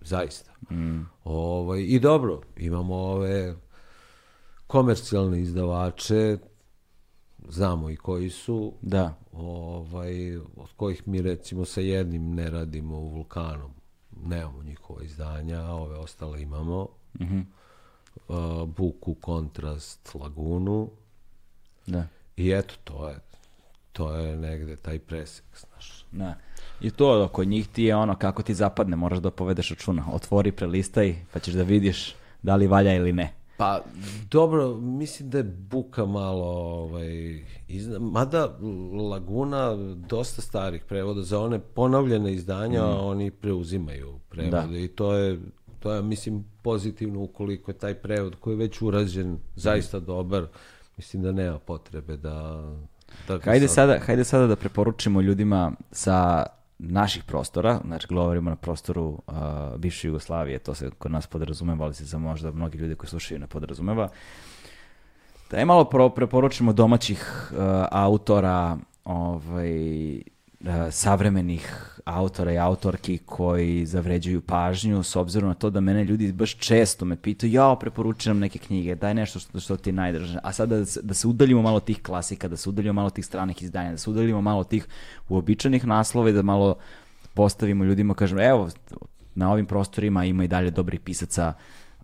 zaista. Mm. Ovaj, I dobro, imamo ove komercijalne izdavače, znamo i koji su, Da, ovaj, od kojih mi recimo sa jednim ne radimo u Vulkanom. Nemamo njihova izdanja, a ove ostale imamo. Mhm. Uh, Buku, Kontrast, Lagunu. da. I eto, to je, to je negde taj presek, znaš. Da. I to kod njih ti je ono kako ti zapadne, moraš da povedeš računa. Otvori, prelistaj, pa ćeš da vidiš da li valja ili ne. Pa, dobro, mislim da je Buka malo, ovaj, izna... mada Laguna dosta starih prevoda, za one ponovljene izdanja oni preuzimaju prevode i to je, to je, mislim, pozitivno ukoliko je taj prevod koji je već urađen zaista dobar, mislim da nema potrebe da... da Hajde sad- sada, hajde sada da preporučimo ljudima sa naših prostora, znači govorimo na prostoru uh, bivše Jugoslavije, to se kod nas podrazumeva, ali se za možda mnogi ljudi koji slušaju ne podrazumeva. Da je malo pro, preporučimo domaćih uh, autora, ovaj, savremenih autora i autorki koji zavređuju pažnju s obzirom na to da mene ljudi baš često me pitaju ja preporučujem nam neke knjige, daj nešto što, što ti najdrže. A sada da se, da se udaljimo malo tih klasika, da se udaljimo malo tih stranih izdanja, da se udaljimo malo tih uobičajenih naslova i da malo postavimo ljudima, kažem, evo, na ovim prostorima ima i dalje dobrih pisaca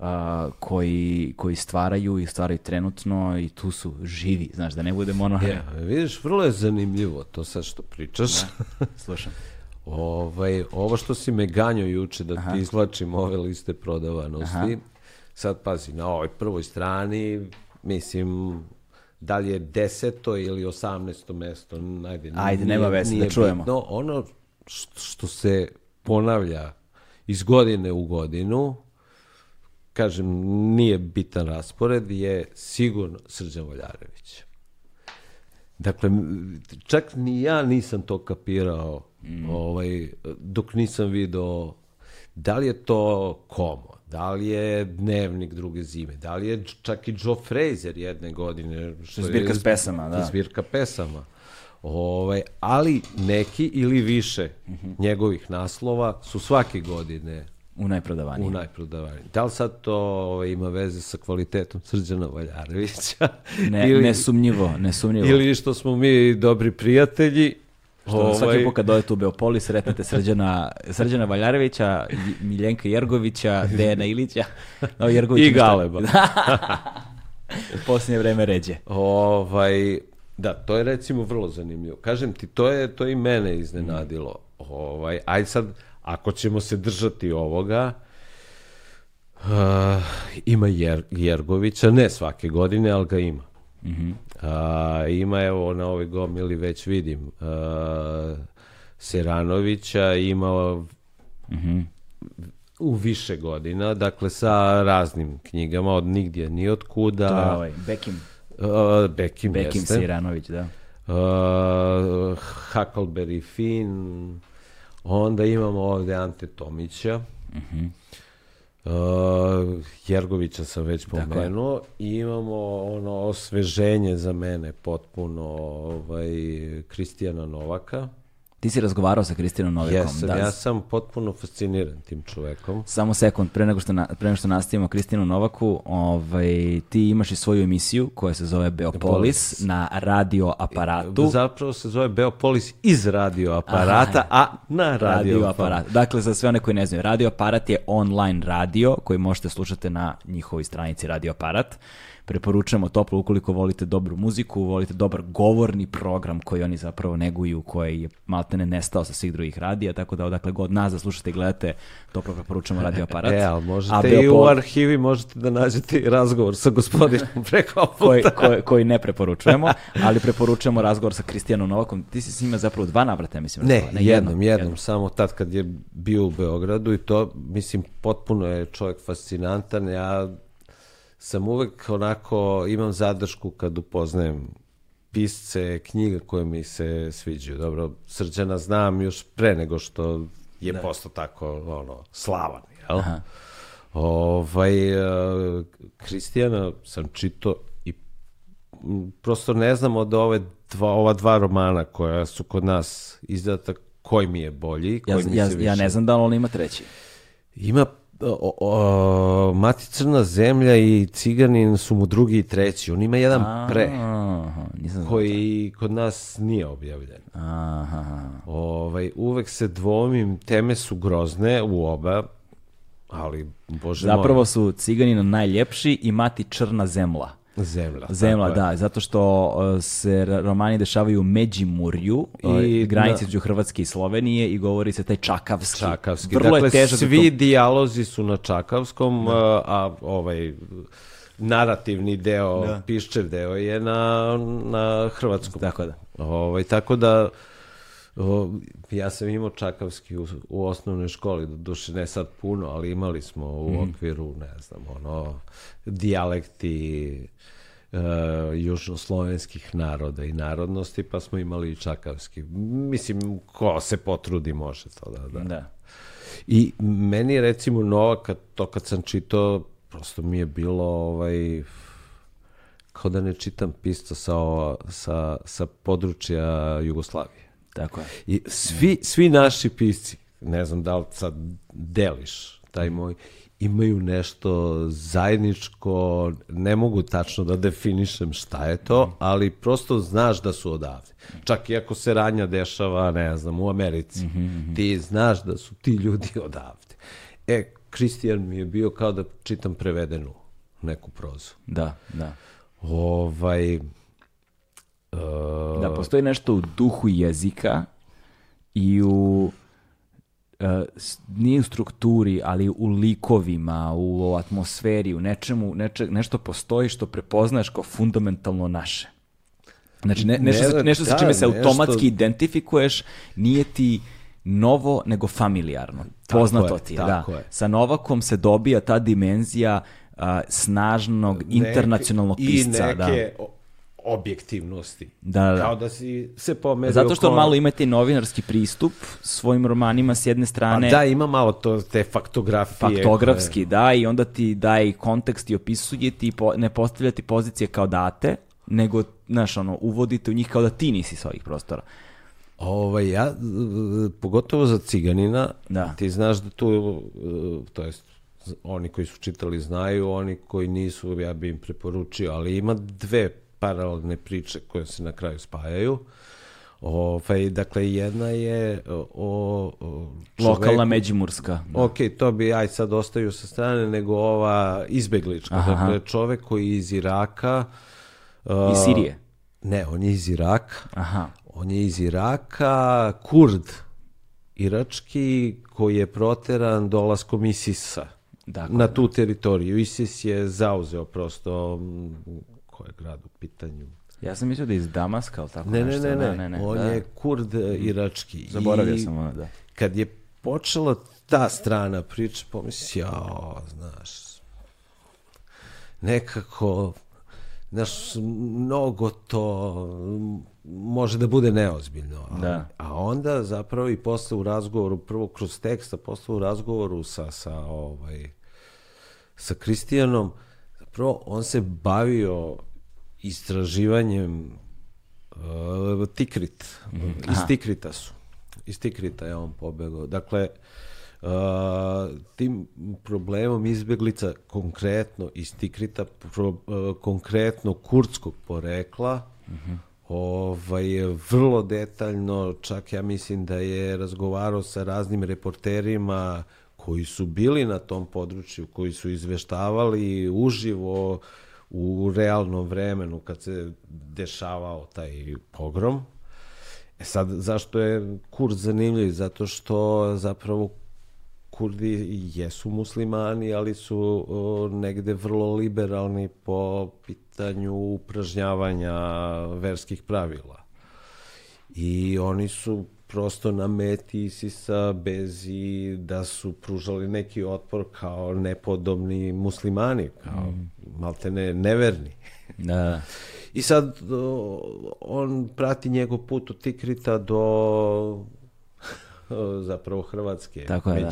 uh, koji, koji stvaraju i stvaraju trenutno i tu su živi, znaš, da ne budemo ono... Je, vidiš, vrlo je zanimljivo to sad što pričaš. Slušam. Ovaj, ovo što si me ganjao juče da ti izvlačim ove liste prodavanosti, sad pazi, na ovoj prvoj strani, mislim, da li je deseto ili osamnesto mesto, ajde, Ajde, nema veze, da čujemo. Bitno. Ono što se ponavlja iz godine u godinu, kažem, nije bitan raspored, je sigurno Srđan Voljarević. Dakle, čak ni ja nisam to kapirao ovaj, dok nisam video da li je to Komo, da li je Dnevnik druge zime, da li je čak i Joe Fraser jedne godine. Što je Zbirka s pesama, da. Zbirka pesama. Ovaj, ali neki ili više njegovih naslova su svake godine U najprodavaniji. u najprodavaniji. Da li sad to ovaj, ima veze sa kvalitetom Srđana Valjarevića? Ne, ili, nesumnjivo, nesumnjivo. ili što smo mi dobri prijatelji? Što ovaj... svaki put kad odete u Beopolis sretnete Srđana, Srđana Valjarevića, Miljenka Jergovića, Dejana Ilića. No, Jergović I Galeba. Posljednje vreme ređe. Ovaj, da, to je recimo vrlo zanimljivo. Kažem ti, to je, to je i mene iznenadilo. Ovaj, ajde sad, ako ćemo se držati ovoga, uh, ima Jer, Jergovića, ne svake godine, ali ga ima. A, ima, evo, na ovoj gomili već vidim, uh, Seranovića, ima u više godina, dakle sa raznim knjigama, od nigdje ni od kuda. To je ovaj, Bekim, Uh, Bekim, Bekim jeste. Siranović, da. Uh, Huckleberry Finn. Onda imamo ovde Ante Tomića. Uh, Jergovića sam već pomenuo. I imamo ono osveženje za mene potpuno ovaj, Kristijana Novaka. Ti si razgovarao sa Kristinom Novikom. Jesam, da, ja sam potpuno fasciniran tim čovekom. Samo sekund, pre nego što, na, pre nego što nastavimo Kristinu Novaku, ovaj, ti imaš i svoju emisiju koja se zove Beopolis na radio aparatu. Zapravo se zove Beopolis iz radio aparata, a na radio, radio. Dakle, za sve one koji ne znaju, radio aparat je online radio koji možete slušati na njihovoj stranici radio aparat. Preporučujemo toplo ukoliko volite dobru muziku, volite dobar govorni program koji oni zapravo neguju, koji je maltene nestao sa svih drugih radija, tako da odakle god nas da slušate i gledate, toplo preporučujemo radio aparat. E, ali možete A i u arhivi možete da nađete i razgovor sa gospodinom preko koji, puta. koji, koji ne preporučujemo, ali preporučujemo razgovor sa Kristijanom Novakom. Ti si s njima zapravo dva navrata, mislim. Ne, razgovarao. jednom, jednom, samo tad kad je bio u Beogradu i to, mislim, potpuno je čovjek fascinantan. Ja sam uvek onako, imam zadršku kad upoznajem pisce knjiga koje mi se sviđaju. Dobro, Srđana znam još pre nego što je postao tako, ono, slavan, jel? Aha. Ovaj, e, Kristijana sam čito i prosto ne znam od ove dva, ova dva romana koja su kod nas izdata koji mi je bolji, Ja, koji mi ja, se više... ja ne znam da li on ima treći. Ima o, o, Mati Crna zemlja i Ciganin su mu drugi i treći. On ima jedan pre Aha, nisam znao. koji kod nas nije objavljen. Aha. Ovaj, uvek se dvomim, teme su grozne u oba, ali, bože Zapravo moj, su Ciganina najljepši i Mati Črna zemla. Zemlja, tako je. da, zato što uh, se romani dešavaju u Međimurju, I I, granici da. između Hrvatske i Slovenije i govori se taj čakavski. Čakavski. Vrlo dakle, je težak da svi to- dijalozi su na Čakavskom, a, a ovaj narativni deo, piščev deo je na, na hrvatskom. Tako da. Ovaj, tako da o, ja sam imao čakavski u, u osnovnoj školi, do duše ne sad puno, ali imali smo u Mhm. okviru, ne znam, ono, dijalekti uh, južnoslovenskih naroda i narodnosti, pa smo imali i čakavski. Mislim, ko se potrudi može to da... da. Da. I meni recimo Nova, kad, to kad sam čitao, prosto mi je bilo ovaj, kao da ne čitam pisca sa, sa, sa područja Jugoslavije. Tako je. I svi, svi naši pisci, ne znam da li sad deliš taj moj, imaju nešto zajedničko, ne mogu tačno da definišem šta je to, ali prosto znaš da su odavde. Čak i ako se ranja dešava, ne znam, u Americi, ti znaš da su ti ljudi odavde. E, Kristijan mi je bio kao da čitam prevedenu neku prozu. Da, da. Ovaj, Da, postoji nešto u duhu jezika i u s- nije u strukturi, ali u likovima, u atmosferi, u nečemu, neče, nešto postoji što prepoznaješ kao fundamentalno naše. Znači, ne, nešto, sa- Ne, nešto sa da, čime se nešto- automatski identifikuješ, nije ti novo, nego familijarno. Tako Poznato je, ti je, tako da. je. Sa Novakom se dobija ta dimenzija a, snažnog internacionalnog pisca. I da. neke o- objektivnosti. Da, da. Kao da si se pomerio... Zato što ko- malo imate novinarski pristup svojim romanima s jedne Pa strane, da, ima malo to, te faktografije. faktografski, da, i onda ti daje i kontekst i opisuje ti, i po, ne postavlja ti pozicije kao date, nego, znaš, ono, uvodite u njih kao da ti nisi s ovih prostora. Koje, ovaj, ja, pogotovo za ciganina, Da. ti znaš da tu, e, to jest, oni koji su čitali znaju, oni koji nisu, ja bi im preporučio, ali ima dve paralelne priče koje se na kraju spajaju. Ovaj, dakle, jedna je o, o Lokalna čoveku- međimurska. Ok, to bi aj sad ostavio sa strane, nego ova izbeglička. Aha. Dakle, čovek koji je iz Iraka... uh, Iz Sirije. Ne, on je iz Iraka. Aha. On je iz Iraka, Kurd, irački, koji je proteran dolaskom ISIS-a Dakle, na tu teritoriju. ISIS je zauzeo prosto, mm, ko je grad u pitanju? Ja sam mislio da je iz Damaska, ali tako Ne, ne, nešto. ne, Da, ne, ne, on da. je Kurd e, irački. Zaboravio I- sam ono, da. kad je počela ta strana priče, pomisli, jao, znaš, nekako, znaš, mnogo to može da bude neozbiljno. A, Da. a onda zapravo i posle u razgovoru, prvo kroz tekst, a posle u razgovoru sa, sa, ovaj, sa Kristijanom, zapravo on se bavio istraživanjem uh, Tikrit. Iz Tikrita su. Iz Tikrita je on pobegao. Dakle, uh, tim problemom izbjeglica konkretno iz Tikrita, pro, uh, konkretno kurdskog porekla, ovaj, je vrlo detaljno, čak ja mislim da je razgovarao sa raznim reporterima koji su bili na tom području, koji su izveštavali uživo u realnom vremenu kad se dešavao taj pogrom. E sad, zašto je Kurd zanimljiv? Zato što zapravo Kurdi jesu muslimani, ali su negde vrlo liberalni po pitanju upražnjavanja verskih pravila. I oni su prosto na meti Isisa bez i da su pružali neki otpor kao nepodobni muslimani, kao maltene neverni. Da, I sad on prati njegov put od Tikrita do zapravo Hrvatske, Tako je, da.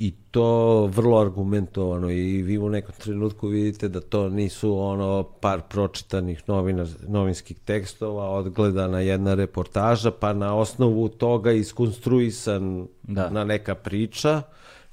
I to vrlo argumentovano i vi u nekom trenutku vidite da to nisu ono par pročitanih novinar, novinskih tekstova, odgledana jedna reportaža, pa na osnovu toga iskonstruisan Da. na neka priča,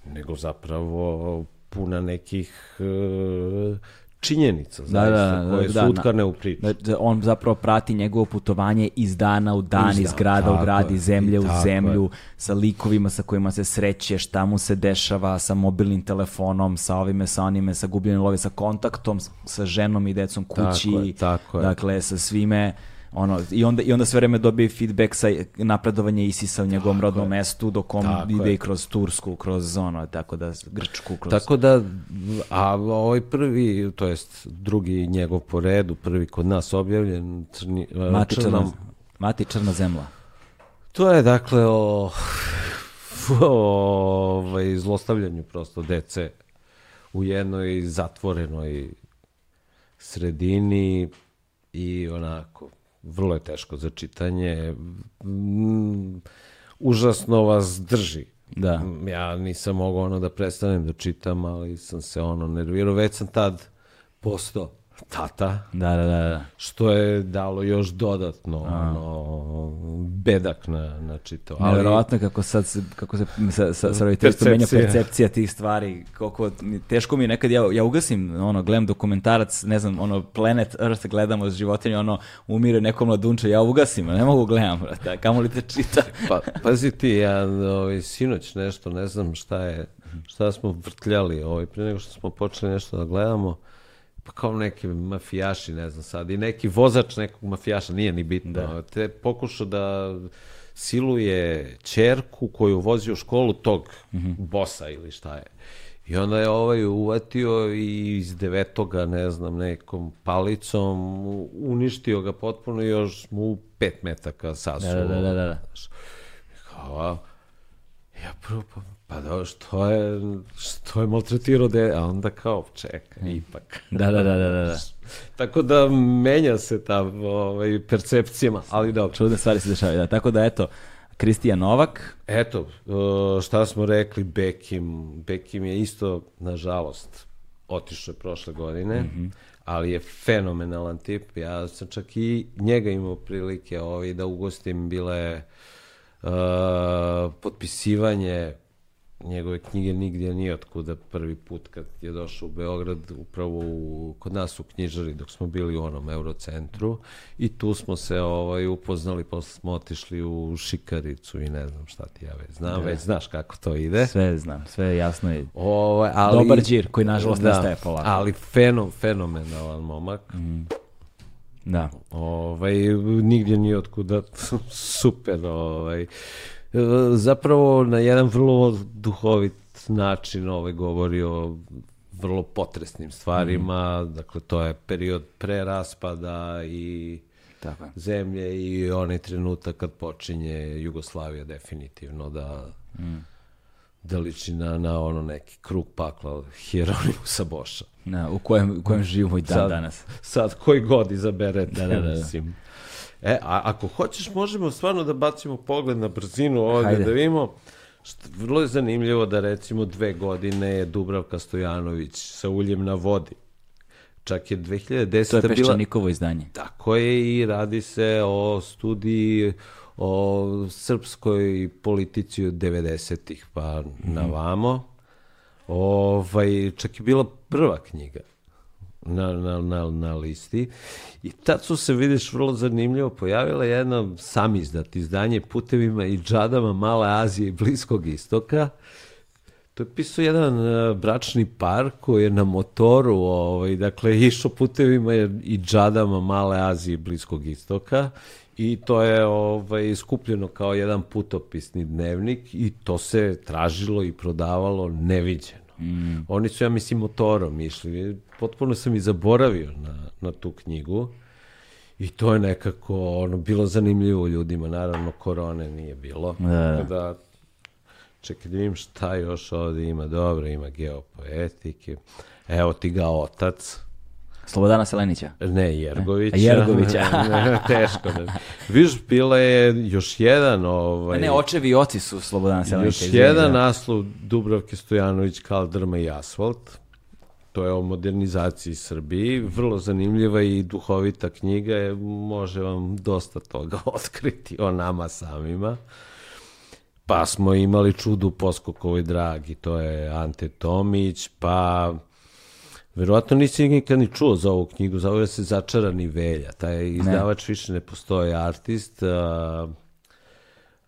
nego zapravo puna nekih e, činjenica, Da, zaista, da, koje da, su na- utkane u priču. Da, da on zapravo prati njegovo putovanje iz dana u dan, Iz iz, grada u grad, iz zemlje u zemlju, sa likovima sa kojima se sreće, šta mu se dešava, sa mobilnim telefonom, sa ovime, sa onime, sa gubljenim love, sa kontaktom, sa ženom i decom kući. Tako je, tako je. Dakle, sa svime. Ono, i, onda, I onda sve vreme dobije feedback sa napredovanje Isisa u njegovom rodnom mestu, dok on Tako ide je. i kroz Tursku, kroz ono, tako da, Grčku, kroz... Tako da, a ovaj prvi, to jest drugi njegov po redu, prvi kod nas objavljen, crni, Mati Crnom- Črna, Mati Črna zemla. To je dakle o, o ovaj, zlostavljanju prosto dece u jednoj zatvorenoj sredini i onako, vrlo je teško za čitanje. Mm, užasno vas drži. Da. Mm, Ja nisam mogao ono da prestanem da čitam, ali sam se ono nervirao. Već sam tad postao tata, Da, da, da, da. što je dalo još dodatno ono, bedak na, na čitao. Ali, Nevjerovatno kako sad se, kako se sa, sa, sa roditeljstvom menja Percepcija. tih stvari, koliko, teško mi je nekad, ja, ja ugasim, ono, gledam dokumentarac, ne znam, ono, Planet Earth gledamo s životinje, ono, umire neko mladunče, ja ugasim, ne mogu gledam, brate, kamo li te čita. Pa, pazi ti, ja ovaj, sinoć nešto, ne znam šta je, šta smo vrtljali, ovaj, prije nego što smo počeli nešto da gledamo, pa kao neki mafijaši, ne znam sad, i neki vozač nekog mafijaša, nije ni bitno, te pokušao da siluje čerku koju vozi u školu tog bosa ili šta je. I onda je ovaj uvatio i iz devetoga, ne znam, nekom palicom, uništio ga potpuno i još mu pet metaka sasuo. Da, da, da, da, da. Znaš, Kao, a, ja prvo, pa, pa da, što je, što je maltretirao de, a onda kao, čekaj, ipak. Da, da, da, da, da, da. Tako da menja se ta ovaj, percepcijama, ali dobro. Čudne stvari se dešavaju, da. Tako da, eto, Kristijan Novak, Eto, šta smo rekli, Bekim, Bekim je isto, nažalost, otišao je prošle godine, ali je fenomenalan tip. Ja sam čak i njega imao prilike ovaj, da ugostim, bile uh, potpisivanje njegove knjige Nigdje ni otkuda prvi put kad je došao u Beograd upravo u, kod nas u knjižari dok smo bili u onom Eurocentru i tu smo se ovaj, upoznali, posle smo otišli u Šikaricu i ne znam šta ti ja već znam, već znaš kako to ide. sve znam, sve je jasno i Ovaj, ali, Dobar džir koji, nažalost, nestaje polako. Ali fenom, fenomenalan momak. da. Ovaj, nigdje ni otkuda, super, ovaj. E, Zapravo na jedan vrlo duhovit način ovaj, govori o vrlo potresnim stvarima, dakle to je period pre raspada i Tako je. zemlje i onaj trenutak kad počinje Jugoslavija definitivno da da liči na, na ono neki krug pakla Hieronymusa Boša. Da, u kojem, u kojem živimo i dan Sad- danas. Sad koji god izaberete, Da, da, da, da. mislim. E, a ako hoćeš, možemo stvarno da bacimo pogled na brzinu ovdje, Hajde. da vidimo. Što, vrlo je zanimljivo da recimo dve godine je Dubravka Stojanović sa uljem na vodi. Čak je 2010. To je bila... Peščanikovo izdanje. Tako je i radi se o studiji o srpskoj politici od 90-ih pa na vamo. Ovaj, čak je bila prva knjiga na, na, na, na listi. I tad su se, vidiš, vrlo zanimljivo pojavila jedna samizdat izdanje putevima i džadama Male Azije i Bliskog istoka. To je pisao jedan e, bračni par koji je na motoru, ovaj, dakle, išao putevima i džadama Male Azije i Bliskog istoka i to je ovaj, skupljeno kao jedan putopisni dnevnik i to se tražilo i prodavalo neviđeno. Oni su, ja mislim, motorom išli. Potpuno sam i zaboravio na, na tu knjigu. I to je nekako ono, bilo zanimljivo ljudima. Naravno, korone nije bilo. Da, da. Da čekaj da vidim šta još ovdje ima. Dobro, ima geopoetike. Evo ti ga otac. Slobodana Selenića. Ne, Jergovića. Jergovića. teško. Ne. Viš, bila je još jedan... Ovaj, ne, očevi i oci su Slobodana Selenića. još jedan da. naslov Dubravke Stojanović Kal drma i asfalt. To je o modernizaciji Srbiji. Vrlo zanimljiva i duhovita knjiga. Je, može vam dosta toga otkriti o nama samima. Pa smo imali čudu Poskokovoj dragi, to je Ante Tomić, pa verovatno nisi nikad ni čuo za ovu knjigu, zove se Začarani Velja. Taj izdavač više ne postoji artist, a,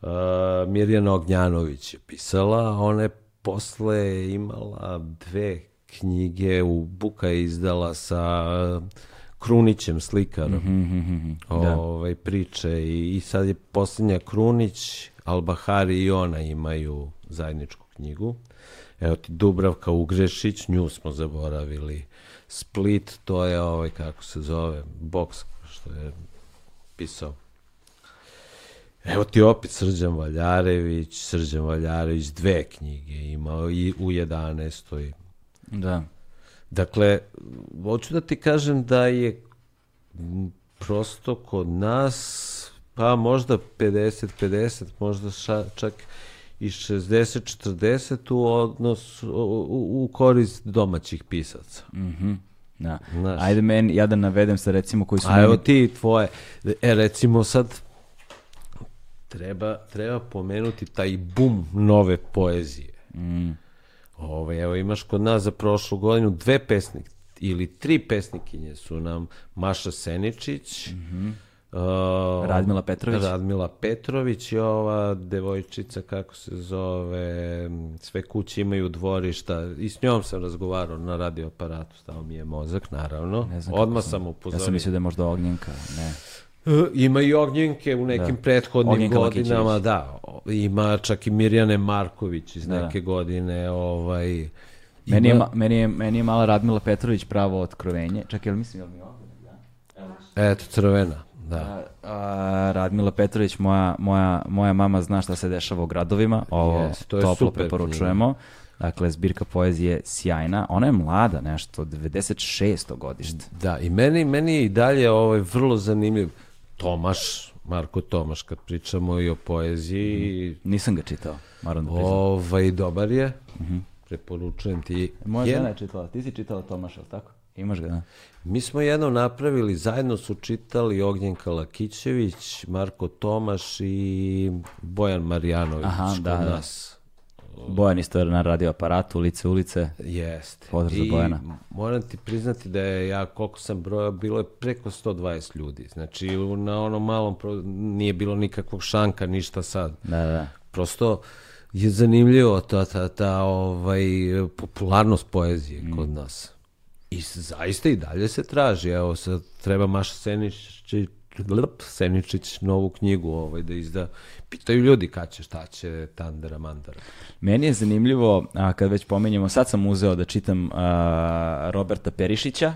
a, Mirjana Ognjanović je pisala, ona je posle imala dve knjige, u Buka je izdala sa Krunićem slikarom ovaj, priče. I, i sad je posljednja Krunić, Albahari i ona imaju zajedničku knjigu. Evo ti Dubravka Ugrešić, nju smo zaboravili. Split, to je ovaj, kako se zove, boks, što je pisao. Evo ti opet Srđan Valjarević, Srđan Valjarević dve knjige imao i u 11. Da. Dakle, hoću da ti kažem da je prosto kod nas, pa možda 50-50, možda ša, čak i 60-40 u odnos u, u, korist domaćih pisaca. Mhm. Da. Znaš. Ajde meni, ja da navedem se recimo koji su A evo meni... ti tvoje, e recimo sad treba, treba pomenuti taj bum nove poezije. Mm. Ove, evo imaš kod nas za prošlu godinu dve pesnik ili tri pesnikinje su nam Maša Seničić, uh, Radmila Petrović. Radmila Petrović i ova devojčica, kako se zove, sve kuće imaju dvorišta. I s njom sam razgovarao na radio aparatu, stao mi je mozak, naravno. Odmah sam- sam Ja upozorio. sam mislio da je možda Ognjenka, ne. E, Ima i Ognjenke u nekim Da. prethodnim Ognjenka godinama, Lakićević. da. Ima čak i Mirjane Marković iz Da. neke godine. Ovaj, Meni je, ima- meni, je, meni je mala Radmila Petrović pravo otkrovenje. Čak, jel mislim, jel mi ovdje? Eto, crvena, da. A, a, Radmila Petrović, moja, moja, moja mama zna šta se dešava u gradovima. Ovo Jes, to je toplo super preporučujemo. Dakle, zbirka poezije sjajna. Ona je mlada nešto, 96. godište. Da, i meni, meni je i dalje ovaj, vrlo zanimljiv Tomaš, Marko Tomaš, kad pričamo i o poeziji, Nisam ga čitao, moram da priznam. ovaj, dobar je. Preporučujem ti. Moja žena je čitala, ti si čitala Tomaša, tako? Imaš ga, da? Mi smo jednom napravili, zajedno su čitali Ognjenka Lakićević, Marko Tomaš i Bojan Marjanović Aha, kod da, da. nas. Bojan isto na radio aparatu, ulice, ulice. Jeste. Pozdrav za Bojana. moram ti priznati da je ja, koliko sam brojao, bilo je preko 120 ljudi. Znači, na onom malom nije bilo nikakvog šanka, ništa sad. Da, da, da. Prosto je zanimljivo ta, ta, ta ovaj, popularnost poezije Mm. kod nas. I zaista i dalje se traži. Evo, sad treba Maša Seničić, Lp, Seničić novu knjigu ovaj, da izda. Pitaju ljudi kad će, šta će, tandara, mandara. Meni je zanimljivo, a, kad već pomenjemo, sad sam uzeo da čitam a, Roberta Perišića.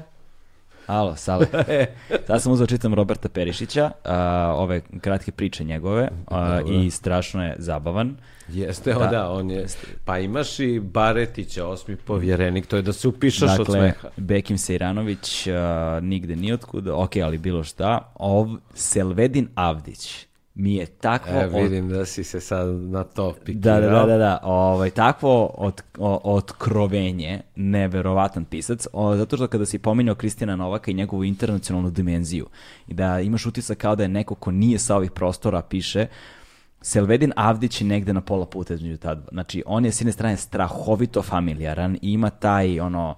Alo, sale. sad sam uzeo da čitam Roberta Perišića, a, ove kratke priče njegove a, i strašno je zabavan. Jeste, da. Da. da, on je. Pa imaš i Baretića, osmi povjerenik, to je da se upišaš od Dakle, smeha. Bekim Sejranović, a, nigde nijotkud, ok, ali bilo šta. Ov, Selvedin Avdić mi je takvo... E, od- vidim da si se sad na to Da, pikirao. da, da, da, da. Ovaj, takvo od, o, otkrovenje, neverovatan pisac, o, zato što kada si pominjao Kristijana Novaka i njegovu internacionalnu dimenziju i da imaš utisak kao da je neko ko nije sa ovih prostora piše, Selvedin Avdić je negde na pola puta između ta dva. Znači, on je s jedne strane strahovito familijaran i ima taj, ono,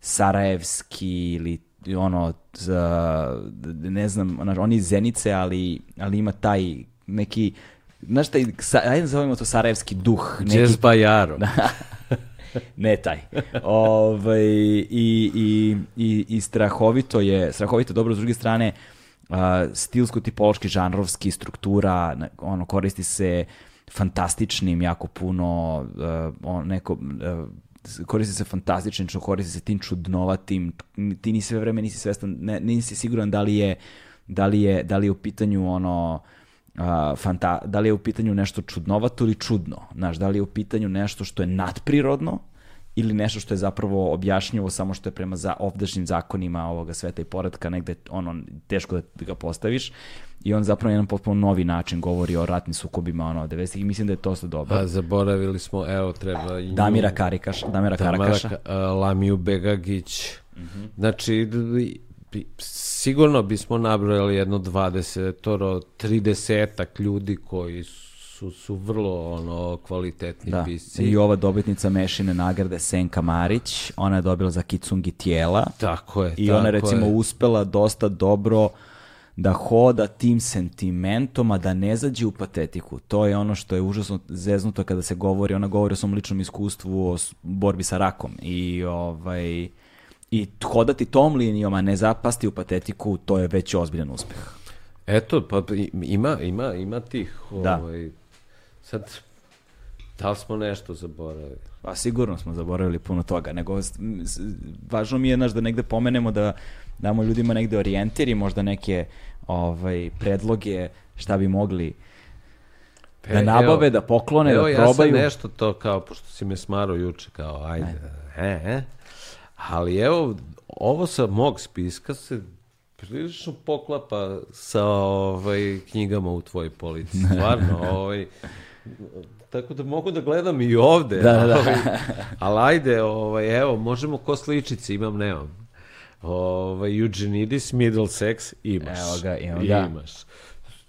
sarajevski ili ono, ne znam, on je iz Zenice, ali, ali ima taj neki, znaš, taj, ajde nazovimo to sarajevski duh. Neki, Jazz Bajaro. ne taj. Ovaj, i, i, i, I strahovito je, strahovito dobro, s druge strane, a, stilsko-tipološki, žanrovski, struktura, ono, koristi se fantastičnim jako puno, a, on, neko, s- koristi se fantastičnim, koristi se tim čudnovatim, ti ni sve vreme nisi svestan, ne, nisi siguran da li je, da li je, da li je u pitanju ono, a, fanta, da li je u pitanju nešto čudnovato ili čudno, znaš, da li je u pitanju nešto što je nadprirodno ili nešto što je zapravo objašnjivo samo što je prema za ovdašnjim zakonima ovoga sveta i poredka negde ono teško da ga postaviš i on zapravo na jedan potpuno novi način govori o ratnim sukobima ono 90 i mislim da je to sve dobro. Pa zaboravili smo, evo, treba i Damira Karikaš, Damira Karakaša. Ka- a, Lamiju Begagić. Mhm. Znači, d- bi- sigurno bismo nabrojali jedno 20, 30 ljudi koji su, su vrlo ono, kvalitetni Da. pisci. I ova dobitnica Mešine nagrade Senka Marić, ona je dobila za Kicungi tijela. Tako je, I tako ona je recimo je. uspela dosta dobro da hoda tim sentimentom, a da ne zađe u patetiku. To je ono što je užasno zeznuto kada se govori, ona govori o svom ličnom iskustvu, o borbi sa rakom. I ovaj i hodati tom linijom, a ne zapasti u patetiku, to je već ozbiljan uspeh. Eto, pa ima, ima, ima tih. Da. Ovaj, sad, da li smo nešto zaboravili? Pa sigurno smo zaboravili puno toga, nego važno mi je znaš, da negde pomenemo da damo ljudima negde orijentir i možda neke ovaj, predloge šta bi mogli da E, nabave, evo, da poklone, Evo, da ja probaju. sam nešto to kao, pošto si me smarao juče, kao, ajde, e, e. Ali evo, ovo sa mog spiska se prilično poklapa sa ovaj, knjigama u tvojoj polici. Stvarno, ovaj, tako da mogu da gledam i ovde. Da, da, da. Ovaj, ali ajde, ovaj, evo, možemo ko sličice, imam, nemam. Ovaj, Eugenidis, Middlesex, imaš. Evo ga, imam ga. Imaš.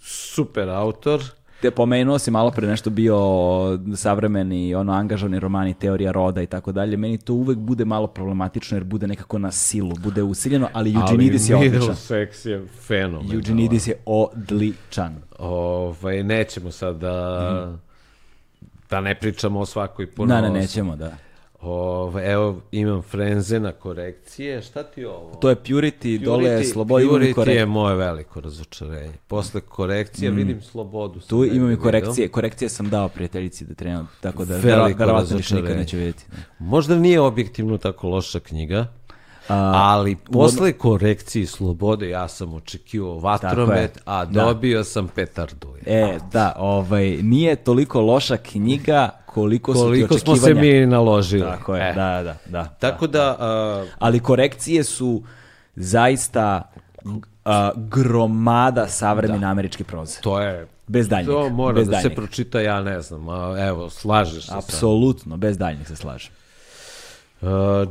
Super autor. Te pomenuo si malo pre nešto bio savremeni, ono, angažovani romani, teorija roda i tako dalje. Meni to uvek bude malo problematično jer bude nekako na silu, bude usiljeno, ali Eugenidis je ali odličan. Middlesex je fenomenalan. Eugenidis je odličan. Ovaj, nećemo sad da, da ne pričamo o svakoj ponovo. Da, ne, nećemo, da. Ovaj, evo, imam Frenzena korekcije. Šta ti je ovo? To je Purity, dole je sloboda, Purity je korekcije. moje veliko razočarenje. Posle korekcije vidim slobodu. Tu imam i korekcije. Korekcije sam dao prijateljici da trenam, tako da Veliko više nikad razočarenje. neću vidjeti. video. Možda nije objektivno tako loša knjiga, ali posle korekcije slobode ja sam očekivao vatromet, a Da. dobio sam petardu. E, da, ovaj, nije toliko loša knjiga koliko, su ti Koliko smo očekivanja. se mi naložili. Tako je, E. da, da, da. Tako da, a, Ali korekcije su zaista a, gromada savremene američke proze. to je... Bez daljnjeg. To mora bez da se daljnjeg. pročita, ja ne znam. A, evo, slažeš se Apsolutno, bez daljnjeg se slažem. Uh,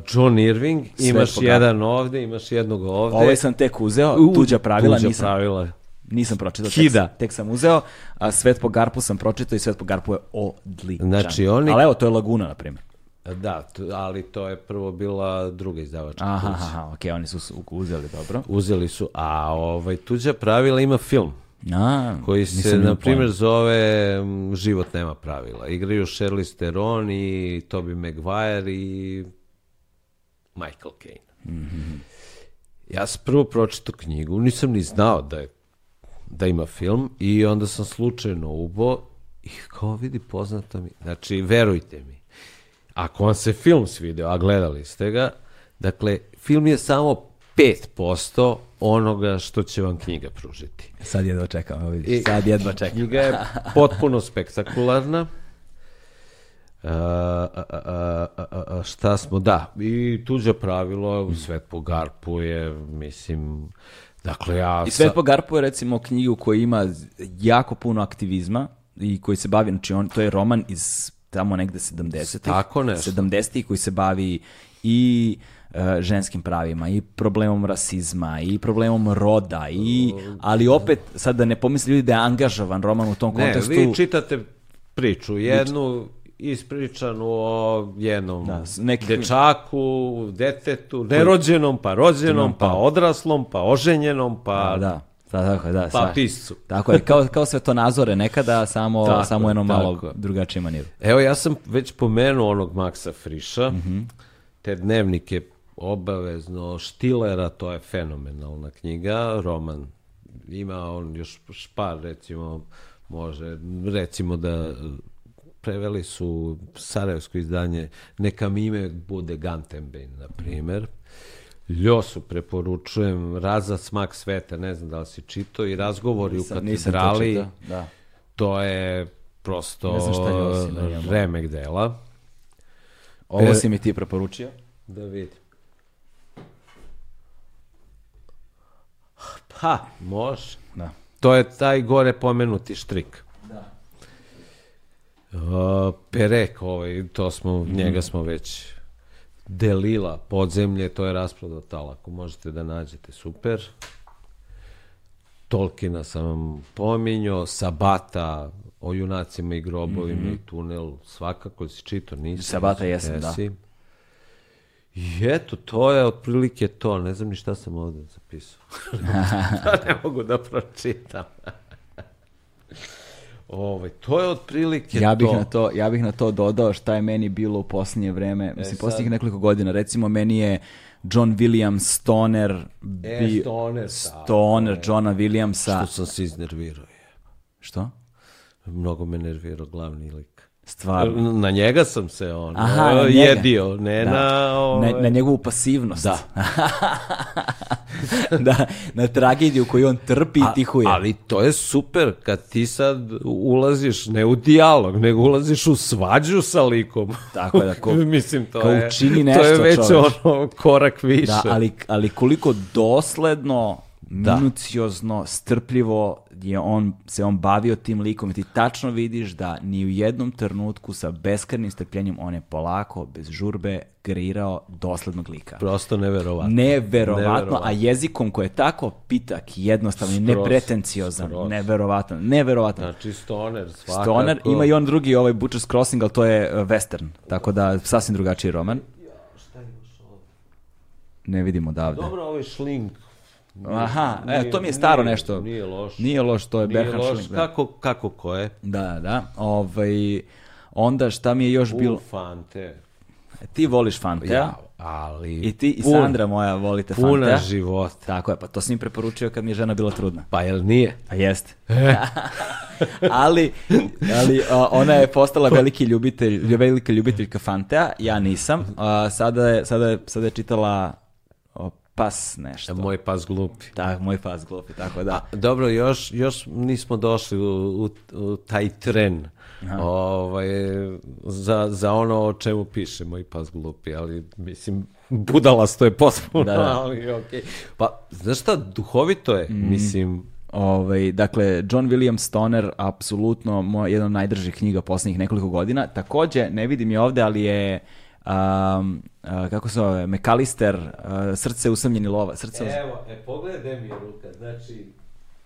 John Irving, Sve imaš po Gapu. jedan ovde, imaš jednog ovde. Ovaj sam tek uzeo, U, tuđa pravila, tuđa nisam, pravila. nisam pročitao. Hida. Tek, tek sam uzeo, a Svet po Garpu sam pročitao i Svet po Garpu je odličan. Znači, oni- Ali evo, to je Laguna, na primjer. Da, ali to je prvo bila druga izdavačka Aha, kuća. aha, okej, oni su uzeli, dobro. Uzeli su, a ovaj, tuđa pravila ima film A, koji se, na primjer, zove Život nema pravila. Igraju Charlize Theron i Tobey Maguire i Michael Caine. Ja sam prvo pročitao knjigu, nisam ni znao da je da ima film i onda sam slučajno ubo i kao vidi poznato mi. Znači, verujte mi, ako vam se film svideo, a gledali ste ga, dakle, film je samo 5% onoga što će vam knjiga pružiti. Sad jedva čekam, vidiš, sad jedva čekam. Knjiga je potpuno spektakularna. A, a, a, a, šta smo, da, i tuđe pravilo, svet po garpu je, mislim, dakle ja... I Svet po Garpu je recimo knjigu koja ima jako puno aktivizma i koji se bavi, znači on, to je roman iz tamo negde 70-ih. Tako nešto. 70-ih koji se bavi i e, ženskim pravima i problemom rasizma i problemom roda i ali opet sad da ne pomisli ljudi da je angažovan roman u tom Ne, kontekstu vi čitate priču, jednu ispričanu o jednom Da, s nekim- dečaku, detetu, nerođenom, pa rođenom, pa odraslom, pa oženjenom, pa, da, da, tako da. pa sva- piscu. Tako je, kao, kao svetonazore nekada, samo, Tako samo u je, jednom malo drugačijem maniru. Evo, ja sam već pomenuo onog Maksa Friša, Mhm. te dnevnike obavezno Štilera, to je fenomenalna knjiga, roman. Ima on još špar, recimo, može, recimo da preveli su sarajevsko izdanje Neka mi ime bude Gantenbein, na primer. Ljosu preporučujem, Raza smak sveta, ne znam da li si čitao, i razgovori u Nisam- nisam to katedrali. da. To je prosto Ne znam šta da remek dela. Ovo E, si mi ti preporučio? Da vidim. Pa, može. Da. To je taj gore pomenuti štrik. Da. Uh, Perek, ovaj, to smo, Mhm. njega smo već delila, podzemlje, to je rasprodao tal, ako možete da nađete, super. Tolkina sam vam pominjao, Sabata, o junacima i grobovima i tunel, svakako si čitao, nisi. Sabata jesam, da. Jesi. I eto, to je otprilike to, ne znam ni šta sam ovde zapisao. ne mogu da pročitam. Ovaj, to je otprilike Ja bih, to. na to, ja bih na to dodao šta je meni bilo u posljednje vreme, mislim, sad- posljednjih nekoliko godina. Recimo, meni je John Williams Stoner, E, bi- Stoner, Stoner Johna Williamsa. Što sam se iznervirao je. Što? Mnogo me nervirao glavni lik. Stvarno. Na njega sam se on Aha, na jedio, ne Da. na... Ovaj, Na, na njegovu pasivnost. Da. da, na tragediju koju on trpi i tihuje. Ali to je super kad ti sad ulaziš ne u dijalog, nego ulaziš u svađu sa likom. Tako je, da, ko- Mislim, to kao je, učini to je nešto, već ono korak više. Da, ali, ali koliko dosledno, minuciozno, strpljivo je on, se on bavio tim likom i ti tačno vidiš da ni u jednom trenutku sa beskrajnim strpljenjem on je polako, bez žurbe, kreirao doslednog lika. Prosto neverovatno. Neverovatno, Neverovatno. a jezikom koji je tako pitak, jednostavan i nepretenciozan, skroz. neverovatno, neverovatno. Znači, stoner, svakako. Stoner, ima i on drugi ovaj Butcher's Crossing, ali to je uh, western, tako da sasvim drugačiji roman. Ne vidimo odavde. Dobro, ovaj šlink. Aha, e, Nije- to mi je staro nije- nešto. Nije loš. Nije loš, to je Nije Berhard loš. Schling. Da. Kako, kako ko je? da, da. Ovaj, onda šta mi je još bilo... U, fante. Ti voliš Fante, Ja, ali... I ti i pun- Sandra moja volite Puna Fante. života. Tako je, pa to sam im preporučio kad mi je žena bila trudna. Pa jel nije? A jeste. ali ali a, ona je postala veliki ljubitelj, velika ljubiteljka Fantea, ja nisam. A, sada, je, sada, je, sada je čitala pas nešto. Moj pas glupi. Tak, moj pas glupi, tako da. Dobro, još, još nismo došli u, u, u taj tren ovaj, za, za ono o čemu piše moj pas glupi, ali mislim, budalasto je potpuno, Da, da. ali okej. Pa, znaš šta, duhovito je, mislim, Ovaj, dakle, John William Stoner, apsolutno moj, jedan od najdržih knjiga poslednjih nekoliko godina. Takođe, ne vidim je ovde, ali je um, a, kako se zove, McAllister, a, Srce usamljeni lova. Srce Evo, e, pogledaj gde mi je ruka, znači,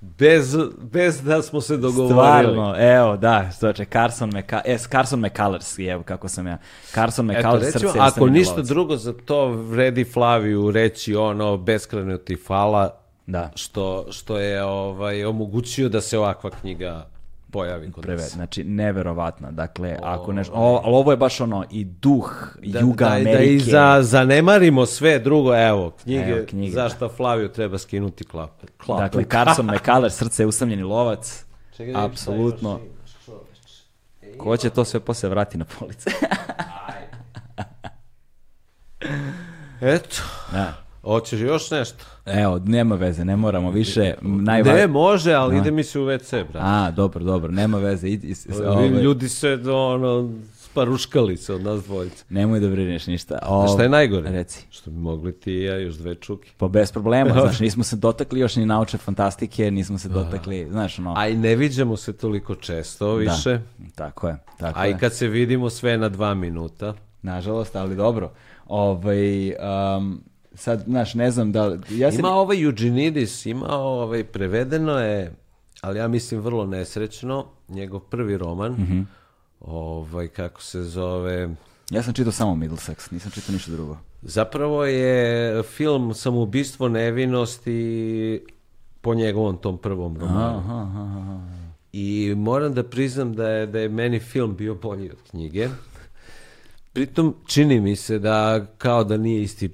bez, bez da smo se dogovorili. Stvarno, evo, da, znači Carson, Meca, e, Carson McCullers, evo kako sam ja. Carson Eto, McCullers, recimo, Srce ako ništa lovac. drugo za to vredi Flaviju reći ono beskrajno ti hvala Da. što, što je ovaj, omogućio da se ovakva knjiga pojavi kod Preve, nas. znači neverovatna. Dakle, ako nešto, o, ali ovo je baš ono i duh Da, Juga da, Amerike. da i za, zanemarimo sve drugo, evo, knjige, Evo, knjige. zašto Flaviju treba skinuti klape. klape. Dakle, Carson McCullers, Srce usamljeni lovac. Čekaj da Apsolutno. čoveče. Ko će to sve posle vrati na police? Eto, da. Hoćeš još nešto? Evo, nema veze, ne moramo više. Najva... Ne, može, ali ide mi se u WC, brate. A, dobro, dobro, nema veze. I, i, ovaj, Ljudi se, ono, sparuškali se od nas dvojice. Nemoj da brineš ništa. A O, šta je najgore? Reci. Što bi mogli ti i ja još dve čuke. Pa bez problema, znaš, nismo se dotakli još ni naučne fantastike, nismo se dotakli, znaš, ono... A i ne viđamo se toliko često više. Da, tako je, tako A je. i kad se vidimo sve na dva minuta. Nažalost, ali dobro. Ovaj, um, sad, znaš, ne znam da. Ja sam... Ima ovaj Eugenidis, ima ovaj, prevedeno je, ali ja mislim vrlo nesrećno, njegov prvi roman, Mhm. ovaj, kako se zove, Ja sam čitao samo Middlesex, nisam čitao ništa drugo. zapravo je film Samoubistvo nevinosti po njegovom tom prvom romanu. Aha, aha, aha. I moram da priznam da je, da je meni film bio bolji od knjige. Pritom čini mi se da kao da nije isti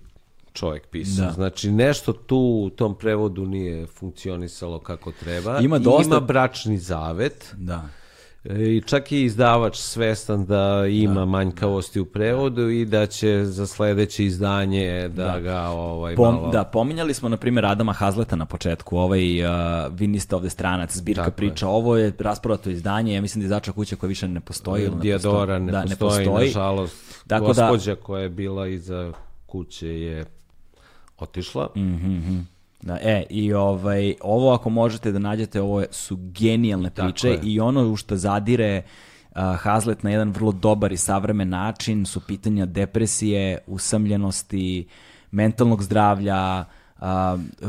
čovjek pisao. Da. Znači nešto tu u tom prevodu nije funkcionisalo kako treba. Ima dosta- Ima bračni zavet. Da. E, I čak i izdavač svestan da ima manjkavosti u prevodu i da će za sledeće izdanje da, ga ovaj, Pom, malo... da, pominjali smo, na primjer, Adama Hazleta na početku, ovaj uh, Vi niste ovde stranac, zbirka Tako je. priča, ovo je rasprodato izdanje, ja mislim da je zača kuća koja više ne postoji. ili ne Dijadora postoji. ne, da, postoji, ne postoji. nažalost. Tako da- Gospođa koja je bila iza kuće je otišla. Mhm. Da, e, i ovaj, ovo ako možete da nađete, ovo su genijalne priče i ono u što zadire uh, Hazlet na jedan vrlo dobar i savremen način su pitanja depresije, usamljenosti, mentalnog zdravlja, uh,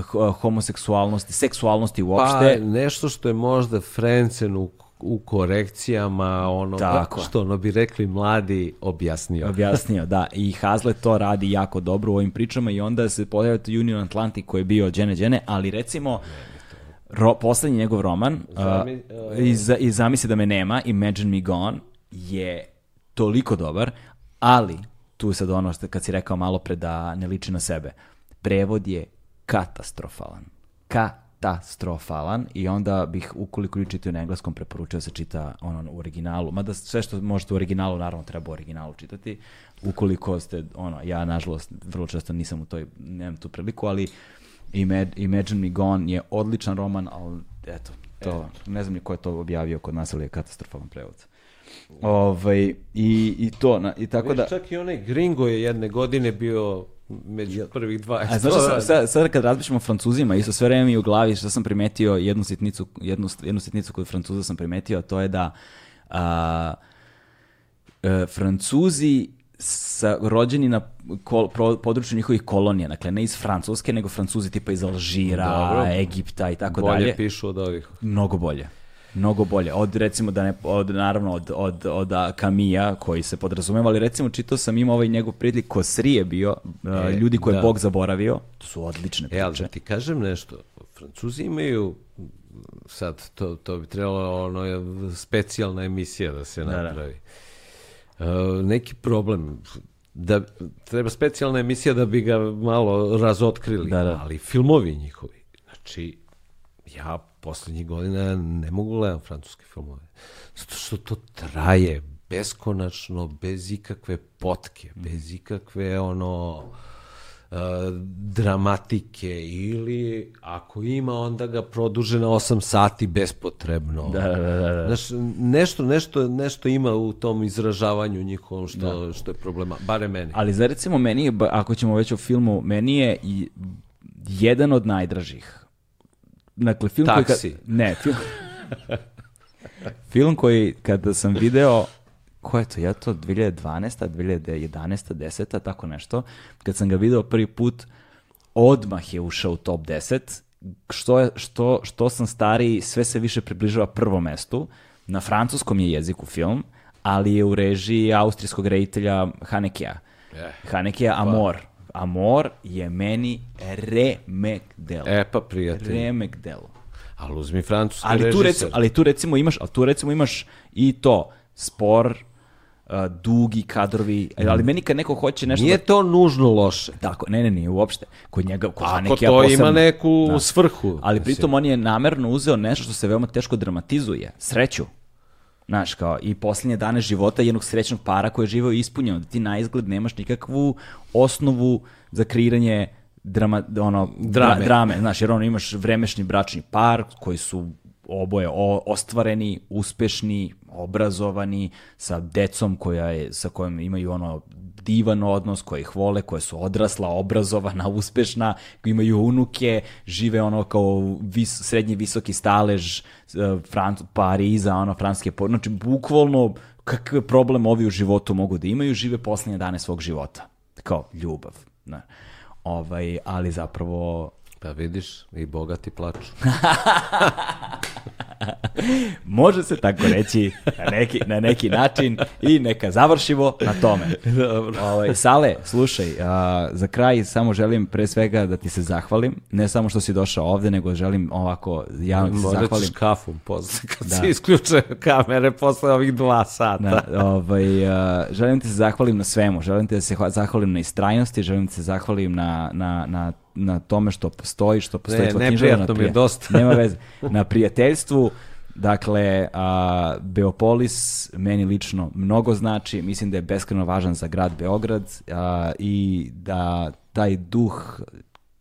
ho- homoseksualnosti, seksualnosti uopšte. Pa nešto što je možda Frencen u, u korekcijama, ono, Tako. što ono bi rekli mladi, objasnio. Objasnio, da. I Hazlet to radi jako dobro u ovim pričama i onda se pojavio Union Atlantic koji je bio Džene Džene, ali recimo ro, poslednji njegov roman Zami- uh, i, za, i Zamisli da me nema, Imagine me gone, je toliko dobar, ali tu je sad ono što kad si rekao malo pre da ne liči na sebe. Prevod je katastrofalan. Katastrofalan i onda bih, ukoliko ju čitaju na engleskom, preporučio da se čita ono u originalu. Mada sve što možete u originalu, naravno treba u originalu čitati. Ukoliko ste, ono, ja nažalost vrlo često nisam u toj, nemam tu priliku, ali Imag- Imagine Me Gone je odličan roman, ali eto, to, ne znam ni ko je to objavio kod nas, ali je katastrofalan prevod. Ovaj, i, I to, na, i tako da... Viš, čak i onaj Gringo je jedne godine bio među prvih 20. A znaš šta, sad, sad kad razmišljamo o Francuzima, isto sve vreme mi u glavi što sam primetio, jednu sitnicu, jednu, jednu sitnicu kod Francuza sam primetio, a to je da a, e, Francuzi sa, rođeni na kol, pro, području njihovih kolonija, dakle ne iz Francuske, nego Francuzi tipa iz Alžira, Dobro. Egipta i tako Bolje dalje. pišu od ovih. Mnogo bolje. Mnogo bolje. Od, recimo, da ne, od, naravno, od, od, od Kamija, koji se podrazumeva, ali recimo, čitao sam ima ovaj njegov prijatelj Kosri je bio, a, E, ljudi koje je da. Bog zaboravio, to su odlične E, ali priče. da ti kažem nešto, Francuzi imaju sad to, to bi trebalo ono je specijalna emisija da se da. napravi. E, neki problem da treba specijalna emisija da bi ga malo razotkrili, Da, da. ali filmovi njihovi. Znači ja poslednjih godina ne mogu gledam francuske filmove. Zato što to traje beskonačno, bez ikakve potke, bez ikakve ono e, dramatike ili ako ima onda ga produže na 8 sati bespotrebno. Da, da, da, da. Znaš, nešto, nešto, nešto ima u tom izražavanju njihovom što, što je problema, bare meni. Ali za recimo meni, ako ćemo već o filmu, meni je i jedan od najdražih. Dakle, film koji... Taksi. Kad, ne, film... film koji kada sam video ko je to, ja to 2012. 2011. 10. tako nešto, kad sam ga video prvi put, odmah je ušao u top 10, što, je, što, što sam stariji, sve se više približava prvom mestu, na francuskom je jeziku film, ali je u režiji austrijskog reditelja Hanekea. Eh, Hanekea Amor. Amor je meni remek delo. E pa prijatelj, remek delo. ali uzmi francuski Ali tu, režiser. recimo, ali tu recimo imaš, ali tu recimo imaš i to, spor, uh, dugi kadrovi, ali meni kad neko hoće nešto Nije da... to nužno loše. Tako, ne, ne, nije uopšte. Kod njega, kod Ako Hanekea to ima posebno. neku Da. svrhu. Ali pritom on je namerno uzeo nešto što se veoma teško dramatizuje. Sreću. Znaš, kao i posljednje dane života jednog srećnog para koji je živeo ispunjeno. Da ti na izgled nemaš nikakvu osnovu za kreiranje drama, ono, Drame. dra- drame. Znaš, jer ono imaš vremešni bračni par koji su oboje o, ostvareni, uspešni, obrazovani, sa decom koja je, sa kojom imaju ono divan odnos, koje ih vole, koje su odrasla, obrazovana, uspešna, koji imaju unuke, žive ono kao vis, srednji visoki stalež uh, Franc, Pariza, ono, francuske por... Znači, bukvalno, kakav problem ovi u životu mogu da imaju, žive posljednje dane svog života. Kao ljubav. Ne. Ovaj, ali zapravo Pa vidiš, i bogati plaču. može se tako reći na neki, na neki način i neka završimo na tome. Dobro. Ovaj, Sale, slušaj, a, za kraj samo želim pre svega da ti se zahvalim, ne samo što si došao ovde, nego želim ovako javno da ti se Morat zahvalim. ćeš kafom posle, kad Da. se isključe kamere posle ovih dva sata. Na, ovaj, a, želim ti se zahvalim na svemu, želim ti da se hva- zahvalim na istrajnosti, želim ti se zahvalim na, na, na, na tome što postoji, što postoji Ne, tvoja neprijatno književna mi je dosta. Nema veze. Na prijateljstvu, dakle, a, Beopolis meni lično mnogo znači, mislim da je beskreno važan za grad Beograd a, i da taj duh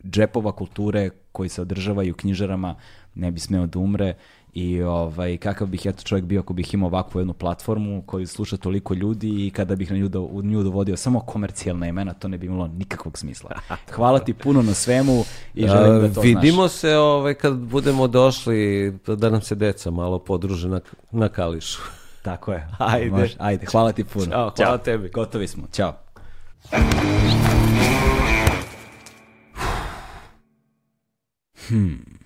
džepova kulture koji se održavaju u knjižarama ne bi smeo da umre i ovaj, kakav bih ja to čovjek bio ako bih imao ovakvu jednu platformu koju sluša toliko ljudi i kada bih na nju, do, u nju dovodio samo komercijalna imena, to ne bi imalo nikakvog smisla. Hvala ti puno na svemu i želim da to vidimo znaš. se ovaj, kad budemo došli da nam se deca malo podruže na, na kališu. Tako je. Ajde. Može, ajde, hvala ti puno. Ćao, hvala tebi. Gotovi smo. Ćao. Hmm.